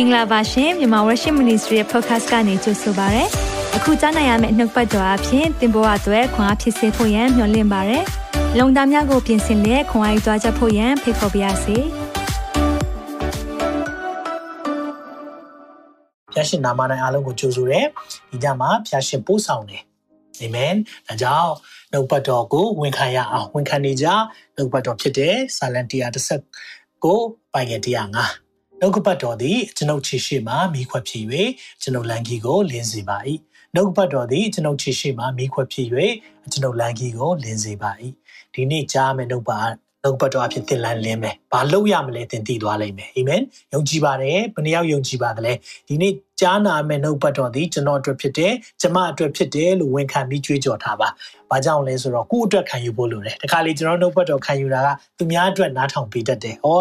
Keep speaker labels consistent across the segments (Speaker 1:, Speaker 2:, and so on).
Speaker 1: င်္ဂလာပါရှင်မြန်မာ Worship Ministry ရဲ့ podcast ကနေကြိုဆိုပါရစေ။အခုကြားနိုင်ရမယ့်နှုတ်ပတ်တော်အဖြစ်သင်ပေါ်အပ်ွယ်ခွန်အားဖြစ်စေဖို့ယံမျှဝင့်ပါရစေ။လုံတာများကိုပြင်ဆင်လက်ခွန်အားယူကြားချက်ဖို့ယံဖိတ်ခေါ်ပါရစေ။
Speaker 2: ဖျာရှင်နာမ၌အားလုံးကိုကြိုဆိုရဲ။ဒီညမှာဖျာရှင်ပို့ဆောင်တယ်။အာမင်။ဒါကြောင့်နှုတ်ပတ်တော်ကိုဝန်ခံရအောင်ဝန်ခံနေကြနှုတ်ပတ်တော်ဖြစ်တဲ့ဆာလန်130ကိုပိုင်ငယ်105 နှုတ်ကပတ်တော်သည်ကျွန်ုပ်ခြေရှိမှမိခွက်ဖြစ်၍ကျွန်ုပ်လန်ကြီးကိုလင်းစေပါ၏နှုတ်ကပတ်တော်သည်ကျွန်ုပ်ခြေရှိမှမိခွက်ဖြစ်၍ကျွန်ုပ်လန်ကြီးကိုလင်းစေပါ၏ဒီနေ့ကြားမယ်နှုတ်ပါနှုတ်ပတ်တော်အဖြစ်သင်လန်းလင်းမယ်။ဘာလို့ရမလဲသင်သိသွားလိမ့်မယ်။အာမင်။ယုံကြည်ပါတယ်။ဘယ်နှယောက်ယုံကြည်ပါသလဲ။ဒီနေ့ကြားနာမယ်နှုတ်ပတ်တော်သည်ကျွန်တော်အတွက်ဖြစ်တယ်။ကျမအတွက်ဖြစ်တယ်လို့ဝန်ခံပြီးကြွေးကြော်ထားပါ။ဘာကြောင့်လဲဆိုတော့ကိုယ့်အတွက်ခံယူဖို့လိုတယ်။တခါလေကျွန်တော်နှုတ်ပတ်တော်ခံယူတာကသူများအတွက်နားထောင်ပေးတတ်တယ်။ဟော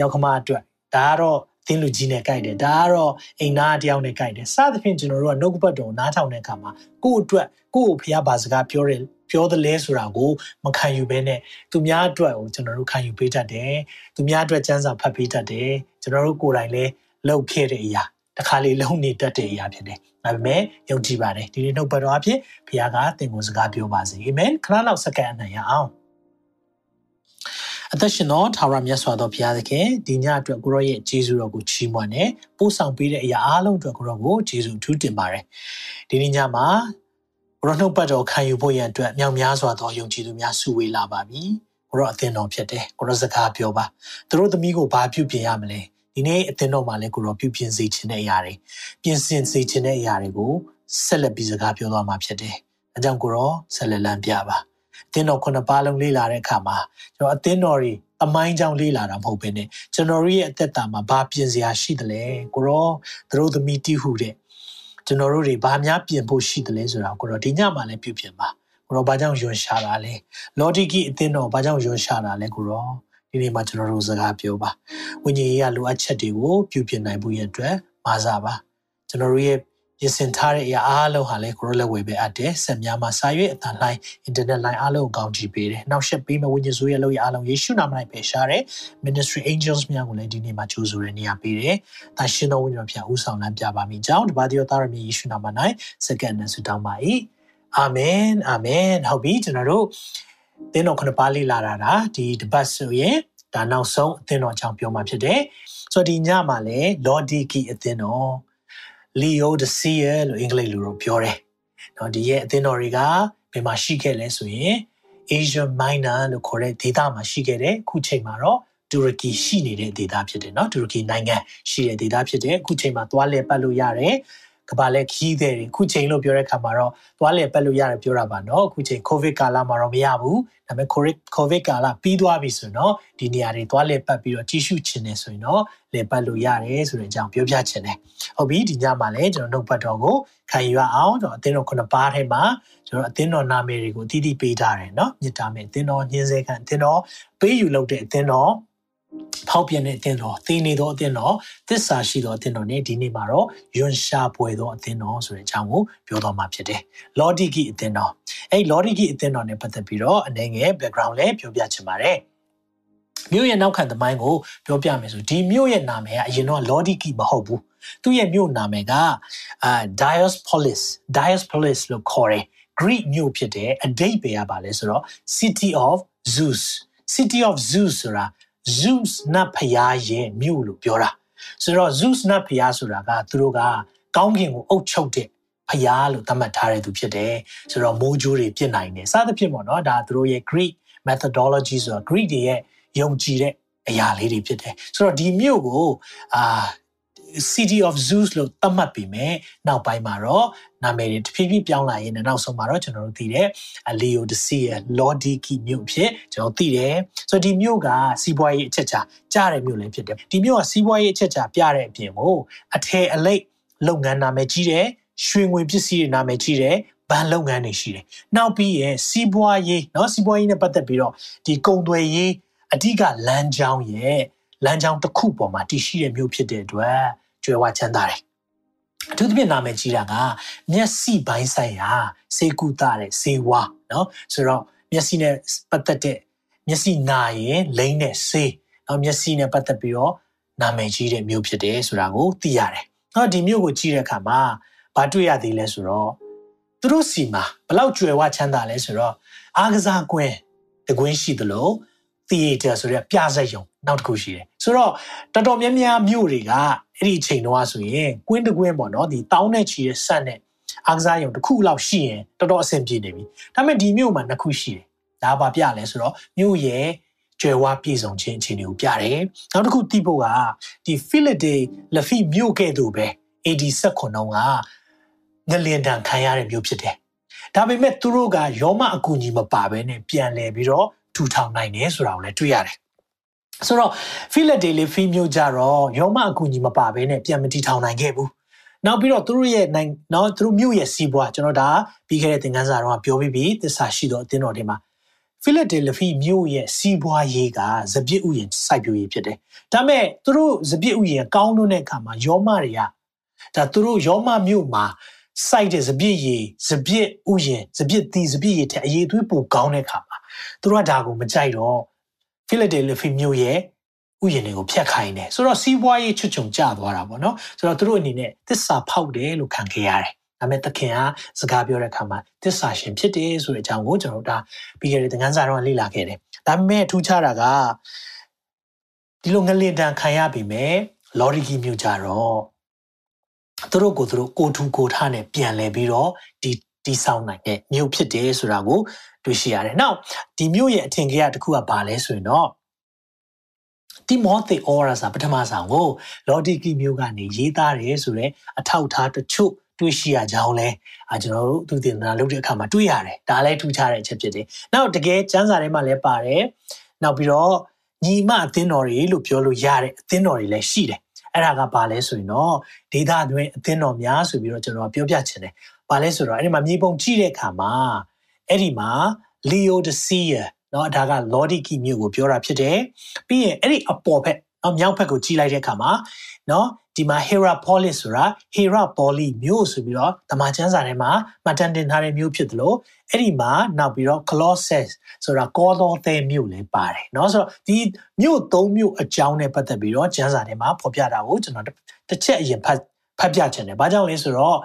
Speaker 2: ရောက်ခမအတွက် ဒါကတော့သင်လူကြီးနဲ့ကြိုက်တယ်ဒါကတော့အိမ်သားတယောက်နဲ့ကြိုက်တယ်စသဖြင့်ကျွန်တော်တို့ကနှုတ်ပတ်တော်နားထောင်တဲ့အခါမှာကိုယ့်အတွက်ကိုယ့်ကိုဖျားပါစကားပြောတယ်ပြောသလဲဆိုတာကိုမခံယူဘဲနဲ့သူများအတွက်ကိုကျွန်တော်တို့ခံယူပေးတတ်တယ်သူများအတွက်စံစာဖတ်ပေးတတ်တယ်ကျွန်တော်တို့ကိုယ်တိုင်လည်းလုပ်ခဲ့တဲ့အရာတစ်ခါလေလုံးနေတတ်တဲ့အရာဖြစ်တယ်ဒါပေမဲ့ယုံကြည်ပါတယ်ဒီနေ့နှုတ်ပတ်တော်အဖြစ်ဘုရားကသင်ကိုစကားပြောပါစေအာမင်ခဏလောက်စက္ကန့်အနံ့ရအောင် အသက်ရှင်သောထာဝရမြတ်စွာသောဘုရားသခင်ဒီညအတွက်ကိုရောရဲ့ဂျေဇုတော်ကိုချီးမွမ်းတယ်ပို့ဆောင်ပေးတဲ့အရာအားလုံးအတွက်ကိုရောကိုဂျေဇုထူးတင်ပါတယ်ဒီနေ့ညမှာကိုရောနှုတ်ပတ်တော်ခံယူဖို့ရန်အတွက်မြောက်များစွာသောယုံကြည်သူများစုဝေးလာပါပြီကိုရောအသင်တော်ဖြစ်တယ်ကိုရောစကားပြောပါသူတို့သမီးကိုဘာပြုပြင်ရမလဲဒီနေ့အသင်တော်မှာလည်းကိုရောပြုပြင်စေခြင်းတဲ့အရာတွေပြင်ဆင်စေခြင်းတဲ့အရာတွေကိုဆက်လက်ပြီးစကားပြောသွားမှာဖြစ်တယ်အဲကြောင့်ကိုရောဆက်လက်လမ်းပြပါ အသင်းတော်ခုနှစ်ပါးလုံးလေ့လာတဲ့အခါမှာကျွန်တော်အသင်းတော်တွေအမိုင်းကြောင့်လေ့လာတာမဟုတ်ဘဲနဲ့ကျွန်တော်ရဲ့အသက်တာမှာဘာပြင်စရာရှိသလဲကိုရောသူတို့သမီးတိဟုတဲ့ကျွန်တော်တို့တွေဘာများပြင်ဖို့ရှိသလဲဆိုတာကိုတော့ဒီညမှာလည်းပြုပြင်ပါကိုတော့ဘာကြောင့်ယွန်ရှာတာလဲလော်ဒီကီအသင်းတော်ဘာကြောင့်ယွန်ရှာတာလဲကိုတော့ဒီနေ့မှာကျွန်တော်တို့စကားပြောပါဝိညာဉ်ရေးရလိုအပ်ချက်တွေကိုပြုပြင်နိုင်ဖို့ရအတွက်မာစားပါကျွန်တော်တို့ရဲ့ ပြင်ဆင်ထားတဲ့အရာအားလုံးဟာလည်းကိုရိုလက်ဝေပဲအပ်တယ်ဆက်များမှာစာရွက်အတန်လိုင်း internet line အားလုံးကိုကောင်းကြည့်ပေးတယ်နောက်ဆက်ပေးမဲ့ဝိညာဉ်ဆိုးရဲ့လို့ရအားလုံးယေရှုနာမ၌ပဲရှားတယ် ministry angels များကိုလည်းဒီနေ့မှာကြိုးဆိုတဲ့နေရာပေးတယ်တာရှင်တော်ဝိညာဉ်ဖျားဦးဆောင်လမ်းပြပါမိကြောင်းတပါးတယောသားရမီယေရှုနာမ၌စက္ကန့်နဲ့ဆုတောင်းပါ၏အာမင်အာမင်ဟုတ်ပြီကျွန်တော်တို့သင်တော်ခုနှစ်ပါးလေးလာတာဒါဒီတပတ်ဆိုရင်ဒါနောက်ဆုံးအသင်းတော်အကြောင်းပြောမှာဖြစ်တယ်ဆိုတော့ဒီညမှာလည်း Lordiki အသင်းတော် Leo the Seer လို့အင်္ဂလိပ်လိုတော့ပြောတယ်။နော်ဒီရဲ့အသင်းတော်တွေကဘယ်မှာရှိခဲ့လဲဆိုရင် Asia Minor လို့ခေါ်တဲ့ဒေသမှာရှိခဲ့တယ်။အခုချိန်မှာတော့တူရကီရှိနေတဲ့ဒေသဖြစ်တယ်နော်တူရကီနိုင်ငံရှိတဲ့ဒေသဖြစ်တယ်အခုချိန်မှာသွားလဲပတ်လို့ရတယ် ကဘာလဲခီးတဲ့တွေအခုချိန်လို့ပြောတဲ့ခါမှာတော့သွားလဲပတ်လို့ရတယ်ပြောတာပါနော်အခုချိန်ကိုဗစ်ကာလမှာတော့မရဘူးဒါပေမဲ့ကိုဗစ်ကိုဗစ်ကာလပြီးသွားပြီဆိုတော့ဒီနေရာတွေသွားလဲပတ်ပြီးတော့ကြီးစုချင်တယ်ဆိုရင်တော့လဲပတ်လို့ရတယ်ဆိုတဲ့အကြောင်းပြောပြချင်တယ်ဟုတ်ပြီဒီညမှာလည်းကျွန်တော်နှုတ်ပတ်တော်ကိုခံယူရအောင်ကျွန်တော်အသင်းတော်ခုနှစ်ပါးထဲမှာကျွန်တော်အသင်းတော်နာမည်တွေကိုတည်တည်ပေးထားတယ်နော်မြစ်တာမယ်အသင်းတော်ညင်းစေခံအသင်းတော်ပေးယူလုပ်တဲ့အသင်းတော် ဖောက်ပြန်တဲ့အသင်းတော်သိနေသောအသင်းတော်သစ္စာရှိသောအသင်းတော် ਨੇ ဒီနေ့မှာတော့ယွန်ရှာပွဲသောအသင်းတော်ဆိုတဲ့အကြောင်းကိုပြောသွားမှာဖြစ်တယ်။လော်ဒီကီအသင်းတော်အဲ့လော်ဒီကီအသင်းတော် ਨੇ ပတ်သက်ပြီးတော့အနေငယ် background လည်းပြောပြချင်ပါတယ်။မြို့ရဲ့နောက်ခံသမိုင်းကိုပြောပြမယ်ဆိုဒီမြို့ရဲ့နာမည်ကအရင်တော့လော်ဒီကီမဟုတ်ဘူး။သူ့ရဲ့မြို့နာမည်ကအာ Diospolis Diospolis လို့ခေါ်တယ်။ Greek မြို့ဖြစ်တဲ့အဓိပ္ပာယ်ကပါလဲဆိုတော့ City of Zeus City of Zeus ဆိုတာ Zeus နတ်ဖျားရဲ့မြို့လို့ပြောတာဆိုတော့ Zeus နတ်ဖျားဆိုတာကသူတို့ကကောင်းကင်ကိုအုပ်ချုပ်တဲ့ဖျားလို့သတ်မှတ်ထားတဲ့သူဖြစ်တယ်ဆိုတော့မိုးကြိုးတွေပြစ်နိုင်တယ်စသဖြင့်ပေါ့နော်ဒါသူတို့ရဲ့ Greek methodology ဆိုတာ Greek တွေရဲ့ယုံကြည်တဲ့အရာလေးတွေဖြစ်တယ်ဆိုတော့ဒီမြို့ကိုအာ City of Zeus လို့သတ်မှတ်ပြီးမြဲနောက်ပိုင်းမှာတော့နာမည်တွေတဖြည်းဖြည်းပြောင်းလာရင်းနဲ့နောက်ဆုံးမှာတော့ကျွန်တော်တို့သိတဲ့ Leo the Sea Lodiki မြို့ဖြစ်ကျွန်တော်သိတယ်ဆိုတော့ဒီမြို့ကစီးပွားရေးအချက်ချာကြားတဲ့မြို့လည်းဖြစ်တယ်ဒီမြို့ကစီးပွားရေးအချက်ချာပြတဲ့အပြင်ကိုအထည်အလိပ်လုပ်ငန်းနာမည်ကြီးတယ်ရွှေငွေပစ္စည်းတွေနာမည်ကြီးတယ်ဘဏ်လုပ်ငန်းတွေရှိတယ်နောက်ပြီးရစီးပွားရေးเนาะစီးပွားရေးနဲ့ပတ်သက်ပြီးတော့ဒီကုန်သွယ်ရေးအဓိကလမ်းကြောင်းရဲ့ လမ်းကြောင်းတစ်ခုပေါ်မှာတည်ရှိတဲ့မြို့ဖြစ်တဲ့အတွက်ကျွယ်ဝချမ်းသာတယ်အထူးသဖြင့်နာမည်ကြီးတာကမျက်စိပိုင်းဆိုင်ရာစေကူတာတဲ့စေဝါเนาะဆိုတော့မျက်စိနဲ့ပတ်သက်တဲ့မျက်စိနာရင်လိမ့်တဲ့စေเนาะမျက်စိနဲ့ပတ်သက်ပြီးတော့ နာမည်ကြီးတဲ့မြို့ဖြစ်တယ်ဆိုတာကိုသိရတယ်။ဟောဒီမြို့ကိုကြည့်တဲ့အခါမှာဘာတွေ့ရသေးလဲဆိုတော့သူတို့စီမှာဘလောက်ကြွယ်ဝချမ်းသာလဲဆိုတော့အားကစားကွင်းတကွင်းရှိသလို theater ဆိုတဲ့ပြဇာတ်ရုံနောက်တစ်ခုရှိတယ်ဆိုတော့တော်တော်များများမြို့တွေကအဲ့ဒီအချိန်တော့ဆိုရင်ကွင်းတကွင်းပေါ့နော်ဒီတောင်းနဲ့ချီတဲ့ဆက်နဲ့အားကစားရုံတစ်ခုလောက်ရှိရင်တော်တော်အဆင်ပြေနေပြီဒါပေမဲ့ဒီမြို့မှာနှစ်ခုရှိတယ်ဒါဘာပြလဲဆိုတော့မြို့ရဲ့ကျွယ်ဝပြည့်စုံခြင်းအခြေအနေကိုပြတယ်နောက်တစ်ခုသိဖို့ကဒီ Philippi Lafi မြို့ကဲ့သို့ပဲ AD 16ကငလင်တန်ခံရတဲ့မြို့ဖြစ်တယ်ဒါပေမဲ့သူတို့ကယောမအကူအညီမပါဘဲနဲ့ပြန်လဲပြီးတော့ ထူထောင်နိုင်တယ်ဆိုတာကိုလည်းတွေ့ရတယ်ဆိုတော့ Philadelphia မြို့ကြတော့ယောမအကူအညီမပါဘဲနဲ့ပြန်မတီထောင်နိုင်ခဲ့ဘူးနောက်ပြီးတော့သူတို့ရဲ့နိုင်နော်သူတို့မြို့ရဲ့စီးပွားကျွန်တော်ဒါပြီးခဲ့တဲ့သင်ခန်းစာတော့ပြောပြီးပြီသစ္စာရှိတော့အသင်းတော်တွေမှာဖိလဒယ်လဖီမြို့ရဲ့စီးပွားရေးကစပြစ်ဥယျာဉ်စိုက်ပျိုးရေးဖြစ်တယ်။ဒါပေမဲ့သူတို့စပြစ်ဥယျာဉ်ကောင်းလို့တဲ့အခါမှာယောမတွေကဒါသူတို့ယောမမြို့မှာစိုက်တဲ့စပြည့်ရည်စပြည့်ဥယျင်စပြည့်တီစပြည့်ရည်တဲ့အရေးသွေးပိုကောင်းတဲ့ခါမှာ သူတို့ကဒါကိုမကြိုက်တော့ဖိလဒယ်လဖီမြို့ရဲ့ဥယျာဉ်တွေကိုဖျက်ခိုင်းတယ်ဆိုတော့စီးပွားရေးချွတ်ချုံကျသွားတာပေါ့နော်ဆိုတော့သူတို့အနေနဲ့တစ္ဆာဖောက်တယ်လို့ခံခဲ့ရတယ်ဒါပေမဲ့သခင်ကစကားပြောတဲ့အခါမှာတစ္ဆာရှင်ဖြစ်တယ်ဆိုတဲ့အကြောင်းကိုကျွန်တော်တို့ဒါပြီးခဲ့တဲ့သင်ခန်းစာတော့လေ့လာခဲ့တယ်ဒါပေမဲ့ထူးခြားတာကဒီလိုငလင်တန်ခံရပြီမဲ့လော်ရီဂီမြို့ကြတော့သူတို့ကိုသူတို့ကိုထူကိုထားနဲ့ပြန်လဲပြီးတော့ဒီ တီဆောင်နိုင်တဲ့မြို့ဖြစ်တယ်ဆိုတာကိုတွေ့ရှိရတယ်။နောက်ဒီမြို့ရဲ့အထင်ကြီးတစ်ခုကဘာလဲဆိုရင်တော့တိမောသေဩရာစာပထမဆောင်ကိုလော်ဒီကီမျိုးကနေရေးသားတယ်ဆိုတော့အထောက်ထားတချို့တွေ့ရှိရကြောင်းလဲအာကျွန်တော်တို့သူတင်တာလုပ်တဲ့အခါမှာတွေ့ရတယ်ဒါလည်းထူးခြားတဲ့အချက်ဖြစ်တယ်။နောက်တကယ်စံစာထဲမှာလည်းပါတယ်။နောက်ပြီးတော့ညီမအသင်းတော်တွေလို့ပြောလို့ရတဲ့အသင်းတော်တွေလည်းရှိတယ်အဲ့ဒါကဘာလဲဆိုရင်တော့ဒေတာတွင်အသင်းတော်များဆိုပြီးတော့ကျွန်တော်ပြောပြချင်တယ်။ ဘာလဲဆိုတော့အဲ့ဒီမှာမြေပုံကြည့်တဲ့အခါမှာအဲ့ဒီမှာ Laodicea เนาะဒါက Laodicea မြို့ကိုပြောတာဖြစ်တယ်။ပြီးရင်အဲ့ဒီအပေါ်ဘက်เนาะမြောက်ဘက်ကိုကြည့်လိုက်တဲ့အခါမှာเนาะဒီမှာ Hierapolis ဆိုတာ Hierapoli မြို့ဆိုပြီးတော့တမန်ကျမ်းစာထဲမှာမှတ်တမ်းတင်ထားတဲ့မြို့ဖြစ်တယ်လို့အဲ့ဒီမှာနောက်ပြီးတော့ Colossus ဆိုတာကောသောသဲမြို့လည်းပါတယ်เนาะဆိုတော့ဒီမြို့သုံးမြို့အကြောင်းနဲ့ပတ်သက်ပြီးတော့ကျမ်းစာထဲမှာဖော်ပြတာကိုကျွန်တော်တစ်ချက်အရင်ဖတ်ဖတ်ပြချင်တယ်။ဘာကြောင့်လဲဆိုတော့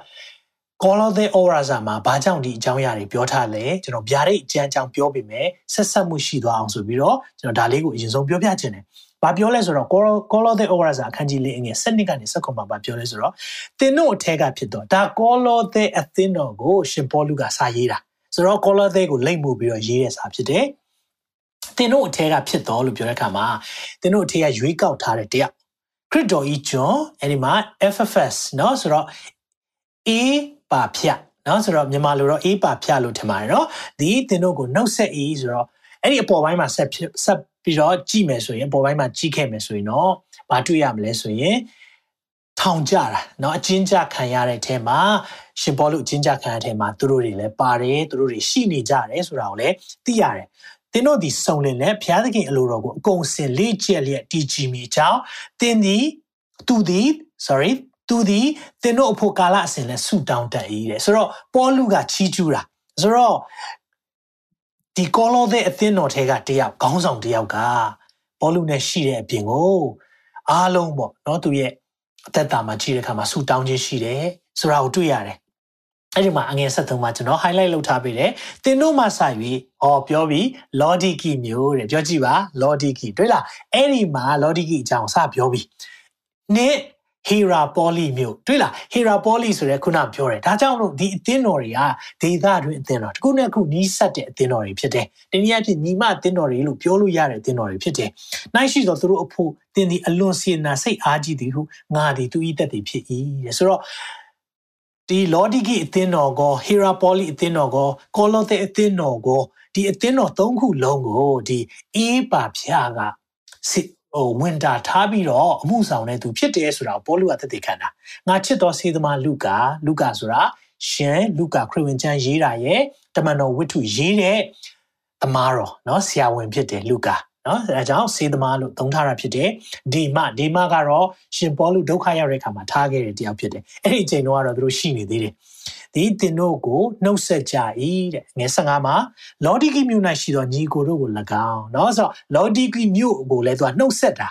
Speaker 2: ကောလောသဲဩရာဇာမှာဘာကြောင့်ဒီအကြောင်းအရာတွေပြောထားလဲကျွန်တော်ဗျာဒိတ်အကျမ်းအကြောင်းပြောပြမယ်ဆက်ဆက်မှုရှိသွားအောင်ဆိုပြီးတော့ကျွန်တော်ဒါလေးကိုအရင်ဆုံးပြောပြချင်တယ်။ဘာပြောလဲဆိုတော့ကောလောသဲဩရာဇာအခန်းကြီးလေးအငယ်7နှစ်ကနေ7ခုမှာဘာပြောလဲဆိုတော့သင်တို့အထက်ကဖြစ်တော့ဒါကောလောသဲအသင်းတော်ကိုရှင်ပေါလုကစာရေးတာဆိုတော့ကောလောသဲကိုလိမ့်မှုပြီးတော့ရေးတဲ့စာဖြစ်တယ်။သင်တို့အထက်ကဖြစ်တော်လို့ပြောတဲ့အခါမှာသင်တို့အထက်ကရွေးကောက်ထားတဲ့တရားခရစ်တော်ဤဂျွန်အဲ့ဒီမှာ FFS เนาะဆိုတော့ A ပါဖြတ်เนาะဆိုတော့မြန်မာလိုတော့ A ပါဖြတ်လို့ထင်ပါတယ်เนาะဒီသင်တို့ကိုနှုတ်ဆက် A ဆိုတော့အဲ့ဒီအပေါ်ပိုင်းမှာဆက်ဆက်ပြီးတော့ကြည့်မယ်ဆိုရင်အပေါ်ပိုင်းမှာကြည့်ခဲ့မယ်ဆိုရင်တော့ဘာတွေ့ရမလဲဆိုရင်ထောင်ကြတာเนาะအချင်းကြခံရတဲ့အထဲမှာရှင်ဘောလို့အချင်းကြခံရတဲ့ထဲမှာသူတို့တွေလည်းပါတယ်သူတို့တွေရှိနေကြတယ်ဆိုတာကိုလည်းသိရတယ်သင်တို့ဒီစုံလင်တဲ့ဘုရားသခင်အလိုတော်ကိုအကုန်စင်လေးကျက်လျက်တည်ကြည်မိကြောင်းသင်ဒီသူဒီ sorry သူဒီသင်တို့အဖို့ကာလအစဉ်လဲဆူတောင်းတတ်၏တဲ့ဆိုတော့ပေါလုကချီးကျူးတာဆိုတော့ဒီကောလောတဲ့အသင်းတော်ထဲကတယောက်ခေါင်းဆောင်တယောက်ကပေါလုနဲ့ရှိတဲ့အပြင်ကိုအားလုံးပေါ့နော်သူရဲ့အသက်တာမှာကြည့်တဲ့အခါမှာဆူတောင်းခြင်းရှိတယ်ဆိုတာကိုတွေ့ရတယ်အဲ့ဒီမှာအငယ်73မှာကျွန်တော် highlight လုပ်ထားပေးတယ်။သင်တို့မှစ၍ဟောပြောပြီး Lodiki မျိုးတဲ့ပြောကြည့်ပါ Lodiki တွေ့လားအဲ့ဒီမှာ Lodiki အကြောင်းစပြောပြီးနေ့ဟီ ရာပေါ်လီမြို့တွေ့လားဟီရာပေါ်လီဆိုရဲခုနပြောတယ်ဒါကြောင့်လို့ဒီအသင်းတော်တွေကဒေသတွင်းအသင်းတော်တစ်ခုနဲ့တစ်ခုနီးစပ်တဲ့အသင်းတော်တွေဖြစ်တယ်။တနည်းအားဖြင့်ညီမအသင်းတော်တွေလို့ပြောလို့ရတဲ့အသင်းတော်တွေဖြစ်တယ်။နိုင်ရှိသောသူတို့အဖို့တင်းဒီအလွန်စီနာစိတ်အားကြီးသည်ဟုငါသည်သူဤသက်သည်ဖြစ်၏တဲ့ဆိုတော့ဒီလော်ဒီဂီအသင်းတော်ကိုဟီရာပေါ်လီအသင်းတော်ကိုကောလောသဲအသင်းတော်ကိုဒီအသင်းတော်သုံးခုလုံးကိုဒီအေးပါဖျားကစစ် ဟိုဝင်တာထားပြီးတော့အမှုဆောင်တဲ့သူဖြစ်တယ်ဆိုတာကိုပေါလုကသက်သေခံတာငါချစ်တော်စေသမားလူကာလူကာဆိုတာရှင်လူကာခရစ်ဝင်ကျမ်းရေးတာရဲ့တမန်တော်ဝိတ္ထုရေးတဲ့သမားတော်เนาะဆရာဝန်ဖြစ်တယ်လူကာနော်အဲဒါကြောင့်စေသမားလို့သုံးထားတာဖြစ်တယ်ဒီမဒီမကတော့ရှင်ပေါလုဒုက္ခရောက်တဲ့အခါမှာထားခဲ့တဲ့တရားဖြစ်တယ်အဲ့ဒီအချိန်တော့ကတော့သူတို့ရှိနေသေးတယ် ဒီတင်တို့ကိုနှုတ်ဆက်ကြ၏တဲ့ငယ်15မှာလော်ဒီကီမြို့၌ရှိသောညီကိုတို့ကို၎င်းเนาะဆိုတော့လော်ဒီကီမြို့ကိုလည်းသူကနှုတ်ဆက်တာ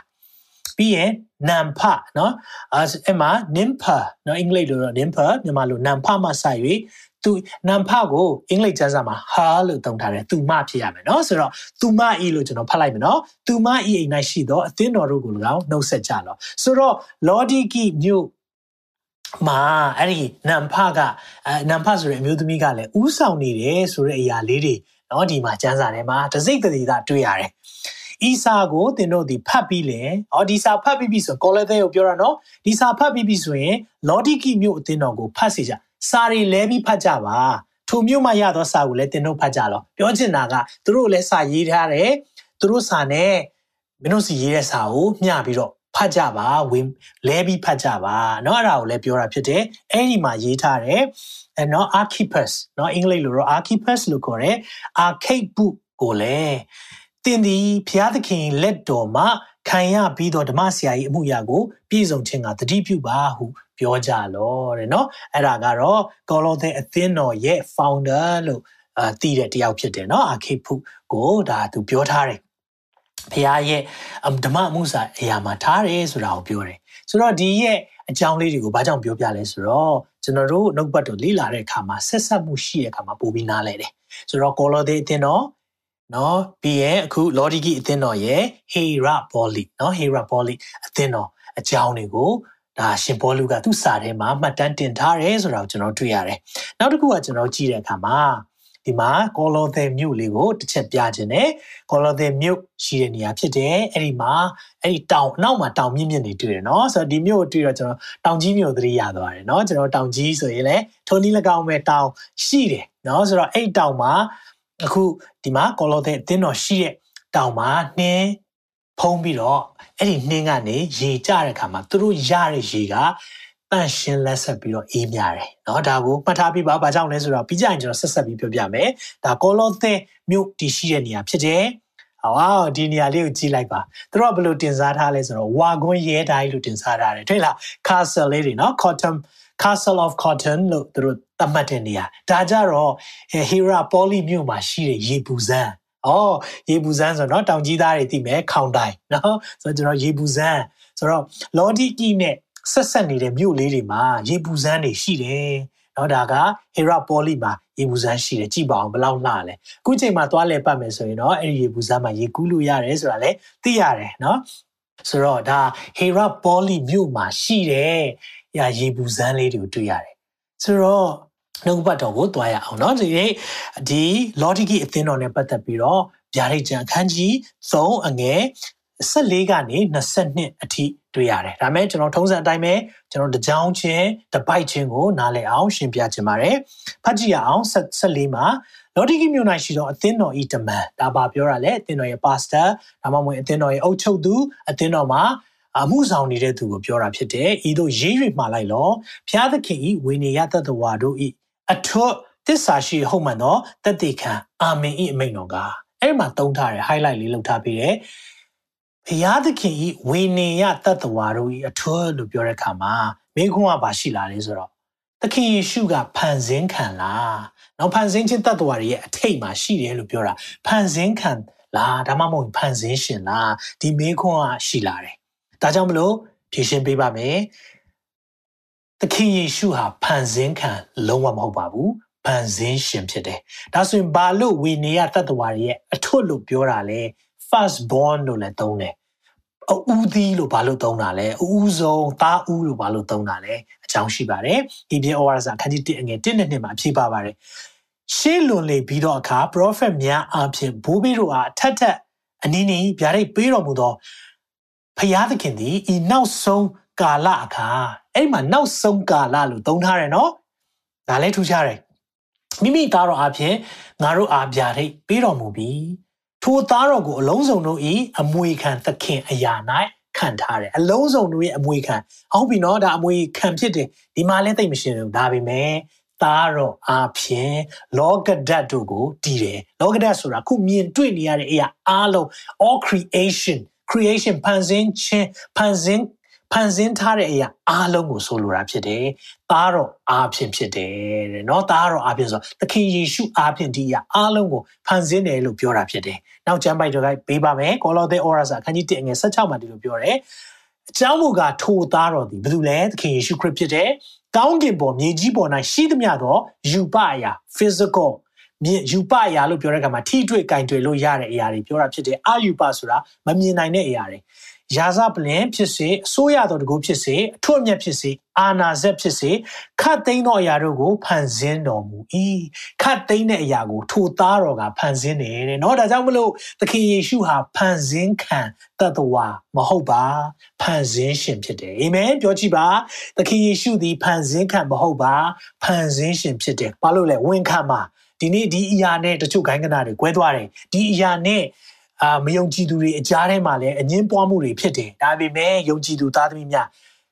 Speaker 2: ပြီးရင်နမ်ဖနော်အဲ့မှာ nympha နော်အင်္ဂလိပ်လိုတော့ nympha မြန်မာလိုနမ်ဖမှစ၍သူနမ်ဖကိုအင်္ဂလိပ်ကျမ်းစာမှာဟာလို့သုံးထားတယ်သူမဖြစ်ရမယ်နော်ဆိုတော့သူမဤလို့ကျွန်တော်ဖတ်လိုက်မယ်နော်သူမဤအိမ်၌ရှိသောအသင်းတော်တို့ကို၎င်းနှုတ်ဆက်ကြလောဆိုတော့လော်ဒီကီမြို့ မှာအဲ့ဒီနမ်ဖကအဲနမ်ဖဆိုတဲ့အမျိုးသမီးကလည်းဥဆောင်နေတယ်ဆိုတဲ့အရာလေးတွေနော်ဒီမှာကျမ်းစာထဲမှာတစိမ့်တည်းသာတွေ့ရတယ်။ဤစာကိုသင်တို့ဒီဖတ်ပြီးလေ။အော်ဒီစာဖတ်ပြီးပြီဆိုကောလသဲကိုပြောရနော်။ဒီစာဖတ်ပြီးပြီဆိုရင်လော်ဒီကီမြို့အသင်းတော်ကိုဖတ်စီကြ။စာတွေလဲပြီးဖတ်ကြပါ။ထိုမြို့မှာရသောစာကိုလည်းသင်တို့ဖတ်ကြလော။ပြောချင်တာကသူတို့လည်းစာရေးထားတယ်။သူတို့စာနဲ့မင်းတို့စီရေးတဲ့စာကိုမျှပြီးတော့ ဖတ်ကြပါဝင်လဲပြီးဖတ်ကြပါเนาะအဲ့ဒါကိုလည်းပြောတာဖြစ်တယ်အဲ့ဒီမှာရေးထားတယ်အဲเนาะ archippus เนาะအင်္ဂလိပ်လိုတော့ archippus လို့ခေါ်တယ် archaic book ကိုလည်းတင်ဒီဘုရားသခင်လက်တော်မှာခံရပြီးတော့ဓမ္မဆရာကြီးအမှုရာကိုပြည့်စုံခြင်းကတတိပြုပါဟုပြောကြလောတဲ့เนาะအဲ့ဒါကတော့ကောလောသဲအသင်းတော်ရဲ့ founder လို့အာတည်တဲ့တယောက်ဖြစ်တယ်เนาะ archaic book ကိုဒါသူပြောထားတယ် ဖခင်ရဲ့ဓမ္မမှုစာအရာမှာထားတယ်ဆိုတာကိုပြောတယ်ဆိုတော့ဒီရဲ့အကြောင်းလေးတွေကိုဘာကြောင့်ပြောပြလဲဆိုတော့ကျွန်တော်တို့နှုတ်ပတ်တော်လေ့လာတဲ့အခါမှာဆက်ဆက်မှုရှိတဲ့အခါမှာပို့ပြီးနားလဲတယ်ဆိုတော့ကောလောသဲအသင်းတော်နော်ပြီးရင်အခုလော်ဒီကီအသင်းတော်ရဲ့ဟေရာဘောလီနော်ဟေရာဘောလီအသင်းတော်အကြောင်းတွေကိုဒါရှင်ဘောလူကသူ့စာထဲမှာမှတ်တမ်းတင်ထားတယ်ဆိုတာကိုကျွန်တော်တွေ့ရတယ်နောက်တစ်ခုကကျွန်တော်ကြည့်တဲ့အခါမှာ ဒီမှာကောလောသဲမြို့လေးကိုတစ်ချက်ပြခြင်းနဲ့ကောလောသဲမြို့ရှိတဲ့နေရာဖြစ်တယ်အဲ့ဒီမှာအဲ့ဒီတောင်အနောက်မှာတောင်မြင့်မြင့်တွေတွေ့တယ်နော်ဆိုတော့ဒီမြို့ကိုတွေ့တော့ကျွန်တော်တောင်ကြီးမြို့သတိရသွားတယ်နော်ကျွန်တော်တောင်ကြီးဆိုရင်လည်းထုံနီး၎င်းပဲတောင်ရှိတယ်နော်ဆိုတော့အဲ့တောင်မှာအခုဒီမှာကောလောသဲအတင်းတော်ရှိတဲ့တောင်မှာနှင်းဖုံးပြီးတော့အဲ့ဒီနှင်းကနေရေကျတဲ့အခါမှာသူတို့ရတဲ့ရေက တန့်ရှင်းလက်ဆက်ပြီးတော့အေးမြတယ်เนาะဒါကိုမှတ်ထားပြီးပါဘာကြောင့်လဲဆိုတော့ပြီးကြရင်ကျွန်တော်ဆက်ဆက်ပြီးပြောပြမယ်ဒါကောလောသဲမြို့တည်ရှိတဲ့နေရာဖြစ်တယ်ဝါဒီနေရာလေးကိုကြည့်လိုက်ပါသူတို့ကဘယ်လိုတင်စားထားလဲဆိုတော့ဝါကွန်းရဲတိုင်းလို့တင်စားထားတယ်တွေ့လား castle လေးတွေเนาะ cotton castle of cotton လို့သူတို့သတ်မှတ်တဲ့နေရာဒါကြတော့ hera poly မြို့မှာရှိတဲ့ရေပူစမ်းအော်ရေပူစမ်းဆိုတော့တောင်ကြီးသားတွေသိမယ်ခေါင်တိုင်းเนาะဆိုတော့ကျွန်တော်ရေပူစမ်းဆိုတော့ လော်ဒီကီနဲ့ ဆက်ဆက်နေတဲ့မြို့လေးတွေမှာရေပူစမ်းတွေရှိတယ်။နော်ဒါက Hera Poly မှာရေပူစမ်းရှိတယ်ကြည့်ပါအောင်ဘယ်လောက်လှလဲ။အခုချိန်မှာသွားလဲပတ်မယ်ဆိုရင်တော့အဲ့ဒီရေပူစမ်းမှာရေကူးလို့ရတယ်ဆိုတာလည်းသိရတယ်နော်။ဆိုတော့ဒါ Hera Poly မြို့မှာရှိတယ်။ရာရေပူစမ်းလေးတွေကိုတွေ့ရတယ်။ဆိုတော့နှုတ်ပတ်တော်ကိုတွားရအောင်เนาะဒီဒီ Lordiki အသင်းတော်နဲ့ပတ်သက်ပြီးတော့ဗျာဒိတ်ကျန်အခန်းကြီး3အငယ် 14ကနေ22အထိတွေ့ရတယ်။ဒါမဲ့ကျွန်တော်ထုံးစံအတိုင်းပဲကျွန်တော်တကြောင်ချင်းတပိုက်ချင်းကိုနားလည်အောင်ရှင်းပြချင်ပါတယ်။ဖတ်ကြည့်ရအောင်14မှာလော်ဒီကီမြို့၌ရှိသောအသင်းတော်ဤတမန်ဒါပါပြောရလဲအသင်းတော်ရဲ့ပါစတာဒါမှမဟုတ်အသင်းတော်ရဲ့အုပ်ချုပ်သူအသင်းတော်မှာအမှုဆောင်နေတဲ့သူကိုပြောတာဖြစ်တယ်။ဤသို့ရေး၍မှာလိုက်လော။ဖျားသခင်ဤဝိနေယတတဝါတို့ဤအထွတ်သစ္စာရှိဟုတ်မှန်သောတသက်ခံအာမင်ဤအမိန်တော်ကအဲ့ဒီမှာသုံးထားတယ် highlight လေးလုပ်ထားပြီးတယ်။ ဘုရားသခင်ဤဝေနေယတတ္တဝါတို့ဤအထွတ်လို့ပြောတဲ့အခါမှာမိခွန်းကပါရှိလာတယ်ဆိုတော့သခင်ယေရှုကဖန်ဆင်းခံလားနောက်ဖန်ဆင်းခြင်းတတ္တဝါတွေရဲ့အထိတ်မှာရှိတယ်လို့ပြောတာဖန်ဆင်းခံလားဒါမှမဟုတ်ဖန်ဆင်းရှင်လားဒီမိခွန်းကရှိလာတယ်ဒါကြောင့်မလို့ဖြေရှင်းပေးပါမယ်သခင်ယေရှုဟာဖန်ဆင်းခံလုံးဝမဟုတ်ပါဘူးဖန်ဆင်းရှင်ဖြစ်တယ်ဒါဆိုရင်ဘာလို့ဝေနေယတတ္တဝါတွေရဲ့အထွတ်လို့ပြောတာလဲ first born လို့လည်းသုံးတယ်အဦးသီးလို့ဘာလို့သုံးတာလဲအဦးဆုံးသားဦးလို့ဘာလို့သုံးတာလဲအကြောင်းရှိပါတယ်ဒီပြေဩဝါဒစာအခန်းကြီး1အငယ်1နဲ့2မှာအဖြေပါပါတယ်ရှေးလွန်လေပြီးတော့အခါ prophet များအဖြစ်ဘိုးဘေးတို့အားထက်ထက်အနည်းနည်းဗျာဒိတ်ပေးတော်မူသောဖျားသခင်သည်ဤနောက်ဆုံးကာလအခါအဲ့မှာနောက်ဆုံးကာလလို့သုံးထားတယ်နော်ဒါလည်းထူးခြားတယ်မိမိသားတော်အဖြစ်ငါတို့အားဗျာဒိတ်ပေးတော်မူပြီး ထိုသားတော်ကိုအလုံးစုံတို့ဤအမွေခံသခင်အရာ၌ခံထားတယ်အလုံးစုံတို့ရဲ့အမွေခံဟုတ်ပြီနော်ဒါအမွေခံဖြစ်တယ်ဒီမှာလည်းသိမရှင်းဘူးဒါပေမဲ့သားတော်အဖြစ်လောကဓာတ်တို့ကိုတည်တယ်လောကဓာတ်ဆိုတာခုမြင်တွေ့နေရတဲ့အရာအားလုံး all creation creation ဖန်ဆင်းခြင်းဖန်ဆင်း ဖန်ဆင်းထားတဲ့အရာအားလုံးကိုဆိုလိုတာဖြစ်တယ်။သားတော်အားဖြင့်ဖြစ်တယ်တဲ့နော်သားတော်အားဖြင့်ဆိုသခင်ယေရှုအားဖြင့်ဒီအရာအားလုံးကိုဖန်ဆင်းတယ်လို့ပြောတာဖြစ်တယ်။နောက်ကျမ်းပိုက်တော်ကပေးပါမယ်။ကောလောသဲဩရစာအခန်းကြီး1အငယ်16မှာဒီလိုပြောတယ်အကြောင်းမူကားထိုသားတော်သည်ဘယ်သူလဲသခင်ယေရှုခရစ်ဖြစ်တယ်ကောင်းကင်ပေါ်မြေကြီးပေါ်၌ရှိသမျှသောယူပအရာ physical မြင်ယူပအရာလို့ပြောတဲ့အခါမှာထိတွေ့ကင်တွေ့လို့ရတဲ့အရာတွေပြောတာဖြစ်တယ်အာယူပဆိုတာမမြင်နိုင်တဲ့အရာတွေ ရာဇပလင်ဖြစ်စေအစိုးရတော်တကူဖြစ်စေအထွတ်အမြတ်ဖြစ်စေအာနာဇက်ဖြစ်စေခတ်သိမ်းသောအရာတို့ကိုဖန်ဆင်းတော်မူ၏ခတ်သိမ်းတဲ့အရာကိုထိုသားတော်ကဖန်ဆင်းတယ်တဲ့เนาะဒါကြောင့်မလို့သခင်ယေရှုဟာဖန်ဆင်းခံတတဝါမဟုတ်ပါဖန်ဆင်းရှင်ဖြစ်တယ်အာမင်ပြောကြည့်ပါသခင်ယေရှုသည်ဖန်ဆင်းခံမဟုတ်ပါဖန်ဆင်းရှင်ဖြစ်တယ်ဘာလို့လဲဝန်ခံပါဒီနေ့ဒီအရာနဲ့တချို့ဂိုင်းကနာတွေကွဲသွားတယ်ဒီအရာနဲ့ အာမယုံကြည်သူတွေအကြားထဲမှာလည်းအငင်းပွားမှုတွေဖြစ်တယ်ဒါပေမဲ့ယုံကြည်သူသားသမီးများ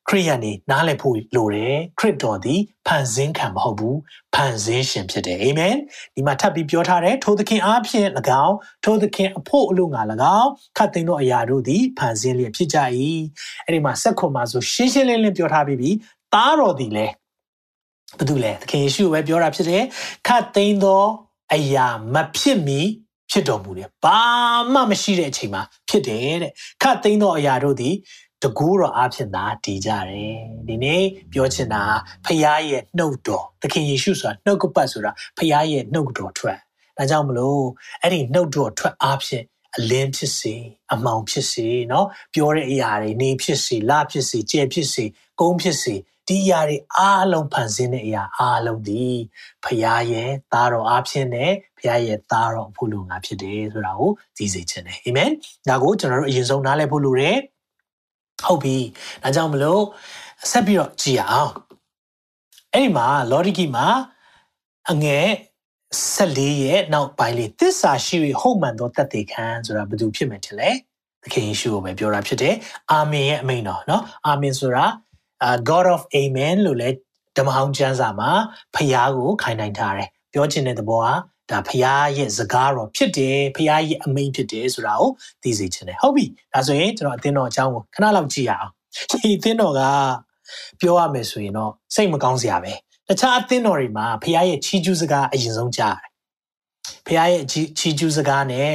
Speaker 2: ခရိယန်နေနားလည်ဖို့လိုတယ်ခရစ်တော်သည်ဖန်ဆင်းခံမဟုတ်ဘူးဖန်ဆင်းရှင်ဖြစ်တယ်အာမင်ဒီမှာထပ်ပြီးပြောထားတယ်ထိုသခင်အားဖြင့်၎င်းထိုသခင်အဖို့အလို့ငါ၎င်းခတ်သိမ်းသောအရာတို့သည်ဖန်ဆင်းလျက်ဖြစ်ကြ၏အဲ့ဒီမှာစက်ခွန်မှာဆိုရှင်းရှင်းလင်းလင်းပြောထားပြီးပြီသားတော်သည်လည်းဘာတူလဲသခင်ယေရှုပဲပြောတာဖြစ်တယ်ခတ်သိမ်းသောအရာမဖြစ်မီ ဖြစ်တော်မူတယ်ဘာမှမရှိတဲ့အချိန်မှာဖြစ်တယ်တဲ့ခတ်သိမ်းသောအရာတို့သည်တကူတော်အဖြစ်သာတည်ကြတယ်ဒီနေ့ပြောချင်တာဖခင်ရဲ့နှုတ်တော်သခင်ယေရှုဆိုတာနှုတ်ကပတ်ဆိုတာဖခင်ရဲ့နှုတ်တော်ထွက်ဒါကြောင့်မလို့အဲ့ဒီနှုတ်တော်ထွက်အဖြစ်အလင်းဖြစ်စေအမောင်ဖြစ်စေเนาะပြောတဲ့အရာတွေနေဖြစ်စေလဖြစ်စေကြဲဖြစ်စေကုန်းဖြစ်စေ ဒီအရာတွေအားလုံးဖန်ဆင်းတဲ့အရာအားလုံးဒီဖရားရဲ့သားတော်အားဖြင့်နဲ့ဖရားရဲ့သားတော်ဖို့လူငါဖြစ်တယ်ဆိုတာကိုသိစေချင်တယ်အာမင်ဒါကိုကျွန်တော်တို့အရင်ဆုံးနားလည်ဖို့လိုတယ်ဟုတ်ပြီဒါကြောင့်မလို့ဆက်ပြီးတော့ကြည်အောင်အဲ့ဒီမှာလော်ဒီကီမှာအငယ်14ရဲ့နောက်ပိုင်းလေးသစ္စာရှိ၍ဟုတ်မှန်သောတတ်သိခံဆိုတာဘယ်သူဖြစ်မယ်ထင်လဲသခင်ယေရှုကိုပဲပြောတာဖြစ်တယ်အာမင်ရဲ့အမိန်တော်เนาะအာမင်ဆိုတာ God of Amen လို့လည်းဓမ္မဟောင်းကျမ်းစာမှာဖျားကိုခိုင်နိုင်ထားတယ်ပြောချင်တဲ့သဘောကဒါဖျားရဲ့စကားတော်ဖြစ်တယ်ဖျားရဲ့အမိန်ဖြစ်တယ်ဆိုတာကိုသိစေချင်တယ်ဟုတ်ပြီဒါဆိုရင်ကျွန်တော်အသင်းတော်အကြောင်းကိုခဏလောက်ကြည့်ရအောင်ဒီအသင်းတော်ကပြောရမယ်ဆိုရင်တော့စိတ်မကောင်းစရာပဲတခြားအသင်းတော်တွေမှာဖျားရဲ့ချီးကျူးစကားအရင်ဆုံးကြားတယ်ဖះရဲ့ချီကျူးစကားနဲ့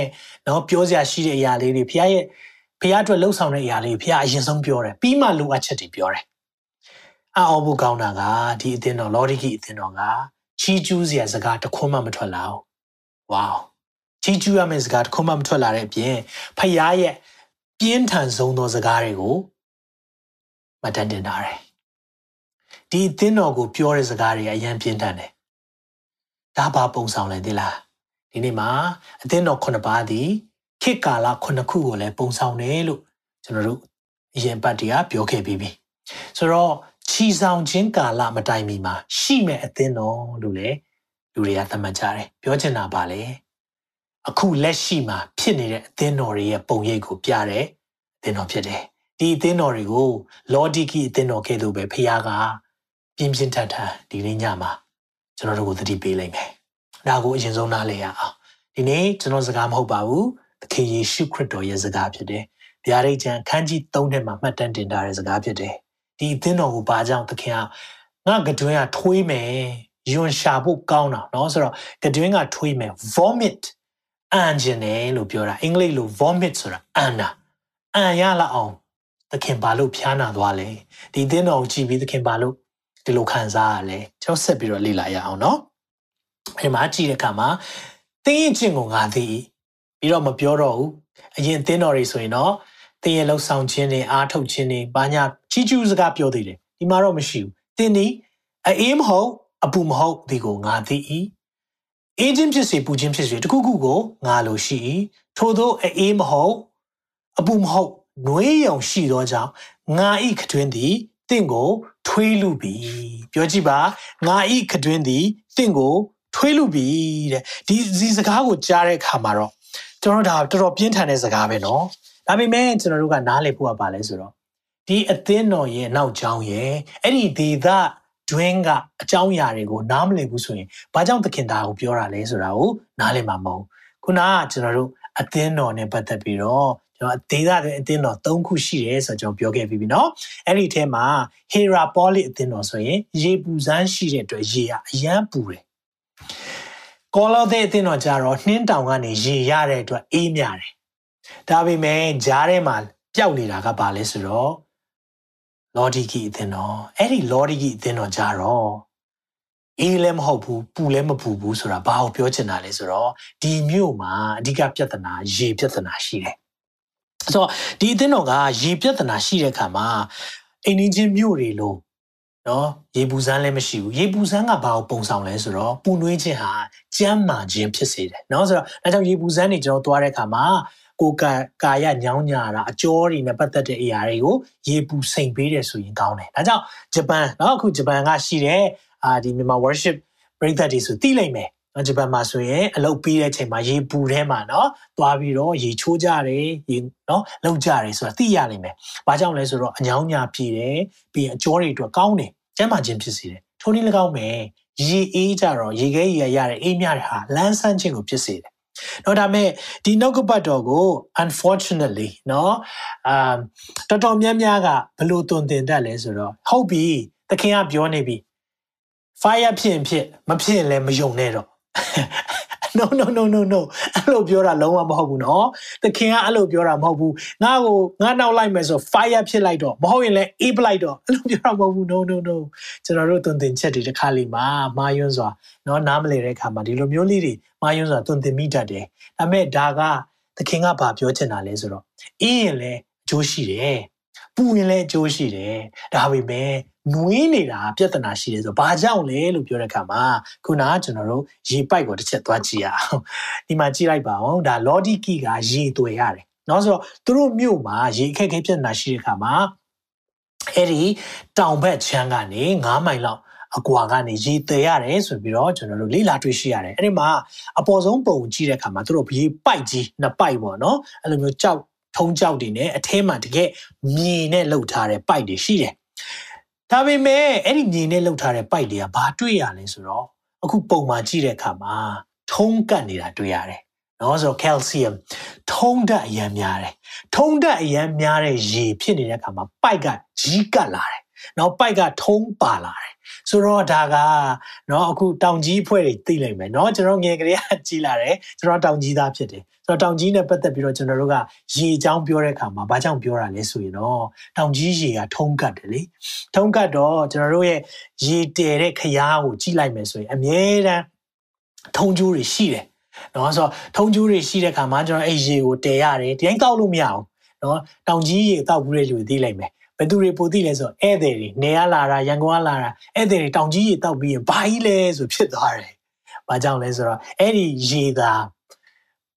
Speaker 2: နော်ပြောစရာရှိတဲ့အရာလေးတွေဖះရဲ့ဖះအတွက်လှုပ်ဆောင်တဲ့အရာလေးဖះအရင်ဆုံးပြောတယ်ပြီးမှလိုအပ်ချက်တွေပြောတယ် အော်ဖို့ကောင်းတာကဒီအသင်းတော်လော်ဒီကီအသင်းတော်ကချီကျူးစရာစကားတစ်ခွန်းမှမထွက်လာဘူးဝေါချီကျူးရမယ့်စကားတစ်ခွန်းမှမထွက်လာတဲ့အပြင်ဖះရဲ့ပြင်းထန်ဆုံးသောစကားတွေကိုမတန်တင်ထားတယ်ဒီအသင်းတော်ကိုပြောတဲ့စကားတွေအရင်ပြင်းထန်တယ်ဒါဘာပုံဆောင်လဲသိလားဒီနေ့မှာအသင်းတော်ခုနှစ်ပါးသည်ခေတ်ကာလခုနှစ်ခုကိုလည်းပုံဆောင်တယ်လို့ကျွန်တော်တို့အရင်ပတ်တည်းကပြောခဲ့ပြီးပြီဆိုတော့ ချီဆောင်ခြင်းကာလမတိုင်မီမှာရှိမဲ့အသင်းတော်လို့လည်းလူတွေကသတ်မှတ်ကြတယ်ပြောချင်တာပါလေအခုလက်ရှိမှာဖြစ်နေတဲ့အသင်းတော်တွေရဲ့ပုံရိပ်ကိုပြတဲ့အသင်းတော်ဖြစ်တယ်ဒီအသင်းတော်တွေကိုလော်ဒီကီအသင်းတော်ကဲ့သို့ပဲဖခင်ကပြင်းပြင်းထန်ထန်ဒီနေ့ညမှာကျွန်တော်တို့ကိုသတိပေးလိုက်မယ်ဒါကိုအရင်ဆုံးနားလည်ရအောင်ဒီနေ့ကျွန်တော်စကားမဟုတ်ပါဘူးသခင်ယေရှုခရစ်တော်ရဲ့စကားဖြစ်တယ်ဗျာဒိတ်ကျမ်းခန်းကြီး3ထဲမှာမှတ်တမ်းတင်ထားတဲ့စကားဖြစ်တယ် ဒီအသင်းတော်ကိုဘာကြောင့်သခင်ကငါကတွင်းကထွေးမယ်ယွန်ရှာဖို့ကောင်းတာเนาะဆိုတော့ကတွင်းကထွေးမယ် vomit အန်ဂျင်တယ်လို့ပြောတာအင်္ဂလိပ်လို vomit ဆိုတာအန်တာအန်ရလာအောင်သခင်ဘာလို့ဖျားနာသွားလဲဒီအသင်းတော်ကိုကြည့်ပြီးသခင်ဘာလို့ဒီလိုခံစားရလဲကျွန်တော်ဆက်ပြီးတော့လေ့လာရအောင်เนาะအဲ့မှာကြည့်တဲ့အခါမှာတင်းရင်ချင်းကိုငါသိပြီးတော့မပြောတော့ဘူးအရင်တင်းတော်တွေဆိုရင်တော့ တင်းရဲ့လှုပ်ဆောင်ခြင်းတွေအားထုတ်ခြင်းတွေဘာညာချီးကျူးစကားပြောသေးတယ်ဒီမှာတော့မရှိဘူးတင်းဒီအေးမဟုတ်အပူမဟုတ်ဒီကိုငါသိ၏အေးခြင်းဖြစ်စေပူခြင်းဖြစ်စေတခုခုကိုငါလိုရှိ၏ထို့သောအေးမဟုတ်အပူမဟုတ်နှွေးယုံရှိသောကြောင့်ငါဤခတွင်သည်တင့်ကိုထွေးလူပြီပြောကြည့်ပါငါဤခတွင်သည်တင့်ကိုထွေးလူပြီတဲ့ဒီဒီစကားကိုကြားတဲ့အခါမှာတော့ကျွန်တော်ဒါတော်တော်ပြင်းထန်တဲ့စကားပဲเนาะ ဒါပေမဲ့ကျွန်တော်တို့ကနားလည်ဖို့ကပါလဲဆိုတော့ဒီအသင်းတော်ရဲ့နောက်ကျောင်းရဲ့အဲ့ဒီဒေသတွင်းကအကြောင်းအရာတွေကိုနားမလည်ဘူးဆိုရင်ဘာကြောင့်သခင်သားကိုပြောတာလဲဆိုတာကိုနားလည်မှာမဟုတ်ခုနကကျွန်တော်တို့အသင်းတော်နဲ့ပတ်သက်ပြီးတော့ကျွန်တော်ဒေသတွင်းအသင်းတော်၃ခုရှိတယ်ဆိုတော့ကျွန်တော်ပြောခဲ့ပြီးပြီเนาะအဲ့ဒီထဲမှာ Herapolis အသင်းတော်ဆိုရင်ရေပူစမ်းရှိတဲ့အတွက်ရေကအရန်ပူတယ်ကောလောသဲအသင်းတော်ကြတော့နှင်းတောင်ကနေရေရတဲ့အတွက်အေးမြတယ် ဒါပေမဲ့ဂျားထဲမှာပျောက်နေတာကဘာလဲဆိုတော့လော်ဒီကီအသင်းတော်အဲ့ဒီလော်ဒီကီအသင်းတော်ကြတော့အေးလည်းမဟုတ်ဘူးပူလည်းမပူဘူးဆိုတာဘာကိုပြောချင်တာလဲဆိုတော့ဒီမြို့မှာအဓိကပြဿနာရေပြဿနာရှိတယ်ဆိုတော့ဒီအသင်းတော်ကရေပြဿနာရှိတဲ့အခါမှာအိမ်ချင်းမြို့တွေလို့နော်ရေပူစမ်းလည်းမရှိဘူးရေပူစမ်းကဘာကိုပုံဆောင်လဲဆိုတော့ပူနွေးခြင်းဟာကြမ်းမာခြင်းဖြစ်စေတယ်နော်ဆိုတော့အဲကြောင့်ရေပူစမ်းတွေကျွန်တော်သွားတဲ့အခါမှာ ကိုယ်ကကာယညောင်းညာတာအကျော်တွေနဲ့ပတ်သက်တဲ့အရာတွေကိုရေပူစိန်ပေးတယ်ဆိုရင်ကောင်းတယ်ဒါကြောင့်ဂျပန်နော်အခုဂျပန်ကရှိတဲ့အာဒီမြန်မာ worship ပရိသတ်တွေဆိုသိလိမ့်မယ်နော်ဂျပန်မှာဆိုရင်အလုပ်ပြီးတဲ့အချိန်မှာရေပူထဲမှာနော်သွားပြီးတော့ရေချိုးကြတယ်ရေနော်လောက်ကြတယ်ဆိုတာသိရနိုင်မယ်။ဘာကြောင့်လဲဆိုတော့အညောင်းညာပြည်တယ်ပြီးရင်အကျော်တွေအတွက်ကောင်းတယ်ကျန်းမာခြင်းဖြစ်စေတယ်။ထိုနည်း၎င်းပဲရေအေးကြတော့ရေခဲရေရတဲ့အေးမြတဲ့ဟာလန်းဆန်းခြင်းကိုဖြစ်စေတယ်။ နော်ဒါမဲ့ဒီနှုတ်ကပတ်တော်ကို unfortunately နော်အာတော်တော်များများကဘလို့တွင်တင်တတ်လဲဆိုတော့ဟုတ်ပြီသခင်ကပြောနေပြီ fire ဖြစ်ရင်ဖြစ်မဖြစ်ရင်လည်းမယုံနဲ့တော့ no no no no no အဲ့လိုပြောတာလုံးဝမဟုတ်ဘူးနော်သခင်ကအဲ့လိုပြောတာမဟုတ်ဘူးငါ့ကိုငါနောက်လိုက်မယ်ဆို fire ဖြစ်လိုက်တော့မဟုတ်ရင်လည်း ape လိုက်တော့အဲ့လိုပြောတာမဟုတ်ဘူး no no no ကျွန်တော်တို့တွင်တင်ချက်တွေတစ်ခါလေးမှာမာယွန်းစွာနော်နားမလည်တဲ့အခါမှာဒီလိုမျိုးလေးတွေမာယွန်းစွာတွင်တင်မိတတ်တယ်ဒါပေမဲ့ဒါကသခင်ကဘာပြောချင်တာလဲဆိုတော့အေးရင်လည်းအကျိုးရှိတယ် ပူနေလဲအကျိုးရှိတယ်ဒါပေမဲ့နွေးနေတာပြဿနာရှိတယ်ဆိုတော့ဘာကြောင့်လဲလို့ပြောတဲ့အခါမှာခုနကကျွန်တော်တို့ရေပိုက်ကိုတစ်ချက်သွားကြည့်ရအောင်ဒီမှာကြည့်လိုက်ပါအောင်ဒါ Lodiki ကရေသွယ်ရတယ်နော်ဆိုတော့သူတို့မြို့မှာရေအခက်အခဲပြဿနာရှိတဲ့အခါမှာအဲ့ဒီတောင်ဘက်ခြမ်းကနေ9မိုင်လောက်အကွာကနေရေတည်ရတယ်ဆိုပြီးတော့ကျွန်တော်တို့လေ့လာတွေ့ရှိရတယ်အဲ့ဒီမှာအပေါ်ဆုံးပုံကြည့်တဲ့အခါမှာသူတို့ရေပိုက်ကြီးနှစ်ပိုက်ပေါ့နော်အဲ့လိုမျိုးကြောက် ထုံးကြောက်တွေနဲ့အထဲမှာတကယ်မြေနဲ့လှုပ်ထားတဲ့ပိုက်တွေရှိတယ်။ဒါပေမဲ့အဲ့ဒီမြေနဲ့လှုပ်ထားတဲ့ပိုက်တွေကဘာတွေ့ရလဲဆိုတော့အခုပုံမှာကြည့်တဲ့အခါမှာထုံးကပ်နေတာတွေ့ရတယ်။နော်ဆိုတော့ calcium ထုံးဓာတ်အရန်များတယ်။ထုံးဓာတ်အရန်များတဲ့ရေဖြစ်နေတဲ့အခါမှာပိုက်ကကြီးကပ်လာတယ်။နော်ပိုက်ကထုံးပါလာတယ်။ဆိုတော့ဒါကနော်အခုတောင်ကြီးအဖွဲ့တွေသိလိုက်မယ်နော်ကျွန်တော်ငယ်ကလေးကကြီးလာတယ်ကျွန်တော်တောင်ကြီးသားဖြစ်တယ်။ တော့တောင်ကြီးနဲ့ပတ်သက်ပြီးတော့ကျွန်တော်တို့ကရေအကြောင်းပြောတဲ့အခါမှာဘာကြောင့်ပြောတာလဲဆိုရင်တော့တောင်ကြီးရေကထုံးကတ်တယ်လေထုံးကတ်တော့ကျွန်တော်တို့ရဲ့ရေတည်တဲ့ခရားကိုကြည့်လိုက်မယ်ဆိုရင်အမြဲတမ်းထုံးကျိုးတွေရှိတယ်နော်ဆိုတော့ထုံးကျိုးတွေရှိတဲ့ခါမှာကျွန်တော်အဲ့ရေကိုတည်ရတယ်ဒီတိုင်းတောက်လို့မရအောင်နော်တောင်ကြီးရေတောက်ဘူးတဲ့လူသိလိုက်မယ်ဘယ်သူတွေပိုသိလဲဆိုဧည့်သည်တွေနေရလာတာရန်ကုန်ကလာတာဧည့်သည်တွေတောင်ကြီးရေတောက်ပြီးရင်ဘာကြီးလဲဆိုဖြစ်သွားတယ်။ဘာကြောင့်လဲဆိုတော့အဲ့ဒီရေသာ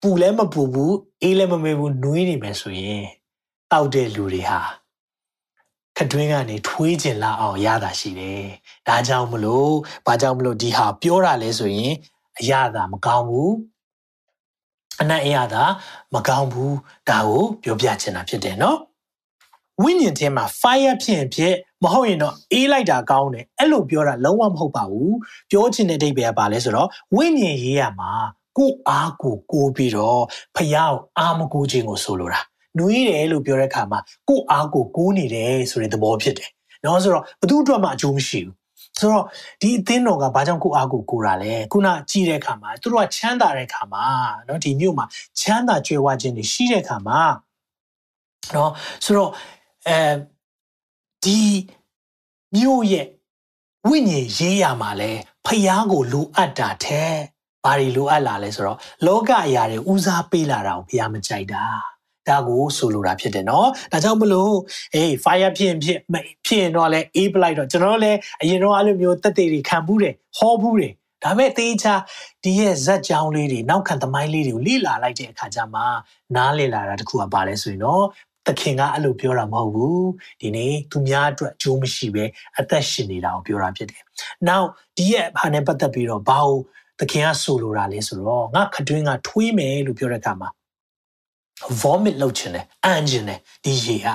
Speaker 2: ပူလည်းမပူဘူးအေးလည်းမမေးဘူးနွေးနေမယ်ဆိုရင်တောက်တဲ့လူတွေဟာခတွင်းကနေထွေးကျင်လာအောင်ရတာရှိတယ်။ဒါကြောင့်မလို့ဘာကြောင့်မလို့ဒီဟာပြောတာလဲဆိုရင်အရသာမကောင်းဘူးအနက်အရသာမကောင်းဘူးဒါကိုပြောပြချင်တာဖြစ်တယ်နော်။ဝိညာဉ်ထဲမှာ fire ဖြစ်ရင်ဖြစ်မဟုတ်ရင်တော့အေးလိုက်တာကောင်းတယ်အဲ့လိုပြောတာလုံးဝမဟုတ်ပါဘူးပြောချင်တဲ့အဓိပ္ပာယ်ကဘာလဲဆိုတော့ဝိညာဉ်ရေးရမှာ ကိုအားကိုကိုးပြီးတော့ဖယားကိုအားမကိုးခြင်းကိုဆိုလိုတာနွေးတယ်လို့ပြောတဲ့အခါမှာကိုအားကိုကိုးနေတယ်ဆိုတဲ့သဘောဖြစ်တယ်နော်ဆိုတော့ဘသူ့အတွက်မှအကျိုးမရှိဘူးဆိုတော့ဒီအသင်းတော်ကဘာကြောင့်ကိုအားကိုကိုတာလဲခုနကြည့်တဲ့အခါမှာသူတို့ကချမ်းသာတဲ့အခါမှာနော်ဒီမြို့မှာချမ်းသာကြွယ်ဝခြင်းတွေရှိတဲ့အခါမှာနော်ဆိုတော့အဲဒီမြို့ရဲ့ဝိညာဉ်ရေးရမှာလဲဖျားကိုလိုအပ်တာတဲ့ ဘာတွေလိုအပ်လာလဲဆိုတော့လောကအရာတွေဦးစားပေးလာတာကိုဖျားမကြိုက်တာဒါကိုဆိုလိုတာဖြစ်တယ်နော်ဒါကြောင့်မလို့အေး fire ဖြစ်ဖြစ်ဖြစ်ရင်တော့လဲအေးပလိုက်တော့ကျွန်တော်လည်းအရင်တော့အဲ့လိုမျိုးတက်တေတွေခံဘူးတယ်ဟောဘူးတယ်ဒါပေမဲ့တေးချာဒီရဲ့ဇက်ကြောင်းလေးတွေနောက်ခံသမိုင်းလေးတွေကိုလေ့လာလိုက်တဲ့အခါကျမှနားလည်လာတာတခုကပါလဲဆိုရင်တော့သခင်ကအဲ့လိုပြောတာမဟုတ်ဘူးဒီနေ့သူများအတွက်အကျိုးမရှိပဲအသက်ရှင်နေတာကိုပြောတာဖြစ်တယ်။ Now ဒီရဲ့ဘာနဲ့ပတ်သက်ပြီးတော့ဘာကို သခင်ကဆိုလိုတာလဲဆိုတော့ငါခတွင်းကထွေးမယ်လို့ပြောတဲ့အခါမှာ vomit လုပ်ချင်တယ်အန်ချင်တယ်ဒီရေက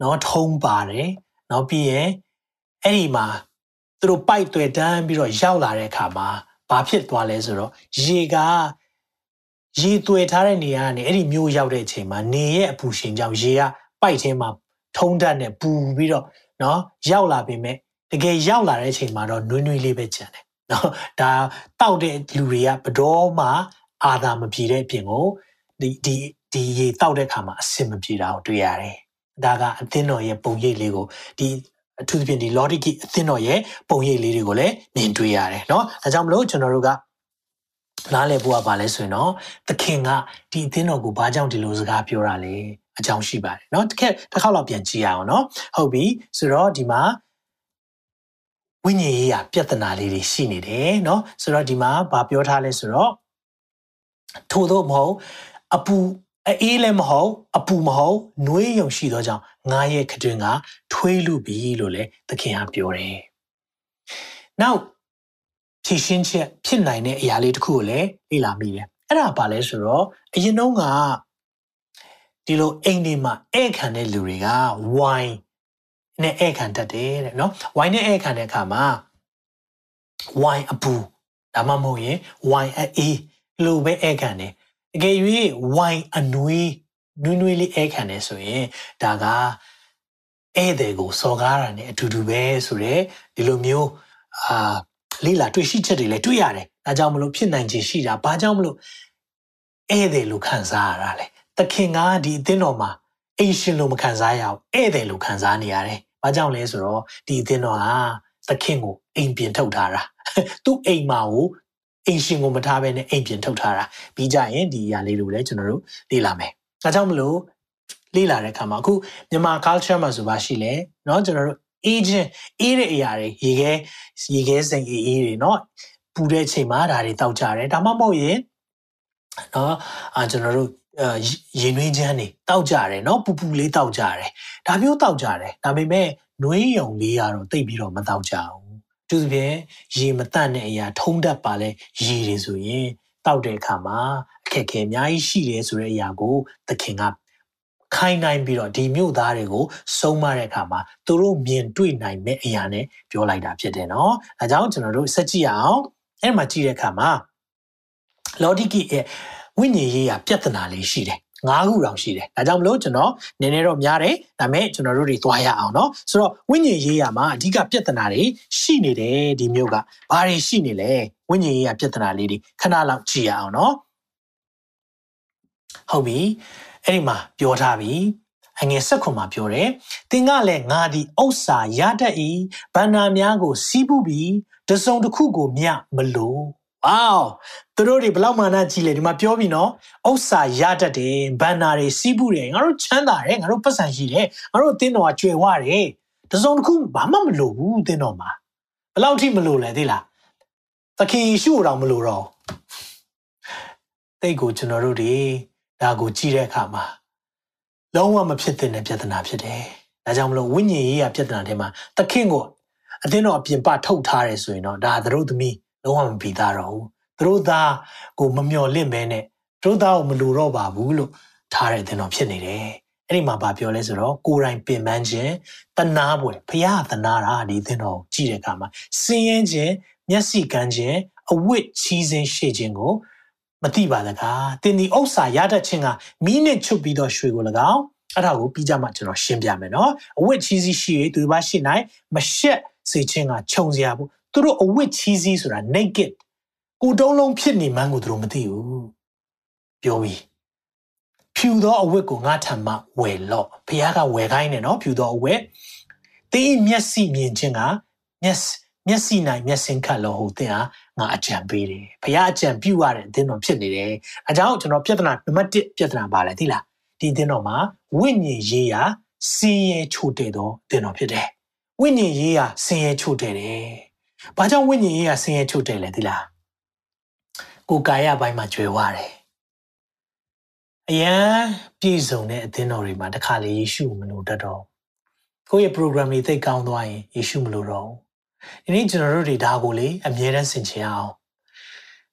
Speaker 2: နော်ထုံးပါတယ်နော်ပြီးရင်အဲ့ဒီမှာသူတို့ပိုက်တွေတန်းပြီးတော့ရောက်လာတဲ့အခါမှာဘာဖြစ်သွားလဲဆိုတော့ရေကရေသွယ်ထားတဲ့နေရာကနေအဲ့ဒီမျိုးရောက်တဲ့အချိန်မှာနေရဲ့အပူရှင်ကြောင့်ရေကပိုက်ထဲမှာထုံးတတ်နဲ့ပူပြီးတော့နော်ရောက်လာပေမဲ့တကယ်ရောက်လာတဲ့အချိန်မှာတော့နွေးနွေးလေးပဲကျန်တယ် နော်ဒါတောက်တဲ့လူတွေကဘတော်မှအာသာမပြေတဲ့အပြင်ကိုဒီဒီဒီရေတောက်တဲ့ခါမှာအဆင်မပြေတာကိုတွေ့ရတယ် ဒါကအသင်းတော်ရဲ့ပုံရိပ်လေးကိုဒီအထူးသဖြင့်ဒီ logic အသင်းတော်ရဲ့ပုံရိပ်လေးတွေကိုလည်းမြင်တွေ့ရတယ်เนาะဒါကြောင့်မလို့ကျွန်တော်တို့ကနားလည်ဖို့ကပါလဲဆိုရင်တော့သခင်ကဒီအသင်းတော်ကိုဘာကြောင့်ဒီလိုစကားပြောတာလဲအကြောင်းရှိပါတယ်เนาะတစ်ခက်တစ်ခေါက်လောက်ပြန်ကြည့်ရအောင်เนาะဟုတ်ပြီဆိုတော့ဒီမှာ ဝိညာဉ်ရေးရပြဿနာလေးတွေရှိနေတယ်เนาะဆိုတော့ဒီမှာဗာပြောထားလဲဆိုတော့ထို့သောမဟုတ်အပူအေးလည်းမဟုတ်အပူမဟုတ်နှွေးယုံရှိသောကြောင့်ငါရဲ့ခတွင်ကထွေးလူပြီလို့လည်းသခင်ကပြောတယ်။နောက်ဖြည့်ရှင်းချက်ဖြစ်နိုင်တဲ့အရာလေးတစ်ခုကိုလည်းလေ့လာမိတယ်။အဲ့ဒါဘာလဲဆိုတော့အရင်တုန်းကဒီလိုအိမ်တွေမှာဧည့်ခံတဲ့လူတွေကဝိုင်း နဲ့ဧည့်ခံတတ်တယ်တဲ့နော်။ဝိုင်းနဲ့ဧည့်ခံတဲ့အခါမှာဝိုင်းအပူဒါမှမဟုတ်ရင်ဝိုင်းအေးလို့ပဲဧည့်ခံတယ်တကယ်၍ဝိုင်အနွေးနွေးနွေးလေးအဲခံနေဆိုရင်ဒါကဧည့်သည်ကိုစော်ကားတာနဲ့အတူတူပဲဆိုတော့ဒီလိုမျိုးအာလိလာတွေ့ရှိချက်တွေလည်းတွေ့ရတယ်။ဒါကြောင့်မလို့ဖြစ်နိုင်ခြေရှိတာဘာကြောင့်မလို့ဧည့်သည်လို့ခံစားရတာလဲ။သခင်ကဒီအသင်းတော်မှာ အိမ်ရှင်လို့မခံစားရအောင်ဧည့်သည်လို့ခံစားနေရတယ်။ဘာကြောင့်လဲဆိုတော့ဒီအသင်းတော်ဟာသခင်ကိုအိမ်ပြင်ထုတ်ထားတာ။သူ့အိမ်မှာကိုအိမ်ရှင်ကိုမထားဘဲနဲ့အိမ်ပြင်ထုတ်ထားတာပြီးကြရင်ဒီအရာလေးတွေလည်းကျွန်တော်တို့လေ့လာမယ်။ဒါကြောင့်မလို့လေ့လာတဲ့အခါမှာအခုမြန်မာ culture မှာဆိုပါရှိလဲเนาะကျွန်တော်တို့ agent အေးတဲ့အရာတွေရေခဲရေခဲစိမ်အေးအေးတွေเนาะပူတဲ့အချိန်မှာဒါတွေတောက်ကြတယ်ဒါမှမဟုတ်ရင်เนาะအာကျွန်တော်တို့ ရေနွေးချမ်းတွေတောက်ကြတယ်เนาะပူပူလေးတောက်ကြတယ်ဒါမျိုးတောက်ကြတယ်ဒါပေမဲ့နွေးယုံလေးကတော့တိတ်ပြီးတော့မတောက်ကြဘူးသူသဖြင့်ရေမတန့်တဲ့အရာထုံးတတ်ပါလဲရေတွေဆိုရင်တောက်တဲ့အခါမှာအခက်အခဲအများကြီးရှိတယ်ဆိုတဲ့အရာကိုသခင်ကခိုင်းနိုင်ပြီးတော့ဒီမြို့သားတွေကိုစုံမတဲ့အခါမှာသူတို့မြင်တွေ့နိုင်မဲ့အရာနဲ့ပြောလိုက်တာဖြစ်တယ်နော်။အဲကြောင့်ကျွန်တော်တို့စက်ကြည့်အောင်အဲ့မှာကြည့်တဲ့အခါမှာလော်ဒီကီရဲ့ ဝိညာဉ်ရေးရပြဿနာလေးရှိတယ်၅ခုတောင်ရှိတယ်ဒါကြောင့်မလို့ကျွန်တော်နည်းနည်းတော့များတယ်ဒါပေမဲ့ကျွန်တော်တို့တွေသွားရအောင်เนาะဆိုတော့ဝိညာဉ်ရေးရမှာအဓိကပြဿနာတွေရှိနေတယ်ဒီမျိုးကဘာတွေရှိနေလဲဝိညာဉ်ရေးရပြဿနာလေးတွေခဏလောက်ကြည့်ရအောင်เนาะဟုတ်ပြီအဲ့ဒီမှာပြောထားပြီအငယ်ဆက်ခွန်မှာပြောတယ်။သင်ကလည်းငါဒီဥစ္စာရတတ်၏ဗန္နာများကိုစီးပူပြီးတစုံတစ်ခုကိုမြမလို့ ဝေါသူတို့တွေဘလောက်မာနကြီးလဲဒီမှာပြောပြီနော်ဥစ္စာရတတ်တယ်ဘန်နာတွေစီးပူတယ်ငါတို့ချမ်းသာတယ်ငါတို့ပတ်စံရှိတယ်ငါတို့အသင်းတော်ကကြွယ်ဝတယ်တစုံတစ်ခုဘာမှမလိုဘူးအသင်းတော်မှာဘလောက်ထိမလိုလဲသိလားသခင်ယေရှုတော်မလိုတော့တိတ်ကိုကျွန်တော်တို့တွေဒါကိုကြည့်တဲ့အခါမှာလုံးဝမဖြစ်တဲ့ပြဿနာဖြစ်တယ်ဒါကြောင့်မလို့ဝိညာဉ်ရေးရပြဿနာတွေမှာသခင်ကိုအသင်းတော်အပြင်ပထုတ်ထားတယ်ဆိုရင်တော့ဒါသတို့သမီး လုံးဝမပြီးသားတော့ဘူးသူတို့သားကိုမမျော်လင့်မဲနဲ့သူတို့သားကိုမလိုတော့ပါဘူးလို့ထားတဲ့တင်တော်ဖြစ်နေတယ်အဲ့ဒီမှာဗာပြောလဲဆိုတော့ကိုယ်တိုင်ပင်ပန်းခြင်းတနာပွဲဖရာတနာတာဒီတင်တော်ကြည့်တဲ့အခါမှာစင်းရဲခြင်းမျက်စိကန်းခြင်းအဝတ်ချီးခြင်းရှေ့ခြင်းကိုမတိပါတကားတင်ဒီဥစ္စာရတတ်ခြင်းကမိနစ်ချုပ်ပြီးတော့ရွှေကို၎င်းအဲ့ဒါကိုပြီးကြမှာကျွန်တော်ရှင်းပြမယ်နော်အဝတ်ချီးစီးရှိရသူဘာရှိနိုင်မရှက်စေခြင်းကခြုံစရာဘူး သူတို့အဝတ်ချီးစီးဆိုတာ naked ကိုတုံးလုံးဖြစ်နေမှန်းကိုသူတို့မသိဘူးပြောပြီးဖြူသောအဝတ်ကိုငါထံမှဝယ်လော့ဘုရားကဝယ်ခိုင်းတယ်နော်ဖြူသောအဝတ်တင်းမျက်စိမြင်ခြင်းကမျက်မျက်စိနိုင်မျက်စင်ခတ်လို့ဟိုတင်ဟာငါအကြံပေးတယ်ဘုရားအကြံပြုရတဲ့အသင်းတော်ဖြစ်နေတယ်အဲကြောင့်ကျွန်တော်ပြဿနာနံပါတ်1ပြဿနာပါလဲသိလားဒီအသင်းတော်မှာဝိညာဉ်ရေးရာစင်ရဲချို့တဲ့သောအသင်းတော်ဖြစ်တယ်ဝိညာဉ်ရေးရာစင်ရဲချို့တဲ့တယ် ဘာကြောင့်ဝိညာဉ်ရေးရာစင်ရဲချို့တဲ့လဲသိလားကိုယ်ကာယဘိုင်းမှာကြွယ်ဝတယ်အရန်ပြည့်စုံတဲ့အသင်းတော်တွေမှာတခါလေယေရှုမလို့တတ်တော့ကိုယ့်ရဲ့ program တွေသိကောင်းသွားရင်ယေရှုမလို့တော့ဒီနေ့ကျွန်တော်တို့တွေဒါကိုလေအမြဲတမ်းဆင်ခြင်အောင်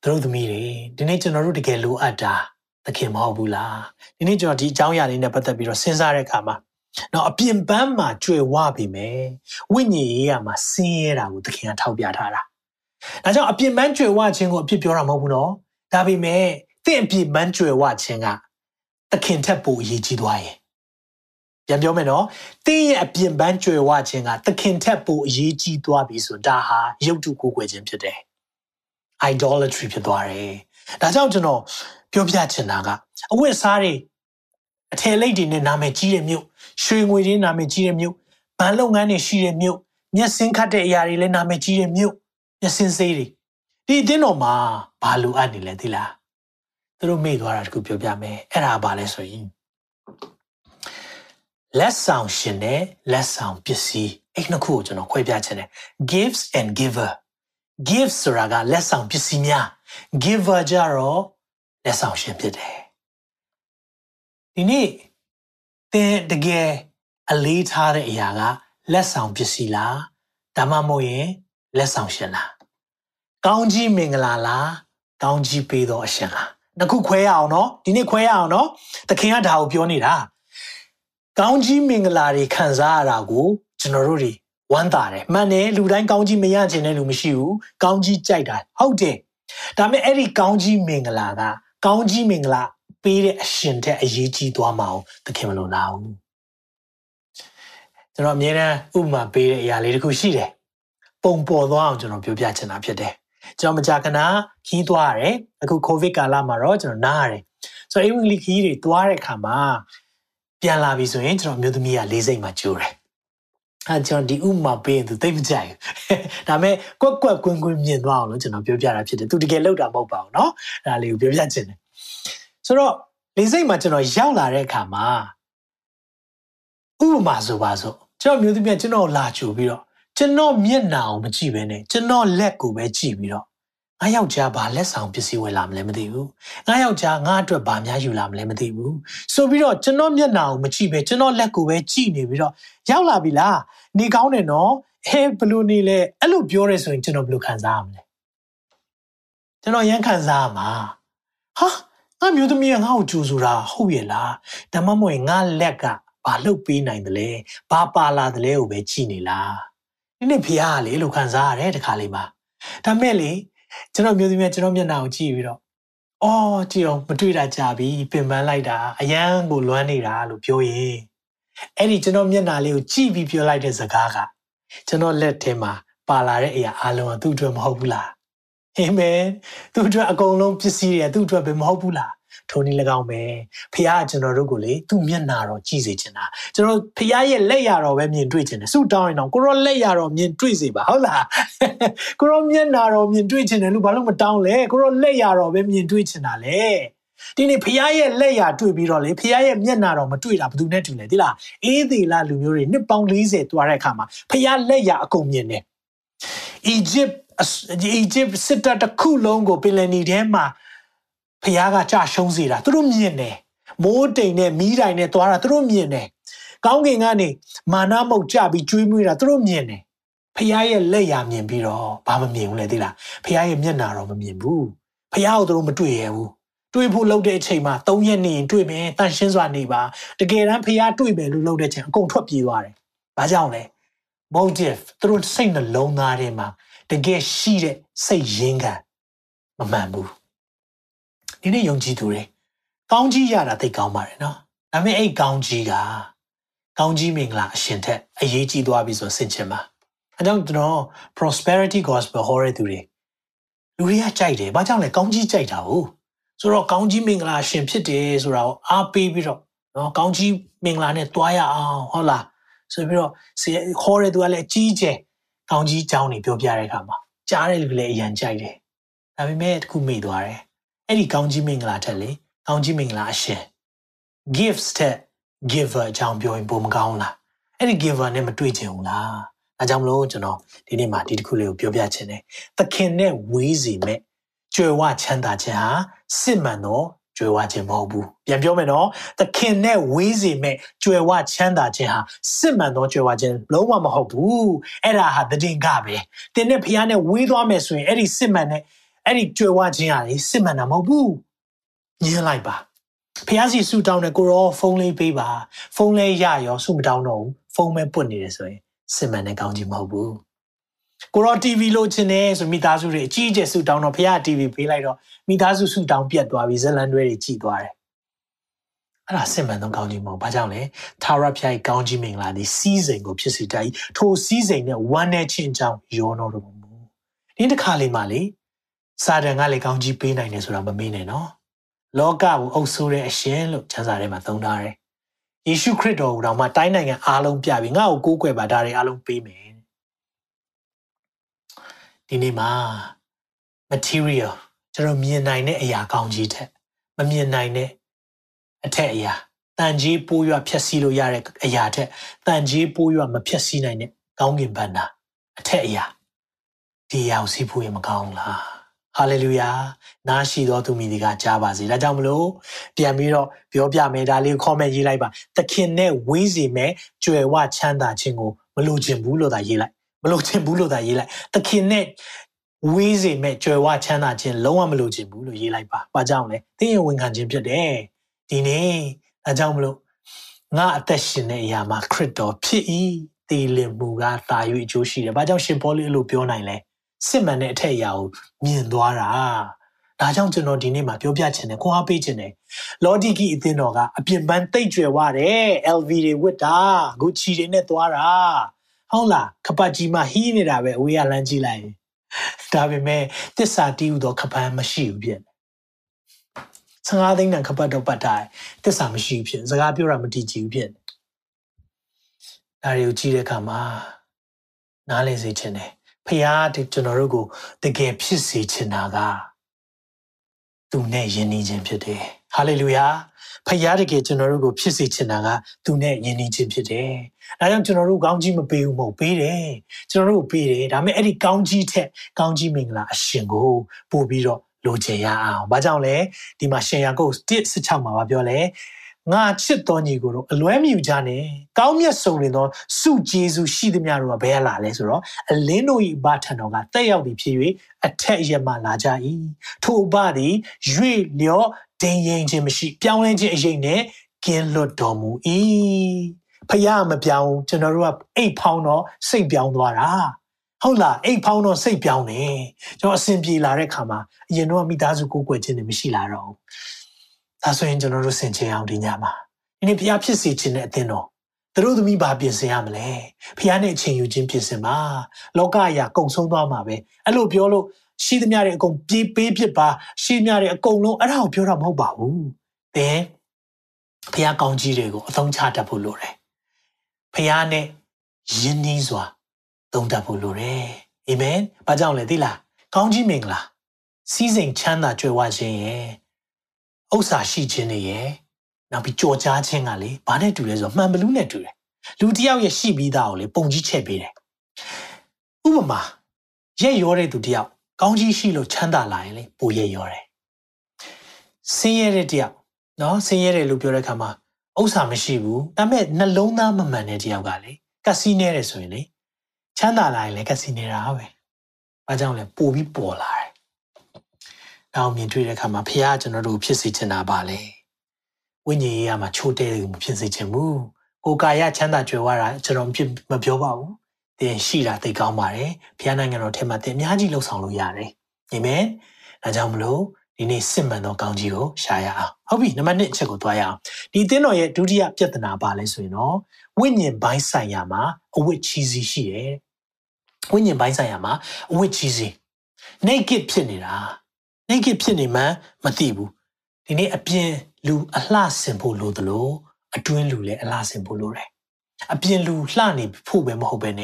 Speaker 2: တို့သမီးတွေဒီနေ့ကျွန်တော်တို့တကယ်လိုအပ်တာသခင်မဟုတ်ဘူးလားဒီနေ့ကျွန်တော်ဒီအကြောင်းအရာလေးနဲ့ပတ်သက်ပြီးတော့စဉ်းစားတဲ့အခါမှာ တော့အပြင်ပန်းမှာကြွယ်ဝပြီမယ်ဝိညာဉ်ရေးရမှာဆင်းရဲတာကိုသခင်ကထောက်ပြထားတာဒါကြောင့်အပြစ်မှန်းကြွယ်ဝခြင်းကိုအပြစ်ပြောတာမဟုတ်ဘူးနော်ဒါပေမဲ့သင်အပြစ်မှန်းကြွယ်ဝခြင်းကသခင်ထက်ပိုအရေးကြီးသွားရင်ပြန်ပြောမယ်နော်သင်ရဲ့အပြစ်မှန်းကြွယ်ဝခြင်းကသခင်ထက်ပိုအရေးကြီးသွားပြီဆိုဒါဟာရုပ်တုကိုးကွယ်ခြင်းဖြစ်တယ် idolatry ဖြစ်သွားတယ်ဒါကြောင့်ကျွန်တော်ပြောပြချင်တာကအဝတ်စားတွေအထည်လိပ်တွေနဲ့နာမည်ကြီးတဲ့မြို့ ရွှေငွေတွေနာမည်ကြီးတဲ့မြို့ဗန်လုပ်ငန်းတွေရှိတဲ့မြို့မျက်စင်းခတ်တဲ့အရာတွေလည်းနာမည်ကြီးတဲ့မြို့မျက်စင်းစေးတွေဒီအတင်းတော်မှာဘာလိုအပ်နေလဲသိလားသူတို့မေ့သွားတာတခုပြောပြမယ်အဲ့ဒါဘာလဲဆိုရင်လက်ဆောင်ရှင်နဲ့လက်ဆောင်ပစ္စည်းအဲ့နှစ်ခုကိုကျွန်တော်ခွဲပြချင်တယ် gifts and giver gifts ဆိုတာကလက်ဆောင်ပစ္စည်းများ giver ကြတော့လက်ဆောင်ရှင်ဖြစ်တယ်ဒီနေ့ သင်တကယ်အလေးထားတဲ့အရာကလက်ဆောင်ပစ္စည်းလားဒါမှမဟုတ်ရင်လက်ဆောင်ရှင်လားကောင်းကြီးမင်္ဂလာလားကောင်းကြီးပေးသောအရှင်လားနှစ်ခုခွဲရအောင်နော်ဒီနေ့ခွဲရအောင်နော်သခင်ကဒါကိုပြောနေတာကောင်းကြီးမင်္ဂလာတွေခံစားရတာကိုကျွန်တော်တို့တွေဝမ်းသာတယ်မှန်တယ်လူတိုင်းကောင်းကြီးမရချင်တဲ့လူမရှိဘူးကောင်းကြီးကြိုက်တာဟုတ်တယ်ဒါပေမဲ့အဲ့ဒီကောင်းကြီးမင်္ဂလာကကောင်းကြီးမင်္ဂလာ ပေးတဲ့အရှင်တဲ့အရေးကြီးသွားမအောင်သခင်မလို့လားဘူးကျွန်တော်အမြဲတမ်းဥပမာပေးတဲ့အရာလေးတစ်ခုရှိတယ်ပုံပေါ်သွားအောင်ကျွန်တော်ပြောပြချင်တာဖြစ်တယ်ကျွန်တော်မကြာခဏခီးသွားရတယ်အခုကိုဗစ်ကာလမှာတော့ကျွန်တော်နားရတယ်ဆိုတော့အင်္ဂလိပ်ခီးတွေသွားတဲ့အခါမှာပြန်လာပြီဆိုရင်ကျွန်တော်မျိုးသမီးကလေးစိတ်မှကြိုးတယ်အဲကျွန်တော်ဒီဥမာပေးရင်သူသိမကြိုက်ဘူးဒါပေမဲ့ကွက်ကွက်ကွင်းကွင်းမြင်သွားအောင်လို့ကျွန်တော်ပြောပြတာဖြစ်တယ်သူတကယ်လောက်တာမဟုတ်ပါဘူးเนาะအဲဒါလေးကိုပြောပြချင်တယ် ဆိုတော့လေးစိတ်မှာကျွန်တော်ရောက်လာတဲ့အခါမှာဥပမာဆိုပါစို့ကျွန်တော်မျိုးသမီးကကျွန်တော်လာကြိုပြီးတော့ကျွန်တော်မျက်နှာအောင်မကြည့်ဘဲနဲ့ကျွန်တော်လက်ကိုပဲကြည့်ပြီးတော့ငါယောက်ျားဘာလက်ဆောင်ပစ္စည်းဝယ်လာမလဲမသိဘူးငါယောက်ျားငါအတွက်ဘာများယူလာမလဲမသိဘူးဆိုပြီးတော့ကျွန်တော်မျက်နှာကိုမကြည့်ပဲကျွန်တော်လက်ကိုပဲကြည့်နေပြီးတော့ရောက်လာပြီလားနေကောင်းတယ်နော်ဟဲဘလို့နေလဲအဲ့လိုပြောရဲဆိုရင်ကျွန်တော်ဘယ်လိုခံစားရမလဲကျွန်တော်ရမ်းခံစားရမှာဟာ ငါမျိုးသမီးကငါ့ကိုကြိုဆိုတာဟုတ်ရဲ့လားဒါမှမဟုတ်ငါလက်ကဘာလုပ်ပေးနိုင်တယ်လဲဘာပါလာတယ်လဲကိုပဲကြည့်နေလားဒီနေ့ဖေကလေလို့ခံစားရတယ်တခါလေးမှာဒါမဲ့လေကျွန်တော်မျိုးသမီးကကျွန်တော်မျက်နှာကိုကြည့်ပြီးတော့အော်ကြည့်အောင်မတွေ့တာကြာပြီပင်ပန်းလိုက်တာအယမ်းကိုလွမ်းနေတာလို့ပြောရင်အဲ့ဒီကျွန်တော်မျက်နှာလေးကိုကြည့်ပြီးပြောလိုက်တဲ့စကားကကျွန်တော်လက်ထဲမှာပါလာတဲ့အရာအလုံးကသူ့အတွက်မဟုတ်ဘူးလား အာမင်သူ့အတွက်အကုန်လုံးပစ္စည်းတွေသူ့အတွက်ပဲမဟုတ်ဘူးလားထိုနည်း၎င်းပဲဖခင်ကကျွန်တော်တို့ကိုလေသူ့မျက်နာတော်ကြည့်စေချင်တာကျွန်တော်ဖခင်ရဲ့လက်ရတော်ပဲမြင်တွေ့ချင်တယ်ဆုတောင်းရင်တော့ကိုရောလက်ရတော်မြင်တွေ့စေပါဟုတ်လားကိုရောမျက်နာတော်မြင်တွေ့ချင်တယ်လို့ဘာလို့မတောင်းလဲကိုရောလက်ရတော်ပဲမြင်တွေ့ချင်တာလေဒီနေ့ဖခင်ရဲ့လက်ရတွေ့ပြီးတော့လေဖခင်ရဲ့မျက်နာတော်မတွေ့တာဘယ်သူနဲ့တူလဲဒီလားအေးသေးလားလူမျိုးတွေနှစ်ပေါင်း40တွားတဲ့အခါမှာဖခင်လက်ရအကုန်မြင်တယ်အီဂျစ် အီဂျစ်စစ်တပ်တစ်ခုလုံးကိုပင်လယ်နီထဲမှာဖះကကြရှုံးစေတာသူတို့မြင်တယ်မိုးတိမ်နဲ့မီးတိုင်နဲ့သွားတာသူတို့မြင်တယ်ကောင်းကင်ကနေမာနမုတ်ကြပြီးကျွေးမွေးတာသူတို့မြင်တယ်ဖះရဲ့လက်ရမြင်ပြီးတော့ဘာမမြင်ဘူးလေသိလားဖះရဲ့မျက်နာတော့မမြင်ဘူးဖះကိုသူတို့မတွေ့ရဘူးတွေ့ဖို့လုပ်တဲ့အချိန်မှာ၃ရက်နေရင်တွေ့မယ်တန်ရှင်းစွာနေပါတကယ်တမ်းဖះတွေ့မယ်လို့လုပ်တဲ့အချိန်အကုန်ထွက်ပြေးသွားတယ်ဘာကြောင့်လဲ motive သူတို့စိတ်နှလုံးသားထဲမှာ တကယ်ရှိတဲ့စိတ်ရင်းခံမမှန်ဘူးဒီနေ့ယုံကြည်သူတွေကောင်းကြီးရတာသိကောင်းပါတယ်နော်ဒါပေမဲ့အဲ့ကောင်းကြီးကကောင်းကြီးမင်္ဂလာအရှင်ထက်အရေးကြီးသွားပြီဆိုဆင်ခြင်ပါအဲကြောင့်ကျွန်တော် prosperity gospel ဟောတဲ့သူတွေလူတွေကကြိုက်တယ်ဘာကြောင့်လဲကောင်းကြီးကြိုက်တာဟုတ်ဆိုတော့ကောင်းကြီးမင်္ဂလာရှင်ဖြစ်တယ်ဆိုတာကိုအားပေးပြီးတော့နော်ကောင်းကြီးမင်္ဂလာနဲ့တွားရအောင်ဟုတ်လားဆိုပြီးတော့ဟောတဲ့သူကလည်းအကြီးကျယ် ကောင်းကြီးကြောင်းတွေပြောပြတဲ့အခါမှာကြားတဲ့လူလည်းအရန်ကြိုက်တယ်။ဒါပေမဲ့တခုမေ့သွားတယ်။အဲ့ဒီကောင်းကြီးမင်္ဂလာထက်လေကောင်းကြီးမင်္ဂလာအရှင် gifts တဲ့ giver အကြောင်းပြောရင်ပုံမကောင်းလား။အဲ့ဒီ giver နဲ့မတွေ့ချင်ဘူးလား။ဒါကြောင့်မလို့ကျွန်တော်ဒီနေ့မှာဒီတခုလေးကိုပြောပြချင်တယ်။သခင်နဲ့ဝေးစီမဲ့ကြွယ်ဝချမ်းသာခြင်းဟာစစ်မှန်သော ကြွယ်ဝခြင်းမဟုတ်ဘူးပြန်ပြောမယ်နော်သခင်နဲ့ဝေးစီမဲ့ကြွယ်ဝချမ်းသာခြင်းဟာစစ်မှန်သောကြွယ်ဝခြင်းလုံးဝမဟုတ်ဘူးအဲ့ဒါဟာတည်င်ကပဲတင်းနဲ့ဖះနဲ့ဝေးသွားမယ်ဆိုရင်အဲ့ဒီစစ်မှန်တဲ့အဲ့ဒီကြွယ်ဝခြင်းဟာလေစစ်မှန်တာမဟုတ်ဘူးညင်းလိုက်ပါဖះစီဆူတောင်းတယ်ကိုရောဖုန်းလေးပေးပါဖုန်းလေးရရောဆူမတောင်းတော့ဘူးဖုန်းပဲပွတ်နေတယ်ဆိုရင်စစ်မှန်တဲ့ကောင်းကြီးမဟုတ်ဘူး ကိုရော TV လို့ချင်တယ်ဆိုမိသားစုတွေအကြီးအကျယ်ဆူတောင်းတော့ဖះ TV ပေးလိုက်တော့မိသားစုဆူတောင်းပြတ်သွားပြီဇလန်တွဲတွေကြည်သွားတယ်အဲ့ဒါစစ်မှန်သောကောင်းကြီးမဟုတ်ဘာကြောင့်လဲသာရဖျားကောင်းကြီးမင်္ဂလာဒီစီးစိမ်ကိုဖြစ်စေတတ်ထိုစီးစိမ်နဲ့ဝမ်းနဲ့ချင်းကြောင်းယောနောတော်မူဒီတစ်ခါလေးမှလေစာတန်ကလည်းကောင်းကြီးပေးနိုင်တယ်ဆိုတာမမေ့နဲ့နော်လောကကိုအုပ်ဆိုးတဲ့အရှင်လို့ကျမ်းစာထဲမှာသုံးထားတယ်ယေရှုခရစ်တော်ကိုတော့မှတိုင်းနိုင်ငံအားလုံးပြပြီးငါ့ကိုကိုးကွယ်ပါဒါတွေအားလုံးပေးမယ် ဒီနေ့မှာ material ကျွန်တော်မြင်နိုင်တဲ့အရာကောင်းကြီးထက်မမြင်နိုင်တဲ့အထက်အရာတန်ကြီးပိုးရွဖြက်စီးလို့ရတဲ့အရာထက်တန်ကြီးပိုးရွမဖြက်စီးနိုင်တဲ့ကောင်းကင်ဘန္တာအထက်အရာဒီအရာကိုစီးဖို့ရမကောင်းလားဟာလေလုယာနားရှိသောသူမိဒီကကြားပါစေဒါကြောင့်မလို့ပြန်ပြီးတော့ပြောပြမယ်ဒါလေးကို comment ရေးလိုက်ပါသခင်နဲ့ဝေးစီမဲ့ကြွယ်ဝချမ်းသာခြင်းကိုမလိုချင်ဘူးလို့သာရေးလိုက် မလိုချင်ဘူးလို့သာရေးလိုက်သခင်နဲ့ဝေးစေမဲ့ကြွယ်ဝချမ်းသာခြင်းလုံးဝမလိုချင်ဘူးလို့ရေးလိုက်ပါ။ဘာကြောင့်လဲ။သင်ရဲ့ဝန်ခံခြင်းဖြစ်တယ်။ဒီနေ့အဲကြောင့်မလို့ငါအသက်ရှင်တဲ့အရာမှာခရစ်တော်ဖြစ်၏။တည်လင်မှုကသာ၍အကျိုးရှိတယ်။ဘာကြောင့်ရှင်ပေါလုအဲ့လိုပြောနိုင်လဲ။စစ်မှန်တဲ့အထက်အရာကိုမြင်သွားတာ။ဒါကြောင့်ကျွန်တော်ဒီနေ့မှာပြောပြချင်တယ်ခွန်အားပေးချင်တယ်လော်ဒီကီအသင်းတော်ကအပြင်ပန်းတိတ်ကြွယ်ဝတယ် LV တွေဝတ်တာဂူချီတွေနဲ့သွားတာ ဟုတ်လားခပတ်ကြီးမှာဟီးနေတာပဲအဝေးကလမ်းကြည့်လိုက်ဒါပေမဲ့တစ္ဆာတီးဟူသောခပန်းမရှိဘူးဖြစ်ဆငါးသိန်းတန်ခပတ်တော့ပတ်တိုင်းတစ္ဆာမရှိဘူးဖြစ်စကားပြောတာမတည်ကြည်ဘူးဖြစ်ဒါတွေကိုကြည့်တဲ့အခါမှာနားလည်စေချင်တယ်ဖခင်တကျွန်တော်တို့ကိုတကယ်ဖြစ်စေချင်တာကသူနဲ့ယဉ်နေခြင်းဖြစ်တယ်ဟာလေလုယာ ဖခင်တကယ်ကျွန်တော်တို့ကိုဖြစ်စေချင်တာကသူနဲ့ယဉ်နေခြင်းဖြစ်တယ်ဒါကြောင့်ကျွန်တော်တို့ကောင်းကြီးမပေးဘူးမဟုတ်ပေးတယ်ကျွန်တော်တို့ပေးတယ်ဒါပေမဲ့အဲ့ဒီကောင်းကြီးထက်ကောင်းကြီးမင်္ဂလာအရှင်ကိုပို့ပြီးတော့လိုချင်ရအောင်ဘာကြောင့်လဲဒီမှာရှင်ယာကုပ်1:16မှာပြောလဲ ငါချစ်တော်ညီကိုတော့အလွဲမြူကြနဲ့ကောင်းမြတ်ဆုံးရင်သောစုကျေးဇူးရှိသမျှတို့ကဘယ်လာလဲဆိုတော့အလင်းတို့၏ဘာထံတော်ကတက်ရောက်ပြီးဖြစ်၍အထက်ရမှလာကြ၏ထိုအဘသည်ရွေလျော့ဒိန်ရင်ခြင်းမရှိ ပြောင်းလဲခြင်းအရေးနဲ့ကင်းလွတ်တော်မူ၏ဖယားမပြောင်းကျွန်တော်တို့ကအိတ်ဖောင်းတော့စိတ်ပြောင်းသွားတာဟုတ်လားအိတ်ဖောင်းတော့စိတ်ပြောင်းတယ်ကျွန်တော်အစဉ်ပြေလာတဲ့ခါမှာအရင်တော့မိသားစုကိုယ်ကွယ်ခြင်းတွေမရှိလာတော့ဘူး ဒါဆိုရင်ကျွန်တော်တို့ဆင်ခြင်အောင်ဒီညမှာဒီနေ့ဖယားဖြစ်စေခြင်းနဲ့အသင်းတော်သူတို့သမီးဘာပြင်ဆင်ရမလဲဖယားနဲ့အချိန်ယူခြင်းပြင်ဆင်ပါလောကအရာကုံဆုံးသွားမှာပဲအဲ့လိုပြောလို့ရှိသမျှတွေအကုန်ပြေးပေးဖြစ်ပါရှိသမျှတွေအကုန်လုံးအဲ့ဒါကိုပြောတာမဟုတ်ပါဘူးသင်ဖယားကောင်းကြီးတွေကိုအသုံးချတတ်ဖို့လိုတယ်ဖះနဲ့ယဉ်နီးစွာသုံးတတ်ဖို့လိုတယ်အာမင်။ဘာကြောင့်လဲသိလား။ကောင်းကြီးမင်္ဂလာစီးစိမ်ချမ်းသာကြွယ်ဝခြင်းရဲ့ ဥစ္စာရှိခြင်းတွေရဲ့နောက်ပြီးကြော်ကြားခြင်းကလေဘာနဲ့တူလဲဆိုတော့မှန်ဘလူးနဲ့တူတယ်။လူတစ်ယောက်ရဲ့ရှိပြီးသားကိုလေပုံကြီးချက်ပေးတယ်။ဥပမာရက်ရောတဲ့သူတစ်ယောက်ကောင်းကြီးရှိလို့ချမ်းသာလာရင်လေပိုရက်ရောတယ်။ဆင်းရဲတဲ့တစ်ယောက်နော်ဆင်းရဲတယ်လို့ပြောတဲ့အခါမှာဥစ္စာမရှိဘူးဒါပေမဲ့နှလုံးသားမမှန်တဲ့တယောက်ကလေကက်စီနဲတယ်ဆိုရင်လေချမ်းသာလာရင်လည်းကက်စီနေတာပဲ။ဘာကြောင့်လဲပို့ပြီးပေါ်လာတယ်။ နောက်မြင်တွေ့တဲ့အခါမှာဖခင်ကျွန်တော်တို့ဖြစ်စေချင်တာပါလေ။ဝိညာဉ်ရေးရမှာချိုးတဲတယ်မဖြစ်စေချင်ဘူး။ကိုယ်ကာယချမ်းသာကြွယ်ဝတာကျွန်တော်ဖြစ်မပြောပါဘူး။တင်ရှိတာသိကောင်းပါတယ်။ဖခင်နိုင်ငံတော်ထဲမှာတင်အများကြီးလှုပ်ဆောင်လို့ရတယ်။အာမင်။ဒါကြောင့်မလို့ဒီနေ့စစ်မှန်သောကောင်းကြီးကိုရှာရအောင်ဟုတ်ပြီနံပါတ်1အချက်ကိုသွားရအောင်ဒီအသင်းတော်ရဲ့ဒုတိယပြဿနာပါလဲဆိုရင်တော့ဝိညာဉ်ပိုင်းဆိုင်ရာမှာအဝတ်ချီးစီးရှိတယ်ဝိညာဉ်ပိုင်းဆိုင်ရာမှာအဝတ်ချီးစီး naked ဖြစ်နေတာ naked ဖြစ်နေမှမသိဘူးဒီနေ့အပြင်လူအလှဆင်ဖို့လိုသလိုအတွင်းလူလည်းအလှဆင်ဖို့လိုတယ်အပြင်လူလှနေဖို့ပဲမဟုတ်ပဲね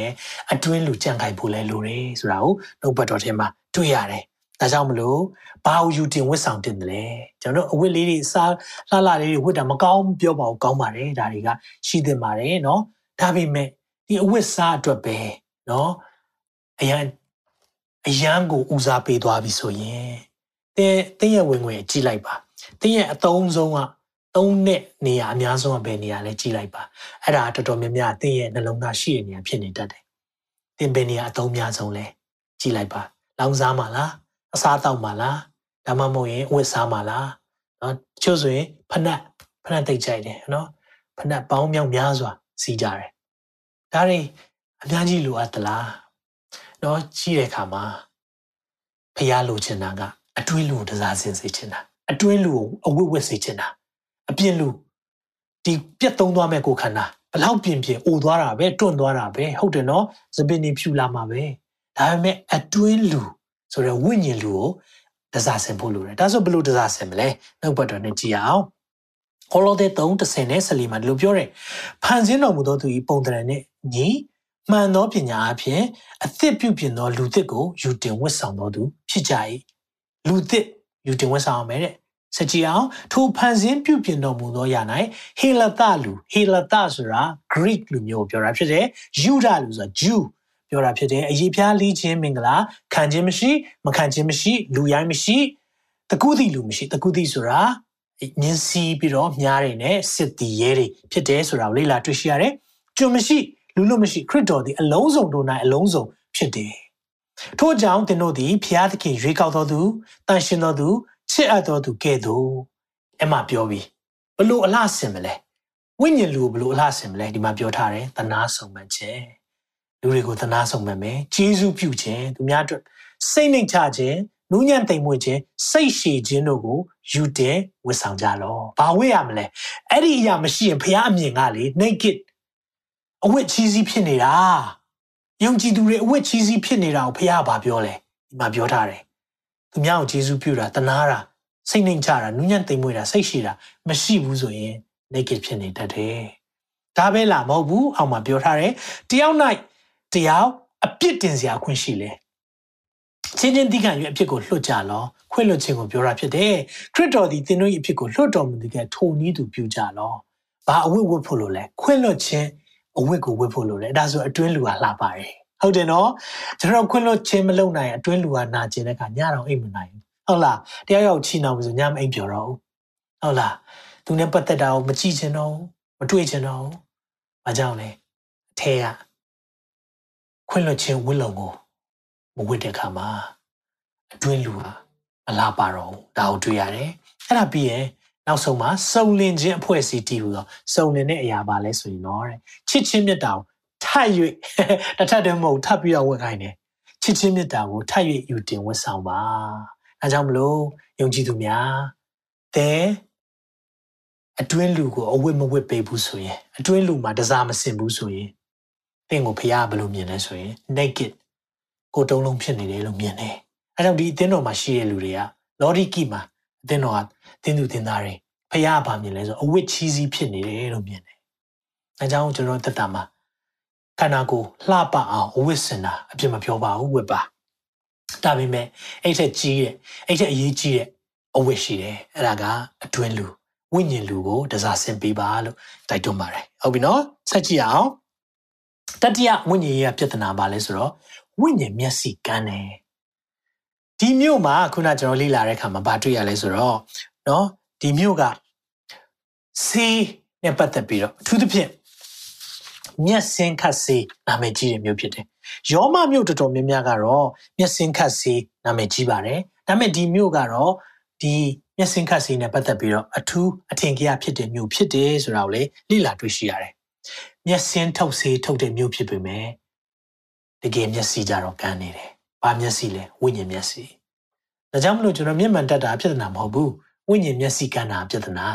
Speaker 2: အတွင်းလူကြံခိုင်ဖို့လည်းလိုတယ်ဆိုတာကိုနှုတ်ဘတ်တော်ထဲမှာတွေ့ရတယ်ဒါကြောင့်မလို့ဘာကိုယူတင်ဝတ်ဆောင်တင်တယ်လဲကျွန်တော်တို့အဝတ်လေးတွေစားလှလှလေးတွေဝတ်တာမကောင်းပြောပါဘူးကောင်းပါတယ်ဒါတွေကရှိသင့်ပါတယ်เนาะဒါပေမဲ့ဒီအဝတ်စားအတွက်ပဲเนาะအရန်အရန်ကိုဦးစားပေးသွားပြီဆိုရင် တင်းတင်းရဲ့ဝင်ဝင်ကြည့်လိုက်ပါတင်းရဲ့အတုံးဆုံးကသုံးနဲ့နေရာအများဆုံးကဘယ်နေရာလဲကြည့်လိုက်ပါအဲ့ဒါတော်တော်များများတင်းရဲ့နှလုံးသားရှိတဲ့နေရာဖြစ်နေတတ်တယ်တင်းဘယ်နေရာအတုံးများဆုံးလဲကြည့်လိုက်ပါလောင်စားမှာလားအစားတောက်မှာလားဒါမှမဟုတ်ရင်ဝတ်စားမှာလားနော်တချို့ဆိုရင်ဖနက်ဖနက်တိတ်ကြိုက်တယ်နော်ဖနက်ပေါင်းမြောက်များစွာစီးကြတယ်ဒါတွေအများကြီးလိုအပ်သလားနော်ကြီးတဲ့အခါမှာဖျားလိုချင်တာက အတွင်းလူကိုတစားစင်စေချင်တာအတွင်းလူကိုအဝတ်ဝတ်စေချင်တာအပြင်လူဒီပြတ်သုံးသွားမဲ့ကိုခန္ဓာဘလောက်ပြင်ပြင်အိုသွားတာပဲတွန့်သွားတာပဲဟုတ်တယ်နော်သပင်းနေဖြူလာမှာပဲဒါပေမဲ့အတွင်းလူဆိုတော့ဝိညာဉ်လူကိုတစားဆင်ဖို့လိုတယ်ဒါဆိုဘယ်လိုတစားဆင်မလဲနှုတ်ဘတ်တော်နဲ့ကြည့်အောင်ကောလောသဲ3:30နဲ့14မှာဒီလိုပြောတယ်ဖန်ဆင်းတော်မူသောသူ၏ပုံသဏ္ဍာန်နဲ့ညီမှန်သောပညာအဖြစ်အသစ်ပြုပြင်သောလူသစ်ကိုယူတင်ဝတ်ဆောင်တော်သူဖြစ်ကြ၏ လူသစ်ယူတင်ဝတ်ဆောင်အောင်မယ်တဲ့စကြည်အောင်ထိုဖန်ဆင်းပြုပြင်တော်မူသောယာ၌ဟေလသလူဟေလသဆိုတာ Greek လူမျိုးကိုပြောတာဖြစ်တယ်ယူဒလူဆိုတာ Jew ပြောတာဖြစ်တယ်အရေးပြားလီးခြင်းမင်္ဂလာခံခြင်းမရှိမခံခြင်းမရှိလူရိုင်းမရှိတကုသီလူမရှိတကုသီဆိုတာညင်စီပြီးတော့မြားတွေနဲ့စစ်တီရဲတွေဖြစ်တယ်ဆိုတာကိုလေ့လာတွေ့ရှိရတယ်ကျွန်မရှိလူလူမရှိခရစ်တော်သည်အလုံးစုံတို့၌အလုံးစုံဖြစ်တယ် ထို့ကြောင့်သင်တို့သည်ဖျားသခင်ရွေးကောက်တော်သူတန်ရှင်တော်သူချစ်အပ်တော်သူကဲ့သို့အဲ့မှာပြောပြီးဘလို့အလားဆင်မလဲဝိညာဉ်လူဘလို့အလားဆင်မလဲဒီမှာပြောထားတယ်တနာဆောင်မှခြင်းလူတွေကိုသနာဆောင်မှမယ်ဂျေဇုပြုခြင်းသူများအတွက်စိတ်နှိမ်ချခြင်းနူးညံ့တိမ်မွေ့ခြင်းစိတ်ရှည်ခြင်းတို့ကိုယူတယ်ဝတ်ဆောင်ကြလောဘာဝတ်ရမလဲအဲ့ဒီအရာမရှိရင်ဖះအမြင်ကလေ naked အဝတ်ချီးစီးဖြစ်နေတာ ယုံကြည်သူတွေအဝတ်ချီးစီးဖြစ်နေတာကိုဖះကဘာပြောလဲဒီမှာပြောထားတယ်သူများကိုဂျေဇုပြုတာတနာတာစိတ်နှိမ်ချတာနူးညံ့တိမ်မွေ့တာစိတ်ရှည်တာမရှိဘူးဆိုရင် naked ဖြစ်နေတတ်တယ်ဒါပဲလားမဟုတ်ဘူးအောက်မှာပြောထားတယ်တယောက်၌တယောက်အပြစ်တင်စရာခွင့်ရှိလေချင်းချင်းတိခံ၍အဖြစ်ကိုလွတ်ကြလောခွင့်လွတ်ခြင်းကိုပြောတာဖြစ်တယ်ခရစ်တော်သည်သင်တို့၏အဖြစ်ကိုလွတ်တော်မူသည်ကထိုနည်းသူပြုကြလောဘာအဝတ်ဝတ်ဖို့လို့လဲခွင့်လွတ်ခြင်း အဝတ်ကိုဝတ်ဖို့လို့လဲဒါဆိုအတွင်းလူကလှပါတယ်ဟုတ်တယ်နော်ကျွန်တော်ခွင့်လွတ်ခြင်းမလုပ်နိုင်အတွင်းလူကနာကျင်တဲ့အခါညတော့အိမ်မနိုင်ဘူးဟုတ်လားတရားရောက်ချီနှောင်ပြီဆိုညမအိမ်ပြော်တော့ဘူးဟုတ်လားသူနဲ့ပတ်သက်တာကိုမကြည့်ချင်တော့မတွေ့ချင်တော့ဘာကြောင့်လဲအထဲကခွင့်လွတ်ခြင်းဝတ်လုံကိုမဝတ်တဲ့အခါမှာအတွင်းလူဟာအလားပါတော့ဒါကိုတွေ့ရတယ်အဲ့ဒါပြီးရင် နောက်ဆုံးမှာစုံလင်ခြင်းအဖွဲ့အစည်းတည်ဟူသောစုံလင်တဲ့အရာပါလဲဆိုရင်တော့တဲ့ချစ်ချင်းမြတ်တာကိုထပ်၍တစ်ထပ်တည်းမဟုတ်ထပ်ပြီးတော့ဝတ်ခိုင်းတယ်ချစ်ချင်းမြတ်တာကိုထပ်၍ယူတင်ဝတ်ဆောင်ပါအဲကြောင့်မလို့ယုံကြည်သူများတဲ့အတွင်းလူကိုအဝတ်မဝတ်ပေးဘူးဆိုရင်အတွင်းလူမှာတစားမစင်ဘူးဆိုရင်တင့်ကိုဖះဘယ်လိုမြင်လဲဆိုရင် naked ကိုတုံးလုံးဖြစ်နေတယ်လို့မြင်တယ်အဲကြောင့်ဒီအသင်းတော်မှာရှိတဲ့လူတွေကလော်ဒီကီမှာအသင်းတော်က တင်းသူတင်းသားတွေဖះဘာမြင်လဲဆိုအဝတ်ချီးစီးဖြစ်နေတယ်လို့မြင်တယ်အဲကြောင့်ကျွန်တော်တက်တာမှာခန္ဓာကိုယ်လှပအောင်အဝတ်စင်တာအပြစ်မပြောပါဘူးဝတ်ပါဒါပေမဲ့အဲ့ထက်ကြီးတဲ့အဲ့ထက်အရေးကြီးတဲ့အဝတ်ရှိတယ်အဲ့ဒါကအတွင်းလူဝိညာဉ်လူကိုတစားဆင်ပေးပါလို့တိုက်တွန်းပါတယ်ဟုတ်ပြီနော်ဆက်ကြည့်အောင်တတိယဝိညာဉ်ရေးပြဿနာပါလဲဆိုတော့ဝိညာဉ်မျက်စိကန်းတယ်ဒီမြို့မှာခုနကျွန်တော်လေ့လာတဲ့အခါမှာဘာတွေ့ရလဲဆိုတော့ နော်ဒီမြို့ကဆေးနဲ့ပတ်သက်ပြီးတော့အထူးသဖြင့်မျက်စင်ခတ်ဆေးနာမည်ကြီးတဲ့မြို့ဖြစ်တယ်။ရောမမြို့တော်တော်များများကတော့မျက်စင်ခတ်ဆေးနာမည်ကြီးပါတယ်။ဒါပေမဲ့ဒီမြို့ကတော့ဒီမျက်စင်ခတ်ဆေးနဲ့ပတ်သက်ပြီးတော့အထူးအထင်ကြီးဖြစ်တဲ့မြို့ဖြစ်တယ်ဆိုတာကိုလေလေ့လာတွေ့ရှိရတယ်။မျက်စင်ထုတ်ဆေးထုတ်တဲ့မြို့ဖြစ်ပေမဲ့တကယ်မျက်စိကြတော့ကန်းနေတယ်။ဘာမျက်စိလဲဝိညာဉ်မျက်စိ။ဒါကြောင့်မလို့ကျွန်တော်မျက်မှန်တတ်တာဖြစ်တာမဟုတ်ဘူး။ ဝိညာဉ်မျက်စိကန်းတာပြဿနာ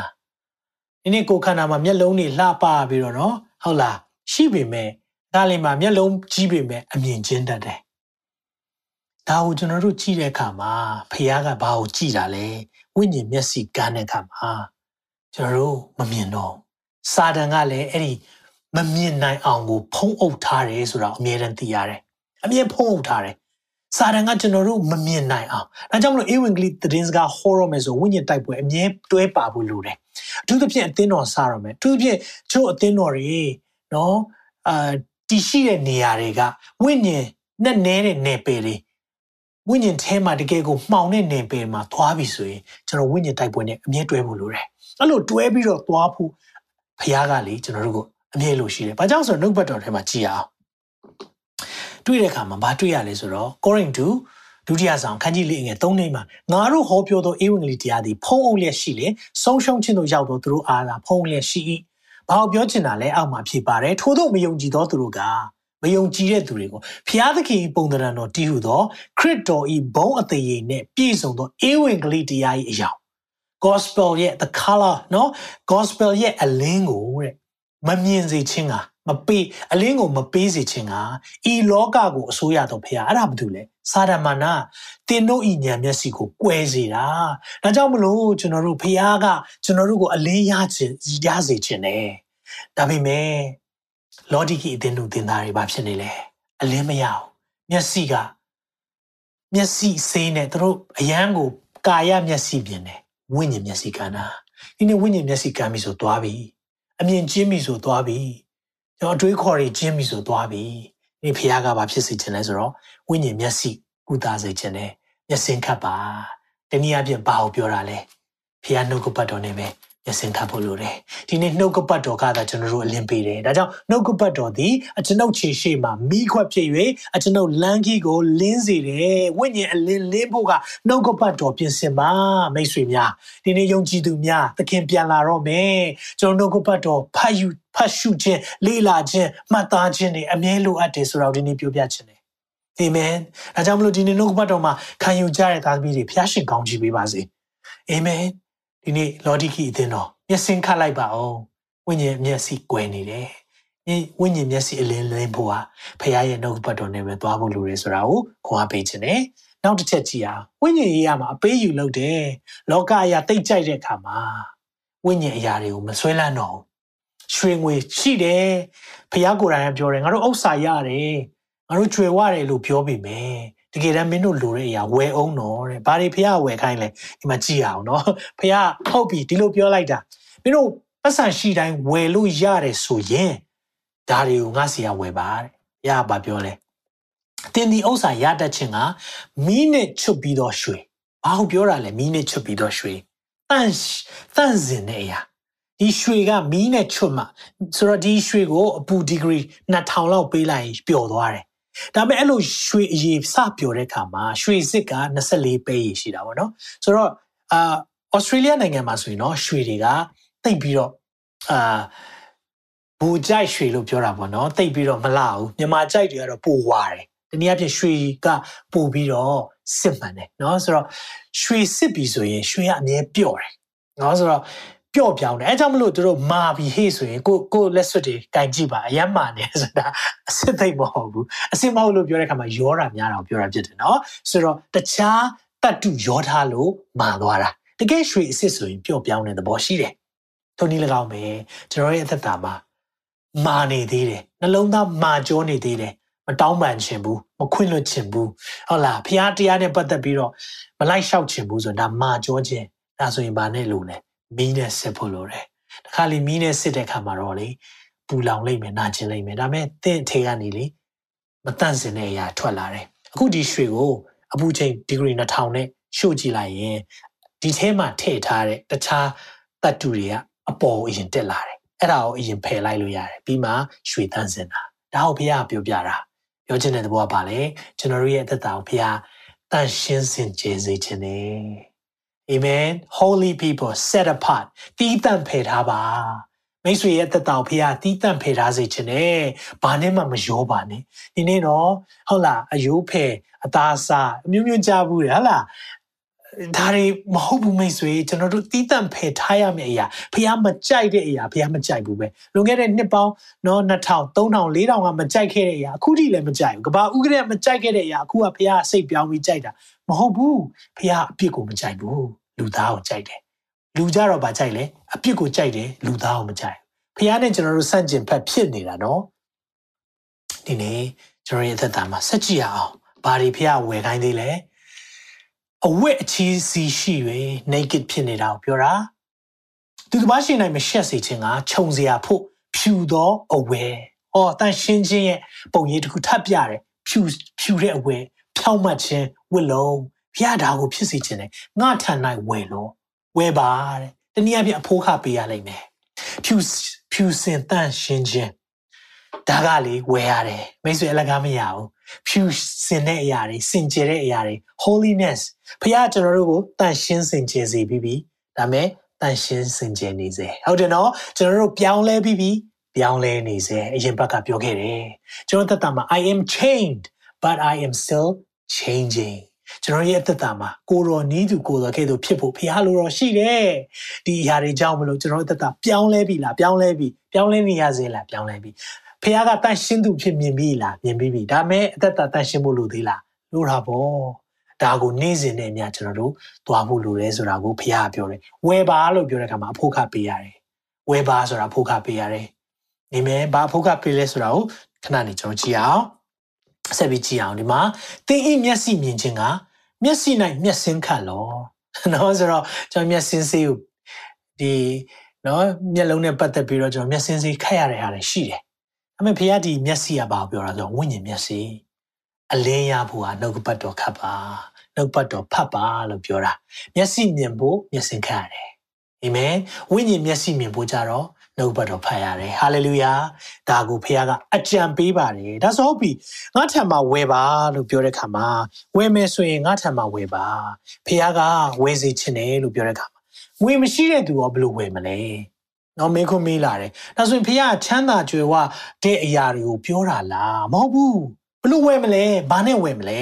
Speaker 2: ။ဒီနေ့ကိုခန္ဓာမှာမျက်လုံးတွေလှပပြီးတော့နော်ဟုတ်လားရှိပေမဲ့ဒါလေးမှာမျက်လုံးကြီးပေမဲ့အမြင်ကျဉ်တတ်တယ်။ဒါကိုကျွန်တော်တို့ကြည့်တဲ့အခါမှာဖခင်ကဘာကိုကြည့်တာလဲဝိညာဉ်မျက်စိကန်းတဲ့အခါမှာကျွန်တော်တို့မမြင်တော့စာတန်ကလည်းအဲ့ဒီမမြင်နိုင်အောင်ကို ဖုံးအုပ်ထားတယ်ဆိုတာအမြဲတမ်းသိရတယ်။အမြဲဖုံးအုပ်ထားတယ်။ စာတန်ကကျွန်တော်တို့မမြင်နိုင်အောင်။ဒါကြောင့်မလို့ဧဝံဂေလိသတင်းစကားဟောရမယ်ဆိုဝိညာဉ်တိုက်ပွဲအမြဲတွဲပါဖို့လိုတယ်။အထူးသဖြင့်အသင်းတော်စားရမယ်။အထူးသဖြင့်ချို့အသင်းတော်တွေနော်အာတည်ရှိတဲ့နေရာတွေကဝိညာဉ်နဲ့နေတဲ့နယ်ပယ်တွေဝိညာဉ်ထဲမှာတကယ်ကိုမှောင်တဲ့နယ်ပယ်မှာသွားပြီဆိုရင်ကျွန်တော်ဝိညာဉ်တိုက်ပွဲနဲ့အမြဲတွဲဖို့လိုတယ်။အဲ့လိုတွဲပြီးတော့သွားဖို့ဖခင်ကလေကျွန်တော်တို့ကိုအမြဲလိုရှိတယ်။ဘာကြောင့်ဆိုတော့နှုတ်ဘတ်တော်ထဲမှာကြည်အောင် တွေ့တဲ့အခါမှာမတွေ့ရလဲဆိုတော့ Corinth 2ဒုတိယဆောင်ခန်းကြီးလေးငယ်၃နေမှာငါတို့ဟောပြောသောဧဝံဂေလိတရားသည်ဖုံးအုပ်လျက်ရှိလေဆုံးရှုံးခြင်းသို့ရောက်သောသူတို့အားသာဖုံးအုပ်လျက်ရှိ၏ဘာလို့ပြောချင်တာလဲအောက်မှာဖြစ်ပါတယ်ထို့သောမယုံကြည်သောသူတို့ကမယုံကြည်တဲ့သူတွေကိုဖျားသခင်ပုံသဏ္ဍာန်တော်တည်ဟူသောခရစ်တော်ဤဘုံအသေးရင်နဲ့ပြည့်စုံသောဧဝံဂေလိတရား၏အရာ gospel ရဲ့ the color နော် gospel ရဲ့အလင်းကိုတဲ့ မမြင်စေခြင်းကမပေးအလင်းကိုမပေးစေခြင်းကဤလောကကိုအစိုးရတော်ဖခင်အဲ့ဒါဘာလို့လဲစာရမဏတင်တို့ဤဉာဏ်မျက်စိကိုကွဲစေတာဒါကြောင့်မလို့ကျွန်တော်တို့ဖခင်ကကျွန်တော်တို့ကိုအလင်းရခြင်းရစေခြင်းနဲ့ဒါပေမဲ့လော်ဒီကီအတင်းတို့တင်သားတွေဘာဖြစ်နေလဲအလင်းမရအောင်မျက်စိကမျက်စိစေးနဲ့တို့အယမ်းကိုကာယမျက်စိပြင်တယ်ဝိညာဉ်မျက်စိကဏ္ဍဒီနေ့ဝိညာဉ်မျက်စိကမ်းပြီဆိုသွားပြီ အမြင်ကျင်းပြီဆိုသွားပြီကျွန်တော်အတွေးခေါ်တွေကျင်းပြီဆိုသွားပြီဒီဖခင်ကဘာဖြစ်စေချင်လဲဆိုတော့ဝိညာဉ်မျက်စိကုသစေချင်တယ်မျက်စင်ခတ်ပါတနည်းအားဖြင့်ဘာကိုပြောတာလဲဖခင်နှုတ်ကပတ်တော်နဲ့ပဲ မျက်စင်ခတ်ဖို့လိုတယ်ဒီနေ့နှုတ်ကပတ်တော်ကသာကျွန်တော်တို့အလင်းပေးတယ်ဒါကြောင့်နှုတ်ကပတ်တော်သည်အကျွန်ုပ်ခြေရှိမှမိခွက်ဖြစ်၍အကျွန်ုပ်လမ်းကြီးကိုလင်းစေတယ်ဝိညာဉ်အလင်းလင်းဖို့ကနှုတ်ကပတ်တော်ပြင်ဆင်ပါမိတ်ဆွေများဒီနေ့ယုံကြည်သူများသခင်ပြန်လာတော့မယ်ကျွန်တော်နှုတ်ကပတ်တော်ဖတ်ယူဖတ်ရှုခြင်းလေ့လာခြင်းမှတ်သားခြင်းတွေအမြဲလိုအပ်တယ်ဆိုတော့ဒီနေ့ပြောပြခြင်းတယ်အာမင်။အဲကြောင့်မလို့ဒီနေ့နှုတ်ကပတ်တော်မှာခံယူကြတဲ့သားသမီးတွေဖျားရှင်ကောင်းချီးပေးပါစေ။အာမင်။ ဒီနေ့လော်ဒီကီအသင်းတော်မျက်စင်ခတ်လိုက်ပါအောင်ဝိညာဉ်မျက်စိကွယ်နေတယ်ဝိညာဉ်မျက်စိအလင်းလင်းဖို့ဟာဖခင်ရဲ့နှုတ်ပတ်တော်နဲ့ပဲသွားဖို့လိုတယ်ဆိုတာကိုခွန်အားပေးခြင်းနဲ့နောက်တစ်ချက်ကြည့်အောင်ဝိညာဉ်ရေးရမှာအပေးယူလုပ်တယ်လောကအရာတိတ်ကြိုက်တဲ့အခါမှာဝိညာဉ်အရာတွေကိုမဆွဲလန်းတော့ရွှေငွေရှိတယ်ဖခင်ကိုယ်တိုင်ကပြောတယ်ငါတို့ဥစ္စာရတယ်ငါတို့ကြွယ်ဝတယ်လို့ပြောပြီမယ် တကယ်တမ်းမင်းတို့လိုတဲ့အရာဝယ်အောင်တော့တဲ့ဘာတွေဖះဝယ်ခိုင်းလဲဒီမှာကြည့်အောင်နော်ဖះဟုတ်ပြီဒီလိုပြောလိုက်တာမင်းတို့ပတ်စံရှိတိုင်းဝယ်လို့ရတယ်ဆိုရင်ဒါတွေကိုငါစီရဝယ်ပါတဲ့ရပါပြောလဲတင်ဒီဥစ္စာရတတ်ခြင်းကမီးနဲ့ချွတ်ပြီးတော့ရွှေဘာဟုတ်ပြောတာလဲမီးနဲ့ချွတ်ပြီးတော့ရွှေတန့်တန့်စင်တဲ့အရာဒီရွှေကမီးနဲ့ချွတ်မှဆိုတော့ဒီရွှေကိုအပူဒီဂရီ2000လောက်ပေးလိုက်ရင်ပျော်သွားတယ် ဒါပေမဲ့အဲ့လိုရွှေအရေစပြောတဲ့အခါမှာရွှေစစ်က24ပဲရေရှိတာပေါ့နော်ဆိုတော့အာဩစတြေးလျနိုင်ငံမှာဆိုရင်တော့ရွှေတွေကတိတ်ပြီးတော့အာဘူကြိုက်ရွှေလို့ပြောတာပေါ့နော်တိတ်ပြီးတော့မလှဘူးမြန်မာကြိုက်တွေကတော့ပိုဝါတယ်တနည်းအားဖြင့်ရွှေကပိုပြီးတော့စစ်မှန်တယ်နော်ဆိုတော့ရွှေစစ်ပြီဆိုရင်ရွှေကအမြဲပျော့တယ်နော်ဆိုတော့ ပျော့ပြောင်းတယ်အဲကြောင့်မလို့တို့မာပြီးဟေ့ဆိုရင်ကိုကိုလက်စွပ်တွေကင်ကြည့်ပါအယမ်းမာနေဆိုတာအစစ်သိမ့်မဟုတ်ဘူးအစစ်မဟုတ်လို့ပြောတဲ့အခါမှာရောတာများတာကိုပြောတာဖြစ်တယ်နော်ဆိုတော့တခြားတတ်တူရောထားလို့မာသွားတာတကယ်ရွှေအစစ်ဆိုရင်ပျော့ပြောင်းတဲ့သဘောရှိတယ်ထုံနည်း၎င်းပဲကျွန်တော်ရဲ့အသက်တာမှာမာနေသေးတယ်နှလုံးသားမာကြောနေသေးတယ်မတောင်းပန်ခြင်းဘူးမခွင့်လွှတ်ခြင်းဘူးဟုတ်လားဖခင်တရားနဲ့ပတ်သက်ပြီးတော့မလိုက်လျှောက်ခြင်းဘူးဆိုတာဒါမာကြောခြင်းဒါဆိုရင်ဘာနဲ့လို့လဲ မီးနဲ့စစ်ဖို့လိုတယ်တခါလေမီးနဲ့စစ်တဲ့ခါမှာတော့လေပူလောင်လိမ့်မယ်နာကျင်လိမ့်မယ်ဒါပေမဲ့တင့်အထေကနေလေမတန့်စင်တဲ့အရာထွက်လာတယ်အခုဒီရွှေကိုအပူချိန်ဒီဂရီ2000နဲ့ရှို့ကြည့်လိုက်ရင်ဒီထဲမှာထည့်ထားတဲ့တခြားတတ်တူတွေကအပေါ်အရင်တက်လာတယ်အဲ့ဒါကိုအရင်ဖယ်လိုက်လို့ရတယ်ပြီးမှရွှေတန့်စင်တာဒါကိုဘုရားပြောပြတာပြောချင်တဲ့သဘောကပါလေကျွန်တော်တို့ရဲ့အသက်တာကိုဘုရားတန့်ရှင်းစင်ကြယ်စေခြင်းနဲ့ Amen holy people set apart တီးတန့်ဖယ်ထားပါမိတ်ဆွေရဲ့တက်တောင်ဖေးကတီးတန့်ဖယ်ထားစေခြင်းနဲ့ဘာနဲ့မှမရောပါနဲ့ဒီနေ့တော့ဟုတ်လားအယိုးဖယ်အသားအစာအမျိုးမျိုးကြားဘူးတယ်ဟုတ်လား ဒါတွေမဟုတ်ဘူးမိတ်ဆွေကျွန်တော်တို့တီးတန့်ဖယ်ထားရမယ့်အရာဖះမကြိုက်တဲ့အရာဖះမကြိုက်ဘူးပဲလွန်ခဲ့တဲ့နှစ်ပေါင်းနော်2000 3000 4000ကမကြိုက်ခဲ့တဲ့အရာအခုထိလည်းမကြိုက်ဘူးကဘာဥကရဲမကြိုက်ခဲ့တဲ့အရာအခုကဖះစိတ်ပြောင်းပြီးကြိုက်တာမဟုတ်ဘူးဖះအပြစ်ကိုမကြိုက်ဘူးလူသားကိုကြိုက်တယ်လူကြတော့ဗာကြိုက်လဲအပြစ်ကိုကြိုက်တယ်လူသားကိုမကြိုက်ဖះနဲ့ကျွန်တော်တို့ဆန့်ကျင်ဖက်ဖြစ်နေတာနော်ဒီနေ့ကျွန်တော်ရဲ့အသက်တာမှာစက်ကြည့်ရအောင်ဘာတွေဖះဝယ်ခိုင်းသေးလဲ အဝတ်အချီးစီရှိ၍၊ naked ဖြစ်နေတာကိုပြောတာသူတစ်ပါးရှင်နိုင်မရှက်စေခြင်းကခြုံစရာဖို့ဖြူသောအဝယ်။အော်တန်ရှင်းခြင်းရဲ့ပုံရိပ်တစ်ခုထပ်ပြတယ်ဖြူဖြူတဲ့အဝယ်ဖြောင်းမှတ်ခြင်းဝတ်လုံးဘုရားဒါကိုဖြစ်စေခြင်းနဲ့ငါထန်၌ဝယ်လို့ဝယ်ပါတဲ့တနည်းအားဖြင့်အဖိုးခပေးရလိမ့်မယ်ဖြူဖြူစင်တန့်ရှင်းခြင်းဒါကလေဝယ်ရတယ်မိတ်ဆွေအလကားမရဘူး ဖြူစင်တဲ့အရာတွေစင်ကြယ်တဲ့အရာတွေ holiness ဘုရားကျွန်တော်တို့ကိုတန့်ရှင်းစင်ကြယ်စေပြီးပြီဒါမဲ့တန့်ရှင်းစင်ကြယ်နေစေဟုတ်တယ်နော်ကျွန်တော်တို့ပြောင်းလဲပြီးပြီပြောင်းလဲနေစေအရင်ဘက်ကပြောခဲ့တယ်ကျွန်တော်သက်တာမှာ I am chained but I am still changing ကျွန်တော်ရဲ့အသက်တာမှာကိုတော်နီးသူကိုတော်ကဲ့သို့ဖြစ်ဖို့ဖရားလိုတော်ရှိတယ်ဒီအရာတွေကြောင့်မလို့ကျွန်တော်အသက်တာပြောင်းလဲပြီလားပြောင်းလဲပြီပြောင်းလဲနေရစေလားပြောင်းလဲပြီ ဖရားကတန်ရှင်းသူဖြစ်မြင်ပြီလားမြင်ပြီပြီဒါမဲ့အသက်တာတန်ရှင်းဖို့လိုသေးလားလို့တာပေါ့ဒါကိုနေ့စဉ်နဲ့အများကျွန်တော်တို့သွားဖို့လိုတယ်ဆိုတာကိုဖခင်ပြောတယ်ဝယ်ပါလို့ပြောတဲ့အခါမှာအဖို့ခပေးရတယ်ဝယ်ပါဆိုတာအဖို့ခပေးရတယ်နေမယ်ဘာအဖို့ခပေးလဲဆိုတာကိုခဏနေကျွန်တော်ကြည့်အောင်ဆက်ပြီးကြည့်အောင်ဒီမှာသင်ဤမျက်စိမြင်ခြင်းကမျက်စိ၌မျက်စင်းခတ်လောနော်ဆိုတော့ကျွန်တော်မျက်စင်းစေးကိုဒီနော်မျက်လုံးနဲ့ပတ်သက်ပြီးတော့ကျွန်တော်မျက်စင်းစေးခတ်ရတဲ့ဟာတွေရှိတယ်။ ဒါပေမဲ့ဖခင်ဒီမျက်စိကဘာကိုပြောတာဆိုဝိညာဉ်မျက်စိအလင်းရဖို့ဟာနှုတ်ပတ်တော်ခတ်ပါနှုတ်ပတ်တော်ဖတ်ပါလို့ပြောတာမျက်စိမြင်ဖို့မျက်စင်ခတ်ရတယ်အာမင်ဝိညာဉ်မျက်စိမြင်ဖို့ကြတော့နှုတ်ပတ်တော်ဖတ်ရတယ်ဟာလေလုယာဒါကိုဖခင်ကအကြံပေးပါတယ်ဒါဆိုဟုတ်ပြီငါထံမှာဝယ်ပါလို့ပြောတဲ့ခါမှာဝယ်မယ်ဆိုရင်ငါထံမှာဝယ်ပါဖခင်ကဝယ်စီချင်တယ်လို့ပြောတဲ့ခါမှာငွေမရှိတဲ့သူရောဘယ်လိုဝယ်မလဲ နော်မေခွန်မေးလာတယ်ဒါဆိုရင်ဖခင်ကချမ်းသာကြွယ်ဝတဲ့အရာတွေကိုပြောတာလားမဟုတ်ဘူးဘလို့ဝယ်မလဲဘာနဲ့ဝယ်မလဲ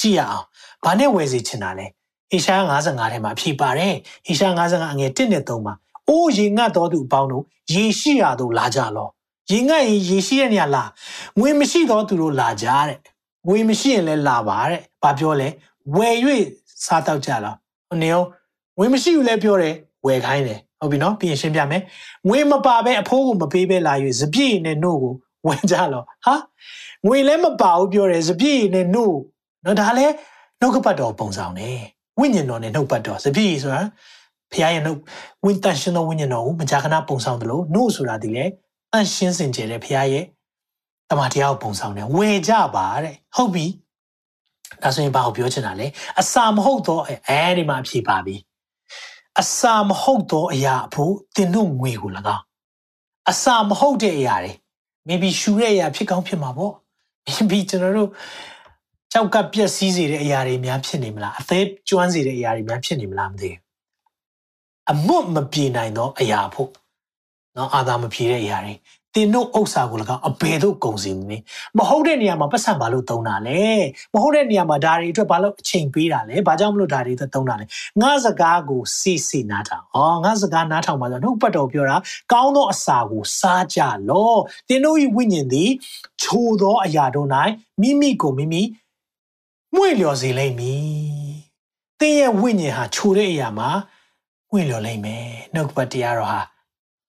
Speaker 2: ကြည့်ရအောင်ဘာနဲ့ဝယ်စီချင်တာလဲဟေရှာ55ထဲမှာအဖြေပါတယ်ဟေရှာ55အငယ်1နဲ့3မှာအိုးရေငတ်တော်သူအပေါင်းတို့ရေရှိရတို့လာကြလောရေငတ်ရင်ရေရှိတဲ့နေရာလာငွေမရှိတော်သူတို့လာကြတဲ့ငွေမရှိရင်လည်းလာပါတဲ့ဘာပြောလဲဝယ်၍စားတော့ကြလားနေအောင်ငွေမရှိဘူးလည်းပြောတယ်ဝယ်ခိုင်းတယ် ဟုတ်ပြီနော်ပြင်ရှင်းပြမယ်ငွေမပါပဲအဖိုးကိုမပေးပဲလာ၍စပြည့်နဲ့နှုတ်ကိုဝယ်ကြလောဟာငွေလည်းမပါဘူးပြောတယ်စပြည့်နဲ့နှုတ်နော်ဒါလည်းနှုတ်ကပတ်တော်ပုံဆောင်တယ်ဝိညာဉ်တော်နဲ့နှုတ်ပတ်တော်စပြည့်ဆိုတာဖခင်ရဲ့နှုတ်ဝိတန်ရှင်သောဝိညာဉ်တော်ကိုမကြာခဏပုံဆောင်တယ်လို့နှုတ်ဆိုတာဒီလေအန်ရှင်းစင်ကြယ်တဲ့ဖခင်ရဲ့တမန်တရားကိုပုံဆောင်တယ်ဝေကြပါတဲ့ဟုတ်ပြီဒါဆိုရင်ဘာကိုပြောချင်တာလဲအစာမဟုတ်တော့အဲဒီမှာဖြေပါပြီ အစာမဟုတ်သောအရာအဖို့တင်တို့ငွေကို၎င်းအစာမဟုတ်တဲ့အရာတွေ maybe ရှူတဲ့အရာဖြစ်ကောင်းဖြစ်မှာပေါ့ maybe ကျွန်တော်တို့ကြောက်ကပြက်စီးစေတဲ့အရာတွေများဖြစ်နေမလားအသေးကျွမ်းစေတဲ့အရာတွေများဖြစ်နေမလားမသိဘူးအမွတ်မပြေနိုင်သောအရာဖို့နော်အာသာမပြေတဲ့အရာတွေ တင်တို့ဥစ္စာကို၎င်းအဘယ်သို့ကုန်စည်နေမဟုတ်တဲ့နေရာမှာပတ်စံဘာလို့သုံးတာလဲမဟုတ်တဲ့နေရာမှာဒါတွေအတွက်ဘာလို့အချိန်ပေးတာလဲဘာကြောင့်မလို့ဒါတွေအတွက်သုံးတာလဲငါစကားကိုစီစီနားထောင်ဩငါစကားနားထောင်ပါဆိုတော့နှုတ်ပတ်တော်ပြောတာကောင်းသောအစာကိုစားကြလောတင်တို့၏ဝိညာဉ်သည်ချိုသောအရာတို့၌မိမိကိုမိမိမွေ့လျော်စေလိမ့်မည်။သင်ရဲ့ဝိညာဉ်ဟာချိုတဲ့အရာမှာမွေ့လျော်လိမ့်မယ်။နှုတ်ပတ်တရားတော်ဟာ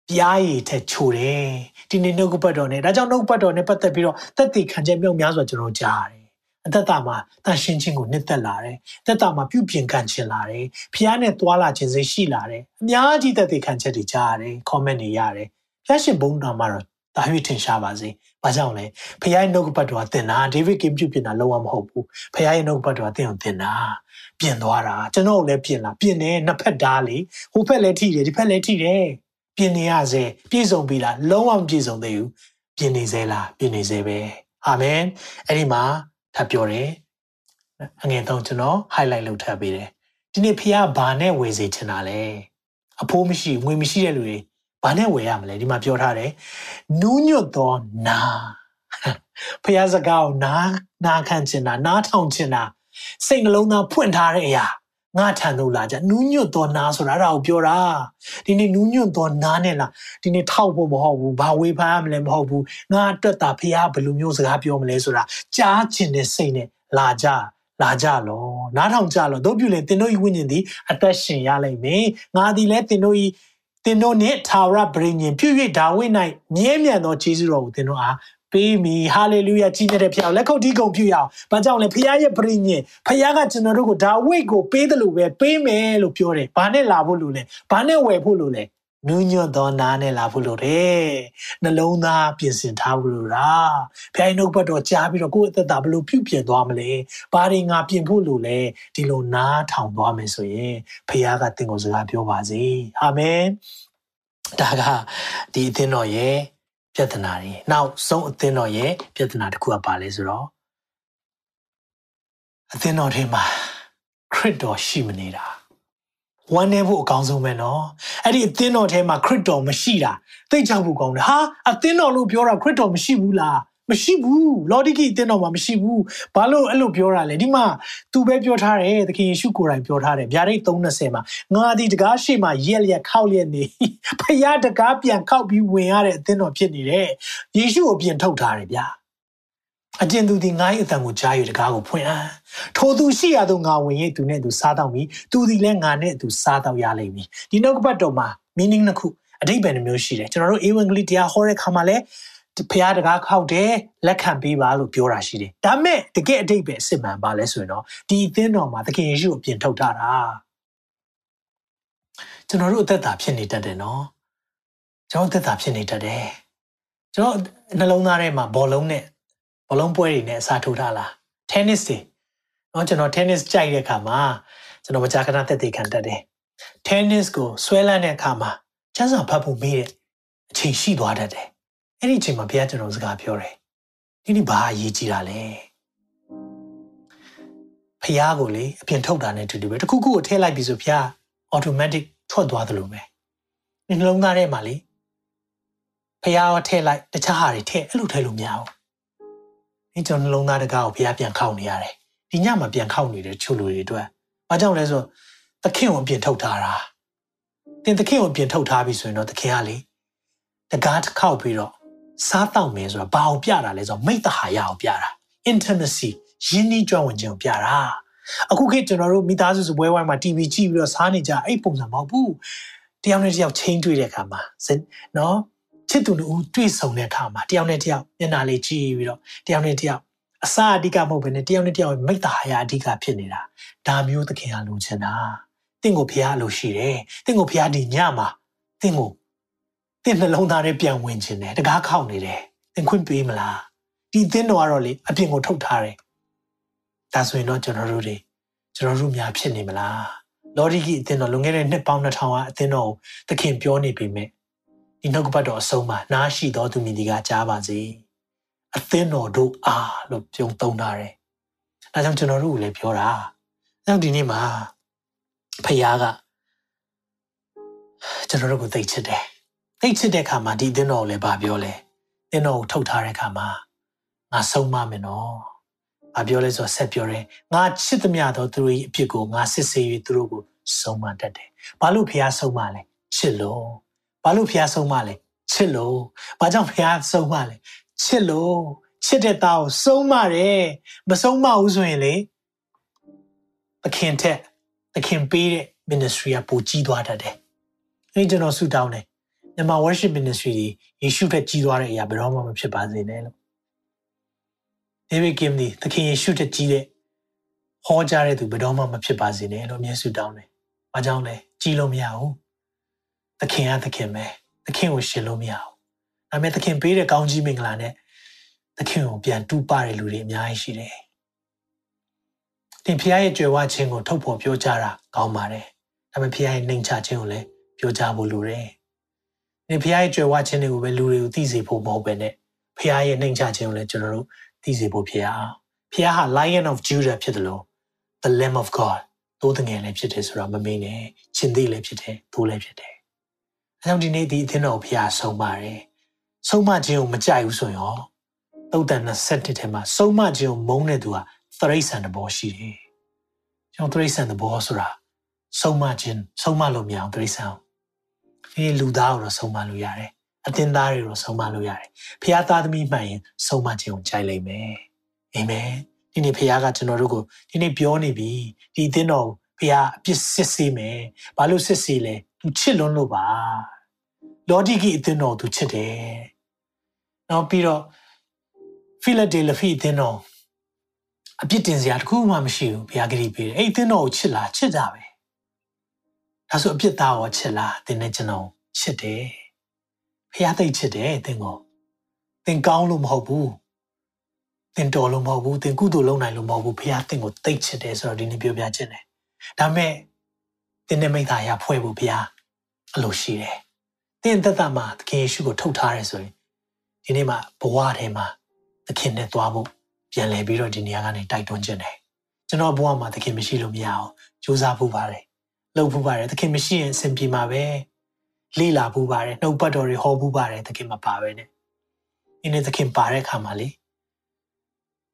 Speaker 2: ပြားရည်ထက်ချိုတယ်။ဒီနေ့နှုတ်ပတ်တော်နဲ့ဒါကြောင့်နှုတ်ပတ်တော်နဲ့ပတ်သက်ပြီးတော့သက်တည်ခံချက်မြောက်များစွာကျွန်တော်ကြားရတယ်။အသက်တာမှာတန်ရှင်းခြင်းကိုနှစ်သက်လာတယ်။သက်တာမှာပြုပြင်ခံခြင်းလာတယ်။ဖျားနဲ့သွာလာခြင်းစိတ်ရှိလာတယ်။အများကြီးသက်တည်ခံချက်တွေကြားရတယ်။ comment တွေရတယ်။ဖျားရှင်ဘုန်းတော်မှာတော့ဒါရွေးထင်ရှားပါစေ။ဘာကြောင့်လဲဖခင်ရဲ့နှုတ်ကပတ်တော်ကတင်တာဒေးဗစ်ကင်ပြုတ်ပြင်တာလုံးဝမဟုတ်ဘူးဖခင်ရဲ့နှုတ်ကပတ်တော်ကတင်အောင်တင်တာပြင်သွားတာကျွန်တော်လည်းပြင်လာပြင်တယ်နှစ်ဖက်ဓာတ်လေဟိုဖက်လည်းထိတယ်ဒီဖက်လည်းထိတယ် ပြင်နေရစေပြည့်စုံပြီလားလုံးဝမပြည့်စုံသေးဘူးပြင်နေစေလားပြင်နေစေပဲအာမင်အဲ့ဒီမှာထပ်ပြောတယ်အငယ်တော့ကျွန်တော် highlight လုပ်ထားပေးတယ်ဒီနေ့ဖခင်ဘာနဲ့ဝေစေချင်တာလဲအဖိုးမရှိငွေမရှိတဲ့လူတွေဘာနဲ့ဝယ်ရမလဲဒီမှာပြောထားတယ်နူးညွတ်သောနာဖះစကားကိုနားနားခံချင်တာနားထောင်ချင်တာစိတ်နှလုံးသားဖွင့်ထားတဲ့အရာ ငါထံသို့လာကြနူးညွတ်သောနားဆိုတာအဲ့ဒါကိုပြောတာဒီနေ့နူးညွတ်သောနားနဲ့လားဒီနေ့ထောက်ဖို့မဟုတ်ဘူးဘာဝေဖန်ရမလဲမဟုတ်ဘူးငါအတွက်တာဖះဘယ်လိုမျိုးစကားပြောမလဲဆိုတာကြားချင်တဲ့စိတ်နဲ့လာကြလာကြလောနားထောင်ကြလောတို့ပြုလေတင်တို့ဤဝိညာဉ်သည်အသက်ရှင်ရလိမ့်မယ်ငါသည်လည်းတင်တို့ဤသင်တို့နှင့်ထာဝရဗြိဉ္ဉ်ပြု၍ဒါဝိဒ်၌မြဲမြံသောခြေစွတော်ကိုသင်တို့အား ပေးမီဟာလေလုယာကြီးမြတ်တဲ့ဖခင်လက်ခုပ်တီးကုန်ပြုရအောင်။ဘာကြောင့်လဲဖခင်ရဲ့ပြိညင်ဖခင်ကကျွန်တော်တို့ကိုဒါဝိဒ်ကိုပေးတယ်လို့ပဲပေးမယ်လို့ပြောတယ်။ဘာနဲ့လာဖို့လို့လဲ။ဘာနဲ့ဝယ်ဖို့လို့လဲ။နူးညွတ်သောနားနဲ့လာဖို့လို့တယ်။နှလုံးသားပြင်ဆင်ထားဖို့လို့လား။ဖခင်နှုတ်ဘတ်တော်ကြားပြီးတော့ကိုယ့်အသက်တာဘလို့ပြုပြင်သွားမလဲ။ဘာတွေငါပြင်ဖို့လို့လဲ။ဒီလိုနားထောင်သွားမယ်ဆိုရင်ဖခင်ကသင်ကိုစကားပြောပါစေ။အာမင်။ဒါကဒီအသင်းတော်ရဲ့ ပြဿနာတွေနောက်ဆုံးအသင်းတော်ရဲ့ပြဿနာတစ်ခုကပါလဲဆိုတော့အသင်းတော်ထဲမှာခရစ်တော်ရှိမနေတာဝမ်းနည်းဖို့အကောင်းဆုံးပဲနော်အဲ့ဒီအသင်းတော်ထဲမှာခရစ်တော်မရှိတာသိချောက်ဖို့ကောင်းတယ်ဟာအသင်းတော်လို့ပြောတာခရစ်တော်မရှိဘူးလား မရှိဘူးလော်ဒီကီအသင်းတော်မှာမရှိဘူးဘာလို့အဲ့လိုပြောတာလဲဒီမှာသူပဲပြောထားတယ်သခင်ယေရှုကိုယ်တိုင်ပြောထားတယ်ဗျာဒိတ်330မှာငါဒီတကားရှိမှရက်ရက်ခောက်ရက်နေဖယားတကားပြန်ခောက်ပြီးဝင်ရတဲ့အသင်းတော်ဖြစ်နေတယ်ယေရှုကိုပြင်ထုတ်ထားတယ်ဗျာအကျဉ်သူသည်ငါ၏အတန်ကိုကြား၍တကားကိုဖွင့်အံ့ထိုသူရှိရသောငါဝင်၍သူနဲ့သူစားတော့မည်သူသည်လည်းငါနဲ့သူစားတော့ရလိမ့်မည်ဒီနောက်ကပတ်တော်မှာ meaning နှစ်ခုအဓိပ္ပာယ်နှမျိုးရှိတယ်ကျွန်တော်တို့ဧဝံဂေလိတရားဟောတဲ့ခါမှာလည်း ဖះတကားခောက်တယ်လက်ခံပေးပါလို့ပြောတာရှိတယ်ဒါမဲ့တကယ်အဓိပ္ပာယ်စစ်မှန်ပါလဲဆိုရင်တော့ဒီအသင်းတော်မှာသခင်ယေရှုကိုပြင်ထုတ်ထားတာကျွန်တော်တို့အသက်တာဖြစ်နေတတ်တယ်နော်ကျွန်တော်အသက်တာဖြစ်နေတတ်တယ်ကျွန်တော်နှလုံးသားထဲမှာဘောလုံးနဲ့ဘောလုံးပွဲတွေနဲ့အစားထိုးထားလား tennis တွေနော်ကျွန်တော် tennis ကြိုက်တဲ့အခါမှာကျွန်တော်မကြာခဏသက်သေခံတတ်တယ် tennis ကိုဆွဲလန်းတဲ့အခါမှာကျန်းစာဖတ်ဖို့မေးတဲ့အချိန်ရှိသွားတတ်တယ် အဲ့ဒီအချိန်မှာဘုရားကျွန်တော်စကားပြောတယ်ဒီနေ့ဘာအရေးကြီးတာလဲဖះကိုလေအပြင်ထုတ်တာနဲ့တူတူပဲတခုခုကိုထည့်လိုက်ပြီဆိုဖះ automatic ထွက်သွားသလိုပဲနှလုံးသားထဲမှာလေဖះရောထည့်လိုက်တခြားဟာတွေထည့်အဲ့လိုထည့်လို့မရဘူးဒီကျွန်တော်နှလုံးသားတကားကိုဖះပြန်ခောက်နေရတယ်ဒီညမှာပြန်ခောက်နေတဲ့ချို့လူတွေအတွက်ဘာကြောင့်လဲဆိုသခင်ကိုအပြင်ထုတ်ထားတာတင်သခင်ကိုအပြင်ထုတ်ထားပြီဆိုရင်တော့သခင်ကလေတကားတစ်ခေါက်ပြီးတော့ စားတောက်မယ်ဆိုတာဘာအောင်ပြတာလဲဆိုတော့မိတ္တဟာရအောင်ပြတာ intimacy ယဉ်နီးကျွမ်းဝင်ခြင်းကိုပြတာအခုခေတ်ကျွန်တော်တို့မိသားစုစပွဲဝိုင်းမှာ TV ကြည့်ပြီးတော့စားနေကြအဲ့ပုံစံမဟုတ်ဘူးတယောက်နဲ့တယောက်ချင်းတွေ့တဲ့အခါမှာနော်ချစ်သူတို့တွေ့ဆုံတဲ့အခါမှာတယောက်နဲ့တယောက်မျက်နှာလေးကြည့်ပြီးတော့တယောက်နဲ့တယောက်အစာအဓိကမဟုတ်ဘဲနဲ့တယောက်နဲ့တယောက်မိတ္တဟာရအဓိကဖြစ်နေတာဒါမျိုးသခင်ကလိုချင်တာတင့်ကိုဖះလိုရှိတယ်တင့်ကိုဖះဒီညမှာတင့်ကို တင့်နှလုံးသားထဲပြန်ဝင်ခြင်းတယ်တကားခောက်နေတယ်သင်ခွင့်ပေးမလားဒီသင်းတော်ကတော့လေအပြင်ကိုထုတ်ထားတယ်ဒါဆိုရင်တော့ကျွန်တော်တို့တွေကျွန်တော်တို့များဖြစ်နေမလားလော်ဒီကြီးအသင်းတော်လွန်ခဲ့တဲ့နှစ်ပေါင်း2000ကအသင်းတော်ကိုသခင်ပြောနေပြီမဲ့ဒီနှုတ်ကပတ်တော်အဆုံးမှာနားရှိတော်သူမြည်ဒီကကြားပါစေအသင်းတော်တို့အားလို့ပြုံသုံးထားတယ်ဒါကြောင့်ကျွန်တော်တို့ကိုလည်းပြောတာအဲကြောင့်ဒီနေ့မှာဖခင်ကကျွန်တော်တို့ကိုသိချစ်တယ် သိချစ်တဲ့အခါမှာဒီအသင်းတော်ကိုလည်းဗာပြောလဲအသင်းတော်ကိုထုတ်ထားတဲ့အခါမှာငါဆုံးမမယ်နော်။ဘာပြောလဲဆိုတော့ဆက်ပြောတယ်။ငါချစ်သမျှသောသူတို့၏အဖြစ်ကိုငါစစ်ဆေး၍သူတို့ကိုဆုံးမတတ်တယ်။ဘာလို့ဖះဆုံးမလဲ။ချစ်လို့။ဘာလို့ဖះဆုံးမလဲ။ချစ်လို့။ဘာကြောင့်ဖះဆုံးမလဲ။ချစ်လို့။ချစ်တဲ့သားကိုဆုံးမတယ်။မဆုံးမဘူးဆိုရင်လေသခင်ထက်သခင်ပေးတဲ့ ministry ကပိုကြီးသွားတတ်တယ်။အဲကျွန်တော်ဆုတောင်းတယ်။ မြန်မာ worship ministry ကြီးယေရှုထက်ကြီးသွားတဲ့အရာဘယ်တော့မှမဖြစ်ပါစေနဲ့လို့ဒေးဗစ်ကင်ဒီသခင်ယေရှုတကြီးတဲ့ဟောကြားတဲ့သူဘယ်တော့မှမဖြစ်ပါစေနဲ့လို့မြတ်ဆုတောင်းတယ်။ဘာကြောင့်လဲကြီးလို့မရဘူး။သခင်ကသခင်ပဲ။သခင်ကိုရှင်လို့မရဘူး။ဒါပေမဲ့သခင်ပေးတဲ့ကောင်းကြီးမင်္ဂလာနဲ့သခင်ကိုပြန်တူးပတဲ့လူတွေအများကြီးရှိတယ်။သင်ဖခင်ရဲ့ကြွယ်ဝခြင်းကိုထုတ်ဖော်ပြောကြားတာကောင်းပါတယ်။ဒါပေမဲ့ဖခင်ရဲ့နှိမ်ချခြင်းကိုလည်းပြောကြားဖို့လိုတယ်။ သင်ဖခင်ရဲ့ကြွယ်ဝခြင်းတွေကိုပဲလူတွေကိုသိစေဖို့မဟုတ်ပဲနဲ့ဖခင်ရဲ့နှိမ်ချခြင်းကိုလည်းကျွန်တော်တို့သိစေဖို့ဖြစ်အောင်ဖခင်ဟာ Lion of Judah ဖြစ်တယ်လို့ the Lamb of God သိုးတငယ်လည်းဖြစ်တယ်ဆိုတာမမေ့နဲ့ရှင်သေးလည်းဖြစ်တယ်သိုးလည်းဖြစ်တယ်အဲကြောင့်ဒီနေ့ဒီအသင်းတော်ဖခင်ဆုံးပါတယ်ဆုံးမခြင်းကိုမကြိုက်ဘူးဆိုရင်သုတ်တန်27ထဲမှာဆုံးမခြင်းကိုမုန်းတဲ့သူဟာသရိษံတဘောရှိတယ်ကျွန်တော်သရိษံတဘောဆိုတာဆုံးမခြင်းဆုံးမလို့မရအောင်သရိษံ ဒီလူသားကိုတော့ဆုံးမလို့ရတယ်အသင်သားတွေကိုဆုံးမလို့ရတယ်။ဖခင်သားသမီးမှန်ရင်ဆုံးမခြင်းကိုကြိုက်လိမ့်မယ်။အာမင်။ဒီနေ့ဖခင်ကကျွန်တော်တို့ကိုဒီနေ့ပြောနေပြီ။ဒီအသင်းတော်ဖခင်အပြစ်စစ်ဆေးမယ်။ဘာလို့စစ်ဆေးလဲ။ तू ချစ်လွန်းလို့ပါ။လော်ဒီကီအသင်းတော် तू ချစ်တယ်။နောက်ပြီးတော့ဖိလဒေလဖီအသင်းတော်အပြစ်တင်စရာတခုမှမရှိဘူးဘုရားဂရုပေးတယ်။အဲ့ဒီအသင်းတော်ကိုချစ်လားချစ်တာပဲ။ ဒါဆိုအပြစ်သားရောချစ်လားသင်နဲ့ကျွန်တော်ချစ်တယ်။ဖះသိချစ်တယ်သင်ကိုသင်ကောင်းလို့မဟုတ်ဘူးသင်တော်လို့မဟုတ်ဘူးသင်ကုသိုလ်လုပ်နိုင်လို့မဟုတ်ဘူးဖះသင်ကိုသိချစ်တယ်ဆိုတော့ဒီနေ့ပြောပြခြင်းတယ်ဒါမဲ့သင်နဲ့မိသားရဖွဲ့ဖို့ဖះအလိုရှိတယ်သင်သက်သက်မှာသခင်ယေရှုကိုထုတ်ထားတယ်ဆိုရင်ဒီနေ့မှာဘဝထဲမှာသခင်နဲ့သွားဖို့ပြန်လဲပြီးတော့ဒီနေရာကနေတိုက်တွန်းခြင်းတယ်ကျွန်တော်ဘဝမှာသခင်မရှိလို့မရအောင်ကြိုးစားဖို့ပါတယ် လုပ်ဖို့ပါတယ်သခင်မရှိရင်အဆင်ပြေမှာပဲလေ့လာဖို့ပါတယ်နှုတ်ပတ်တော်တွေဟောဖို့ပါတယ်သခင်မပါပဲနဲ့ဒီနေ့သခင်ပါတဲ့အခါမှာလေ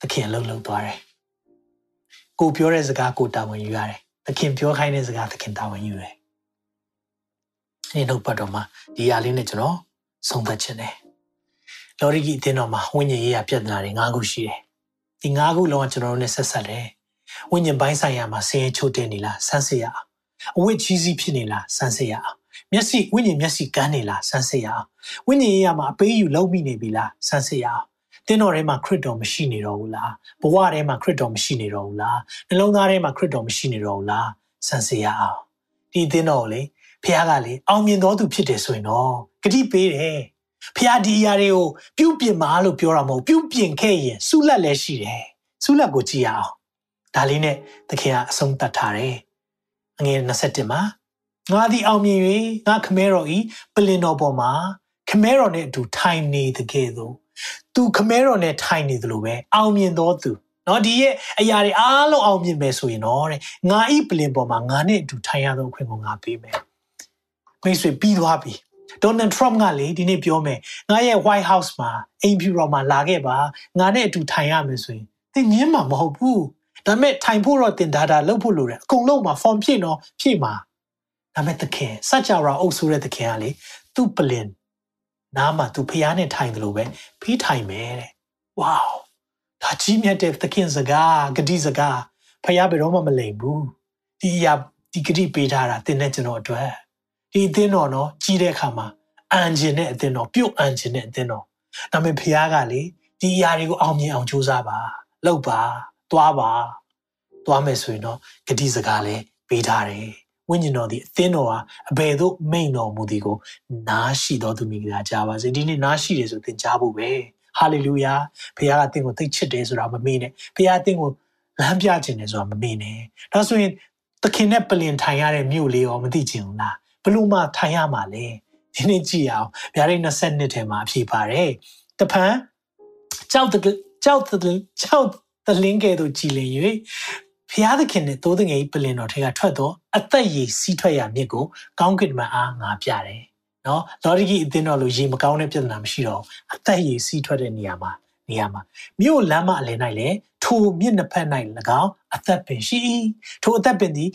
Speaker 2: သခင်လှုပ်လှုပ်သွားတယ်ကိုပြောတဲ့စကားကိုတာဝန်ယူရတယ်သခင်ပြောခိုင်းတဲ့စကားသခင်တာဝန်ယူတယ်ဒီနှုတ်ပတ်တော်မှာဒီအရာလေးနဲ့ကျွန်တော်ဆုံးသက်ခြင်းတယ်လော်ရီကြီးအသင်းတော်မှာဝိညာဉ်ရေးရပြဿနာတွေ၅ခုရှိတယ်ဒီ၅ခုလုံးကကျွန်တော်တို့နဲ့ဆက်ဆက်တယ်ဝိညာဉ်ပိုင်းဆိုင်ရာမှာဆင်းရဲချို့တဲ့နေလားစမ်းစစ်ရအောင် အဝိချီးစီးဖြစ်နေလားစမ်းစစ်ရအောင်မျက်စိဝိညာဉ်မျက်စိကန်းနေလားစမ်းစစ်ရအောင်ဝိညာဉ်ရေးရမှာအပေးယူလုံးမိနေပြီလားစမ်းစစ်ရအောင်တင်းတော်ထဲမှာခရစ်တော်မရှိနေတော့ဘူးလားဘဝထဲမှာခရစ်တော်မရှိနေတော့ဘူးလားနှလုံးသားထဲမှာခရစ်တော်မရှိနေတော့ဘူးလားစမ်းစစ်ရအောင်ဒီတင်းတော်ကိုလေဖခင်ကလေအောင်မြင်တော်သူဖြစ်တယ်ဆိုရင်တော့ဂတိပေးတယ်ဖခင်ဒီအရာတွေကိုပြုပြင်ပါလို့ပြောတာမဟုတ်ပြုပြင်ခဲ့ရင်ဆုလက်လည်းရှိတယ်ဆုလက်ကိုကြည့်ရအောင်ဒါလေးနဲ့သခင်ကအဆုံးသတ်ထားတယ်အ ငယ်27မှာငါသည်အောင်မြင်၍ငါခမဲတော်ဤပလင်တော်ပေါ်မှာခမဲတော်နဲ့အတူထိုင်နေတကယ်သို့သူခမဲတော်နဲ့ထိုင်နေသလိုပဲအောင်မြင်တော်သူနော်ဒီရဲ့အရာတွေအားလုံးအောင်မြင်မယ်ဆိုရင်တော့တဲ့ငါဤပလင်ပေါ်မှာငါနဲ့အတူထိုင်ရသောအခွင့်ကိုငါပေးမယ်မိတ်ဆွေပြီးသွားပြီဒေါ်နယ်ထရမ့်ကလေဒီနေ့ပြောမယ်ငါရဲ့ White House မှာအိမ်ဖြူတော်မှာလာခဲ့ပါငါနဲ့အတူထိုင်ရမယ်ဆိုရင်သင်ငင်းမှာမဟုတ်ဘူး ဒါပေမဲ့ထိုင်ဖို့တော့တင်ဒါတာလုပ်ဖို့လိုတယ်အကုန်လုံးမှာ form ဖြည့်တော့ဖြည့်မှာဒါပေမဲ့သခင်စัจ java အုပ်ဆိုတဲ့သခင်ကလေသူ့ပလင်နားမှာသူဖျားနဲ့ထိုင်တယ်လို့ပဲဖိထိုင်မယ်တဲ့ဝေါဒါကြီးမြတ်တဲ့သခင်စကားဂတိစကားဖျားဘယ်တော့မှမလိမ်ဘူးဒီအရာဒီဂတိပေးထားတာသင်နဲ့ကျွန်တော်အတွက်ဒီအသင်းတော်နော်ကြီးတဲ့အခါမှာအန်ဂျင်နဲ့အသင်းတော်ပြုတ်အန်ဂျင်နဲ့အသင်းတော်ဒါပေမဲ့ဖျားကလေဒီအရာတွေကိုအောင်မြင်အောင်ကြိုးစားပါလုပ်ပါ သွားပါသွားမယ်ဆိုရင်တော့ဂတိစကားလည်းပေးထားတယ်ဝိညာဉ်တော်ဒီအသင်းတော်ဟာအဘယ်သို့မိန်တော်မူသည်ကို နားရှိတော်သူမိကြကြားပါစေဒီနေ့နားရှိတယ်ဆိုသင်ကြားဖို့ပဲဟာလေလုယာဘုရားကသင်ကိုသိချစ်တယ်ဆိုတာမမေ့နဲ့ဘုရားသင်ကိုလမ်းပြခြင်းတယ်ဆိုတာမမေ့နဲ့ဒါဆိုရင်သခင်နဲ့ပလင်ထိုင်ရတဲ့မြို့လေးရောမသိချင်ဘူးလားဘလို့မှထိုင်ရမှာလဲဒီနေ့ကြည့်အောင်ဗျာဒိတ်20ထဲမှာအဖြေပါတယ်တဖန်ကြောက်တဲ့ကြောက်တဲ့ကြောက် သလင်းကဲ့သို့ကြည်လင်၍ဖျားသခင်နဲ့သိုးသငယ်ကြီးပလင်တော်ထဲကထွက်တော့အသက်ရည်စီးထွက်ရမြစ်ကိုကောင်းကင်မှာအားငါပြတယ်နော်လော်ဒီကီအသင်းတော်လိုရေမကောင်းတဲ့ပြဿနာမရှိတော့အသက်ရည်စီးထွက်တဲ့နေရာမှာနေရာမှာမြို့လမ်းမအလယ်၌လည်းထိုမြစ်နှစ်ဖက်၌၎င်းအသက်ပင်ရှိ၏ထိုအသက်ပင်သည်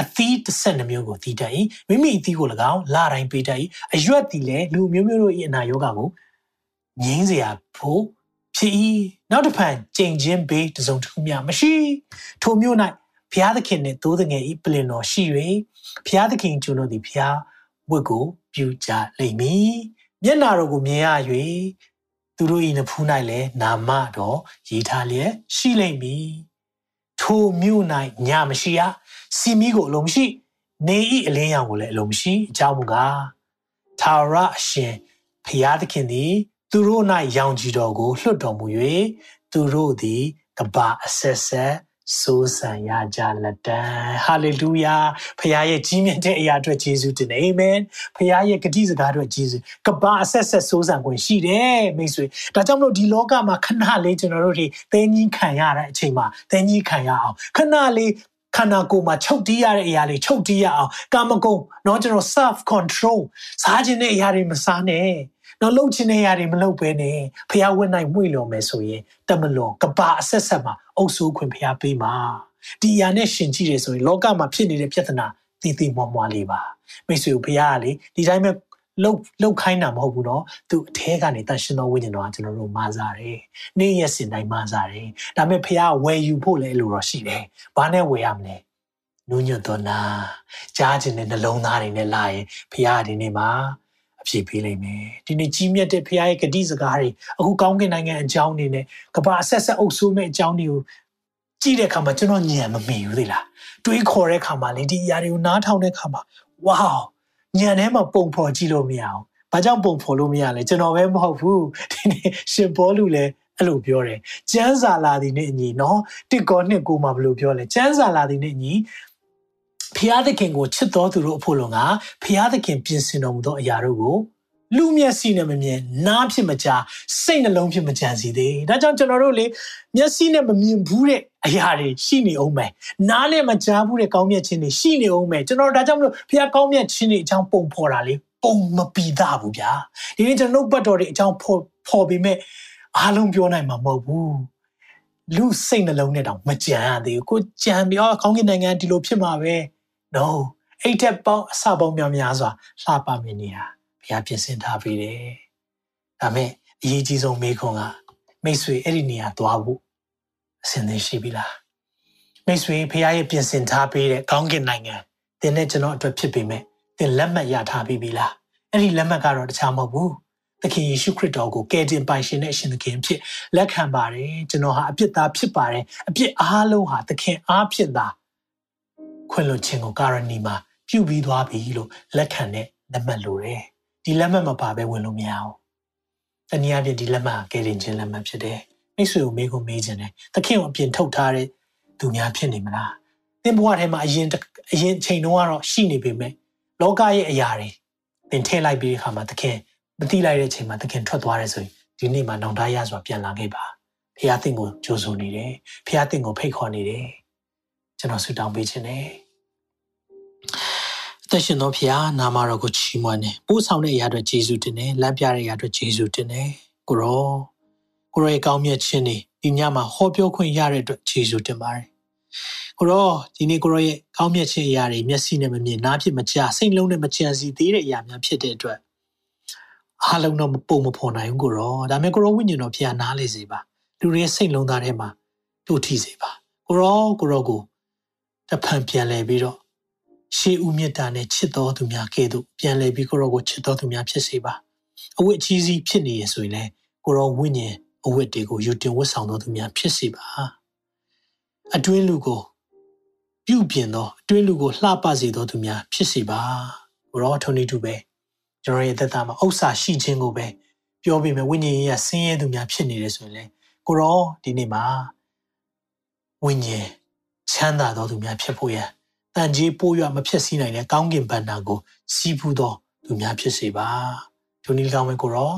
Speaker 2: အသီးတစ်ဆက်နှမျိုးကိုတည်တတ်၏မိမိအသီးကို၎င်းလာတိုင်းပေးတတ်၏အရွက်သည်လည်းလူမျိုးမျိုးတို့၏အနာရောဂါကိုငြင်းစရာဖို့ ဖြစ်၏နောက်တစ်ဖန်ကြိမ်ချင်းဘေးတစုံတစ်ခုမျှမရှိထိုမျိုး၌ဘုရားသခင်နှင့်သိုးသငယ်ဤပလင်တော်ရှိ၍ဘုရားသခင်ကျွန်တော်သည်ဘုရားဝတ်ကိုပြုကြလိမ့်မည်မျက်နာတော်ကိုမြင်ရ၍သူတို့၏နဖူး၌လည်းနာမတော်ရေးထားလျက်ရှိလိမ့်မည်ထိုမျိုး၌ညမရှိရစီမီကိုအလုံးမရှိ နေဤအလင်းရောင်ကိုလည်းအလုံးမရှိအကြောင်းမူကားသာရအရှင်ဘုရားသခင်သည် သူတို့၌ရောင်ကြည်တော်ကိုလွှတ်တော်မူ၍သူတို့သည်ကဘာအဆက်ဆက်စိုးစံရကြလက်တံဟာလေလုယာဖခင်ရဲ့ကြီးမြတ်တဲ့အရာအတွက်ယေရှုတင်တယ်အာမင်ဖခင်ရဲ့ဂတိစကားအတွက်ယေရှုကဘာအဆက်ဆက်စိုးစံခွင့်ရှိတယ်မိတ်ဆွေဒါကြောင့်မလို့ဒီလောကမှာခဏလေးကျွန်တော်တို့တွေတင်းကြီးခံရတဲ့အချိန်မှာတင်းကြီးခံရအောင်ခဏလေးခန္ဓာကိုယ်မှာချုပ်တီးရတဲ့အရာတွေချုပ်တီးရအောင်ကာမဂုဏ်เนาะကျွန်တော် self control စားခြင်းတဲ့အရာတွေမစားနဲ့ နော်လှုပ်ခြင်းတဲ့အရာတွေမလှုပ်ဘဲနဲ့ဖះဝတ်နိုင်မှု့လွန်မယ်ဆိုရင်တမလွန်ကဘာအဆက်ဆက်မှာအုပ်စိုးခွင့်ဖះပေးမှာဒီအရာနဲ့ရှင်ကြည့်တယ်ဆိုရင်လောကမှာဖြစ်နေတဲ့ပြဿနာတည်တည်မွားမွားလေးပါမိတ်ဆွေကိုဖះကလေဒီတိုင်းပဲလှုပ်လှုပ်ခိုင်းတာမဟုတ်ဘူးเนาะသူအထဲကနေတန်ရှင်တော်ဝိညာဉ်တော်ကကျွန်တော်တို့မာစားတယ်နေ့ရက်စဉ်တိုင်းမာစားတယ်ဒါပေမဲ့ဖះဝယ်ယူဖို့လည်းလိုတော့ရှိတယ်ဘာနဲ့ဝယ်ရမလဲနုညွတ်တော်နာကြားခြင်းနဲ့နှလုံးသားတွေနဲ့လာရင်ဖះဒီနေ့မှာ အဖြေပေးလိမ့်မယ်ဒီနေ့ကြီးမြတ်တဲ့ဖခင်ရဲ့ဂတိစကားတွေအခုကောင်းကင်နိုင်ငံအကြောင်းနေနဲ့ကဘာအဆက်ဆက်အုပ်ဆိုးမဲ့အကြောင်းတွေကိုကြည့်တဲ့အခါမှာကျွန်တော်ညံမမိဘူးလေလားတွေးခေါ်တဲ့အခါမှာလေဒီအရာတွေကိုနားထောင်တဲ့အခါမှာဝေါညံထဲမှာပုံဖော်ကြည့်လို့မရအောင်ဘာကြောင့်ပုံဖော်လို့မရလဲကျွန်တော်ပဲမဟုတ်ဘူးဒီနေ့ရှင်ဘောလူလည်းအဲ့လိုပြောတယ်ကျမ်းစာလာသည်နဲ့အညီနော်တစ်ကောနှစ်ကိုမှဘယ်လိုပြောလဲကျမ်းစာလာသည်နဲ့အညီ ဖျားသခင်ကိုချစ်တော်သူတို့အဖို့လုံကဖျားသခင်ပြင်ဆင်တော်မူသောအရာတို့ကိုလူမျက်စိနဲ့မမြင်နားဖြစ်မကြစိတ်နှလုံးဖြစ်မကြံစီသေးဒါကြောင့်ကျွန်တော်တို့လေမျက်စိနဲ့မမြင်ဘူးတဲ့အရာတွေရှိနေအောင်မယ်နားနဲ့မကြားဘူးတဲ့ကောင်းမြတ်ခြင်းတွေရှိနေအောင်မယ်ကျွန်တော်ဒါကြောင့်မလို့ဖျားကောင်းမြတ်ခြင်းတွေအကြောင်းပုံဖော်တာလေပုံမပီသားဘူးဗျာဒီနေ့ကျွန်တော်ဘတ်တော်တွေအကြောင်းဖော်ဖော်ပြီးမဲ့အားလုံးပြောနိုင်မှာမဟုတ်ဘူးလူစိတ်နှလုံးနဲ့တောင်မကြံရသေးဘူးကိုကြံပြီးအော်ကောင်းကင်နိုင်ငံဒီလိုဖြစ်မှာပဲ no အဲ့တက်ပေါင်းအစပေါင်းများများစွာလှပမင်းနေဟာဘုရားပြင်ဆင်ထားပေးတယ်ဒါမဲ့အရေးကြီးဆုံးမေးခွန်းကမိတ်ဆွေအဲ့ဒီနေရာသွားဖို့အစဉ်သင်ရှိပြီလားမိတ်ဆွေဖခင်ရဲ့ပြင်ဆင်ထားပေးတဲ့ကောင်းကင်နိုင်ငံသင်နဲ့ကျွန်တော်အတွက်ဖြစ်ပေမဲ့သင်လက်မှတ်ရထားပြီးပြီလားအဲ့ဒီလက်မှတ်ကတော့တခြားမဟုတ်ဘူးသခင်ယေရှုခရစ်တော်ကိုကယ်တင်ပိုင်ရှင်တဲ့အရှင်သခင်ဖြစ်လက်ခံပါတယ်ကျွန်တော်ဟာအပြစ်သားဖြစ်ပါတယ်အပြစ်အားလုံးဟာသခင်အားဖြစ်တာ ခွင့်လွှတ်ခြင်းကိုကာရဏီမှာပြုပြီးသွားပြီလို့လက်ခံတဲ့လက်မှတ်လိုတယ်ဒီလက်မှတ်မပါဘဲဝင်လို့မရအောင်တနည်းအားဖြင့်ဒီလက်မှတ်ကယ်တင်ခြင်းလက်မှတ်ဖြစ်တယ်မိတ်ဆွေကိုမေးကိုမေးခြင်းတယ်သခင်ကိုအပြင်ထုတ်ထားတဲ့သူများဖြစ်နေမလားသင်ဘဝထဲမှာအရင်အရင်ချိန်တုန်းကတော့ရှိနေပေမဲ့လောကရဲ့အရာတွေသင်ထည့်လိုက်ပြီးတဲ့အခါမှာသခင်မတိလိုက်တဲ့အချိန်မှာသခင်ထွက်သွားတယ်ဆိုရင်ဒီနေ့မှာနောင်တရစွာပြန်လာခဲ့ပါဖခင်သင်ကိုကြိုးဆိုနေတယ်ဖခင်သင်ကိုဖိတ်ခေါ်နေတယ်ကျွန်တော်ဆုတောင်းပေးခြင်းနဲ့ သက်ရှင်သောဖခင်နာမတော်ကိုချီးမွမ်းတယ်ပို့ဆောင်တဲ့အရာတွေယေရှုတင်တယ်လမ်းပြတဲ့အရာတွေယေရှုတင်တယ်ကိုရောကိုရောရဲ့ကောင်းမြတ်ခြင်းတွေဒီညမှာဟောပြောခွင့်ရတဲ့အတွက်ယေရှုတင်ပါတယ်ကိုရောဒီနေ့ကိုရောရဲ့ကောင်းမြတ်ခြင်းအရာတွေမျက်စိနဲ့မမြင်နားဖြစ်မကြားစိတ်လုံးနဲ့မကြံစီသေးတဲ့အရာများဖြစ်တဲ့အတွက်အားလုံးတော့မပုံမဖော်နိုင်ဘူးကိုရောဒါပေမဲ့ကိုရောဝိညာဉ်တော်ဖျားနားလေစေပါလူတွေရဲ့စိတ်လုံးသားထဲမှာတို့ထိစေပါကိုရောကိုရောကိုတဖန်ပြန်လဲပြီးတော့ ရှေးဦးမြတ်တာနဲ့ချစ်တော်သူများကဲ့သို့ပြန်လဲပြီးကိုရောကိုချစ်တော်သူများဖြစ်စေပါအဝတ်အကြီးစီးဖြစ်နေရဆိုရင်လည်းကိုရောဝိညာဉ်အဝတ်တွေကိုယူတင်ဝတ်ဆောင်တော်သူများဖြစ်စေပါအတွင်းလူကိုပြုပြင်သောအတွင်းလူကိုလှပစေတော်သူများဖြစ်စေပါကိုရောထုံနေတူပဲကျွန်တော်ရဲ့သက်တာမှာဥစ္စာရှိခြင်းကိုပဲပြောပြီးမယ်ဝိညာဉ်ရေးရဆင်းရဲသူများဖြစ်နေတယ်ဆိုရင်လေကိုရောဒီနေ့မှာဝိညာဉ်ချမ်းသာတော်သူများဖြစ်ဖို့ရန် တန်ကြီးပိုးရွမဖြစ်စီနိုင်တဲ့ကောင်းကင်ဘန္တာကိုစီးပူးသောသူများဖြစ်စေပါဒုနီကောင်းဝင်ကိုရော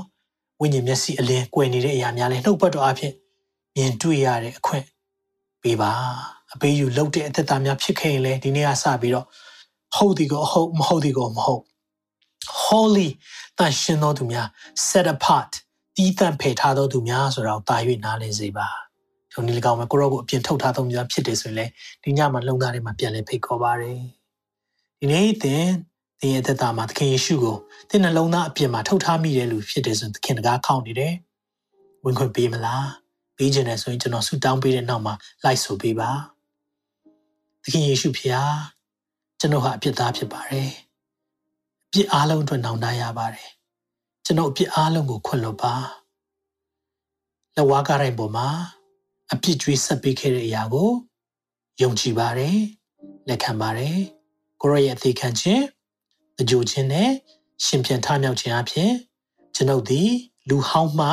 Speaker 2: ဝိညာဉ်မျက်စိအလင်းကွယ်နေတဲ့အရာများလဲနှုတ်ပတ်တော်အဖြစ်မြင်တွေ့ရတဲ့အခွင့်ပေးပါအပေးယူလုပ်တဲ့အသက်တာများဖြစ်ခဲ့ရင်လေဒီနေ့ကစပြီးတော့ဟုတ်ဒီကိုဟုတ်မဟုတ်ဒီကိုမဟုတ် holy တန်ရှင်သောသူများ set apart တီးတန့်ဖယ်ထားသောသူများဆိုတော့တာ၍နားလည်စေပါ ဒီနေ့၎င်းမှာကိုရောကိုအပြင်ထုတ်ထားသောများဖြစ်တယ်ဆိုရင်လေဒီညမှာလုံသားတွေမှာပြန်လဲဖိတ်ခေါ်ပါတယ်ဒီနေ့သင်သင်ရဲ့သက်တာမှာသခင်ယေရှုကိုသင်နှလုံးသားအပြင်မှာထုတ်ထားမိတဲ့လူဖြစ်တယ်ဆိုရင်သခင်တကားခေါင်းနေတယ်ဝင်ခွင့်ပေးမလားပေးခြင်းနဲ့ဆိုရင်ကျွန်တော်ဆူတောင်းပေးတဲ့နောက်မှာလိုက်ဆိုပေးပါသခင်ယေရှုဖျားကျွန်တော်ဟာအပြစ်သားဖြစ်ပါတယ်ပြစ်အားလုံးအတွက်နောင်တရရပါတယ်ကျွန်တော်အပြစ်အားလုံးကိုခွင့်လွှတ်ပါလက်ဝါးကားတိုင်းပေါ်မှာ အပြစ်ကြွေးဆက်ပေးခဲ့တဲ့အရာကိုယုံကြည်ပါတယ်လက်ခံပါတယ်ကိုရရဲ့အသေးခံခြင်းအကျိုးခြင်းနဲ့ရှင်ပြန်ထမြောက်ခြင်းအပြင်ကျွန်ုပ်သည် လူဟောင်းမှ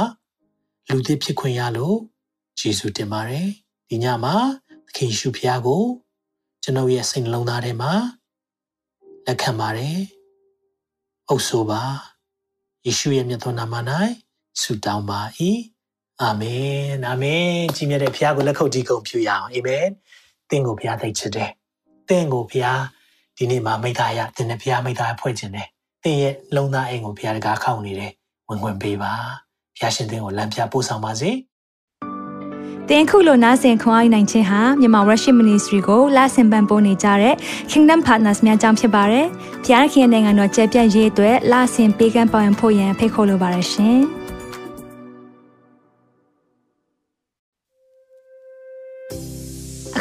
Speaker 2: လူသစ်ဖြစ်ခွင့်ရလို့ယေရှုတင်ပါတယ်ဒီညမှာသခင်ယေရှုဖခင်ကို ကျွန်ုပ်ရဲ့စိတ်နှလုံးသားထဲမှာလက်ခံပါတယ်အုပ်ဆိုပါယေရှုရဲ့မြတ်သောနာမ၌ဆုတောင်းပါ၏ အာမင်အာမင်ကြီးမြတ်တဲ့ဘုရားကိုလက်ခုပ်တီးကုန်ပြုရအောင်အာမင်သင်ကိုဘုရားသိချစ်တယ်သင်ကိုဘုရားဒီနေ့မှာမိသားရသင်နဲ့ဘုရားမိသားဖွဲ့ခြင်းတယ်သင်ရဲ့လုံသားအိမ်ကိုဘုရားတကားခောက်နေတယ်ဝင်ဝင်ပေးပါဘုရားရှင်သင်ကိုလမ်းပြပို့ဆောင်ပါစေ
Speaker 1: တင်ခုလိုနာဆင်ခွန်အားနိုင်ခြင်းဟာမြန်မာ Worship Ministry ကိုလာဆင်ပန်ပိုးနေကြတဲ့ Kingdom Partners များအကြောင်းဖြစ်ပါတယ်။ဘုရားခင်နိုင်ငံတော်ကျယ်ပြန့်ရေးအတွက်လာဆင်ပေးကမ်းပောင်းဖို့ရန်ဖိတ်ခေါ်လိုပါတယ်ရှင်။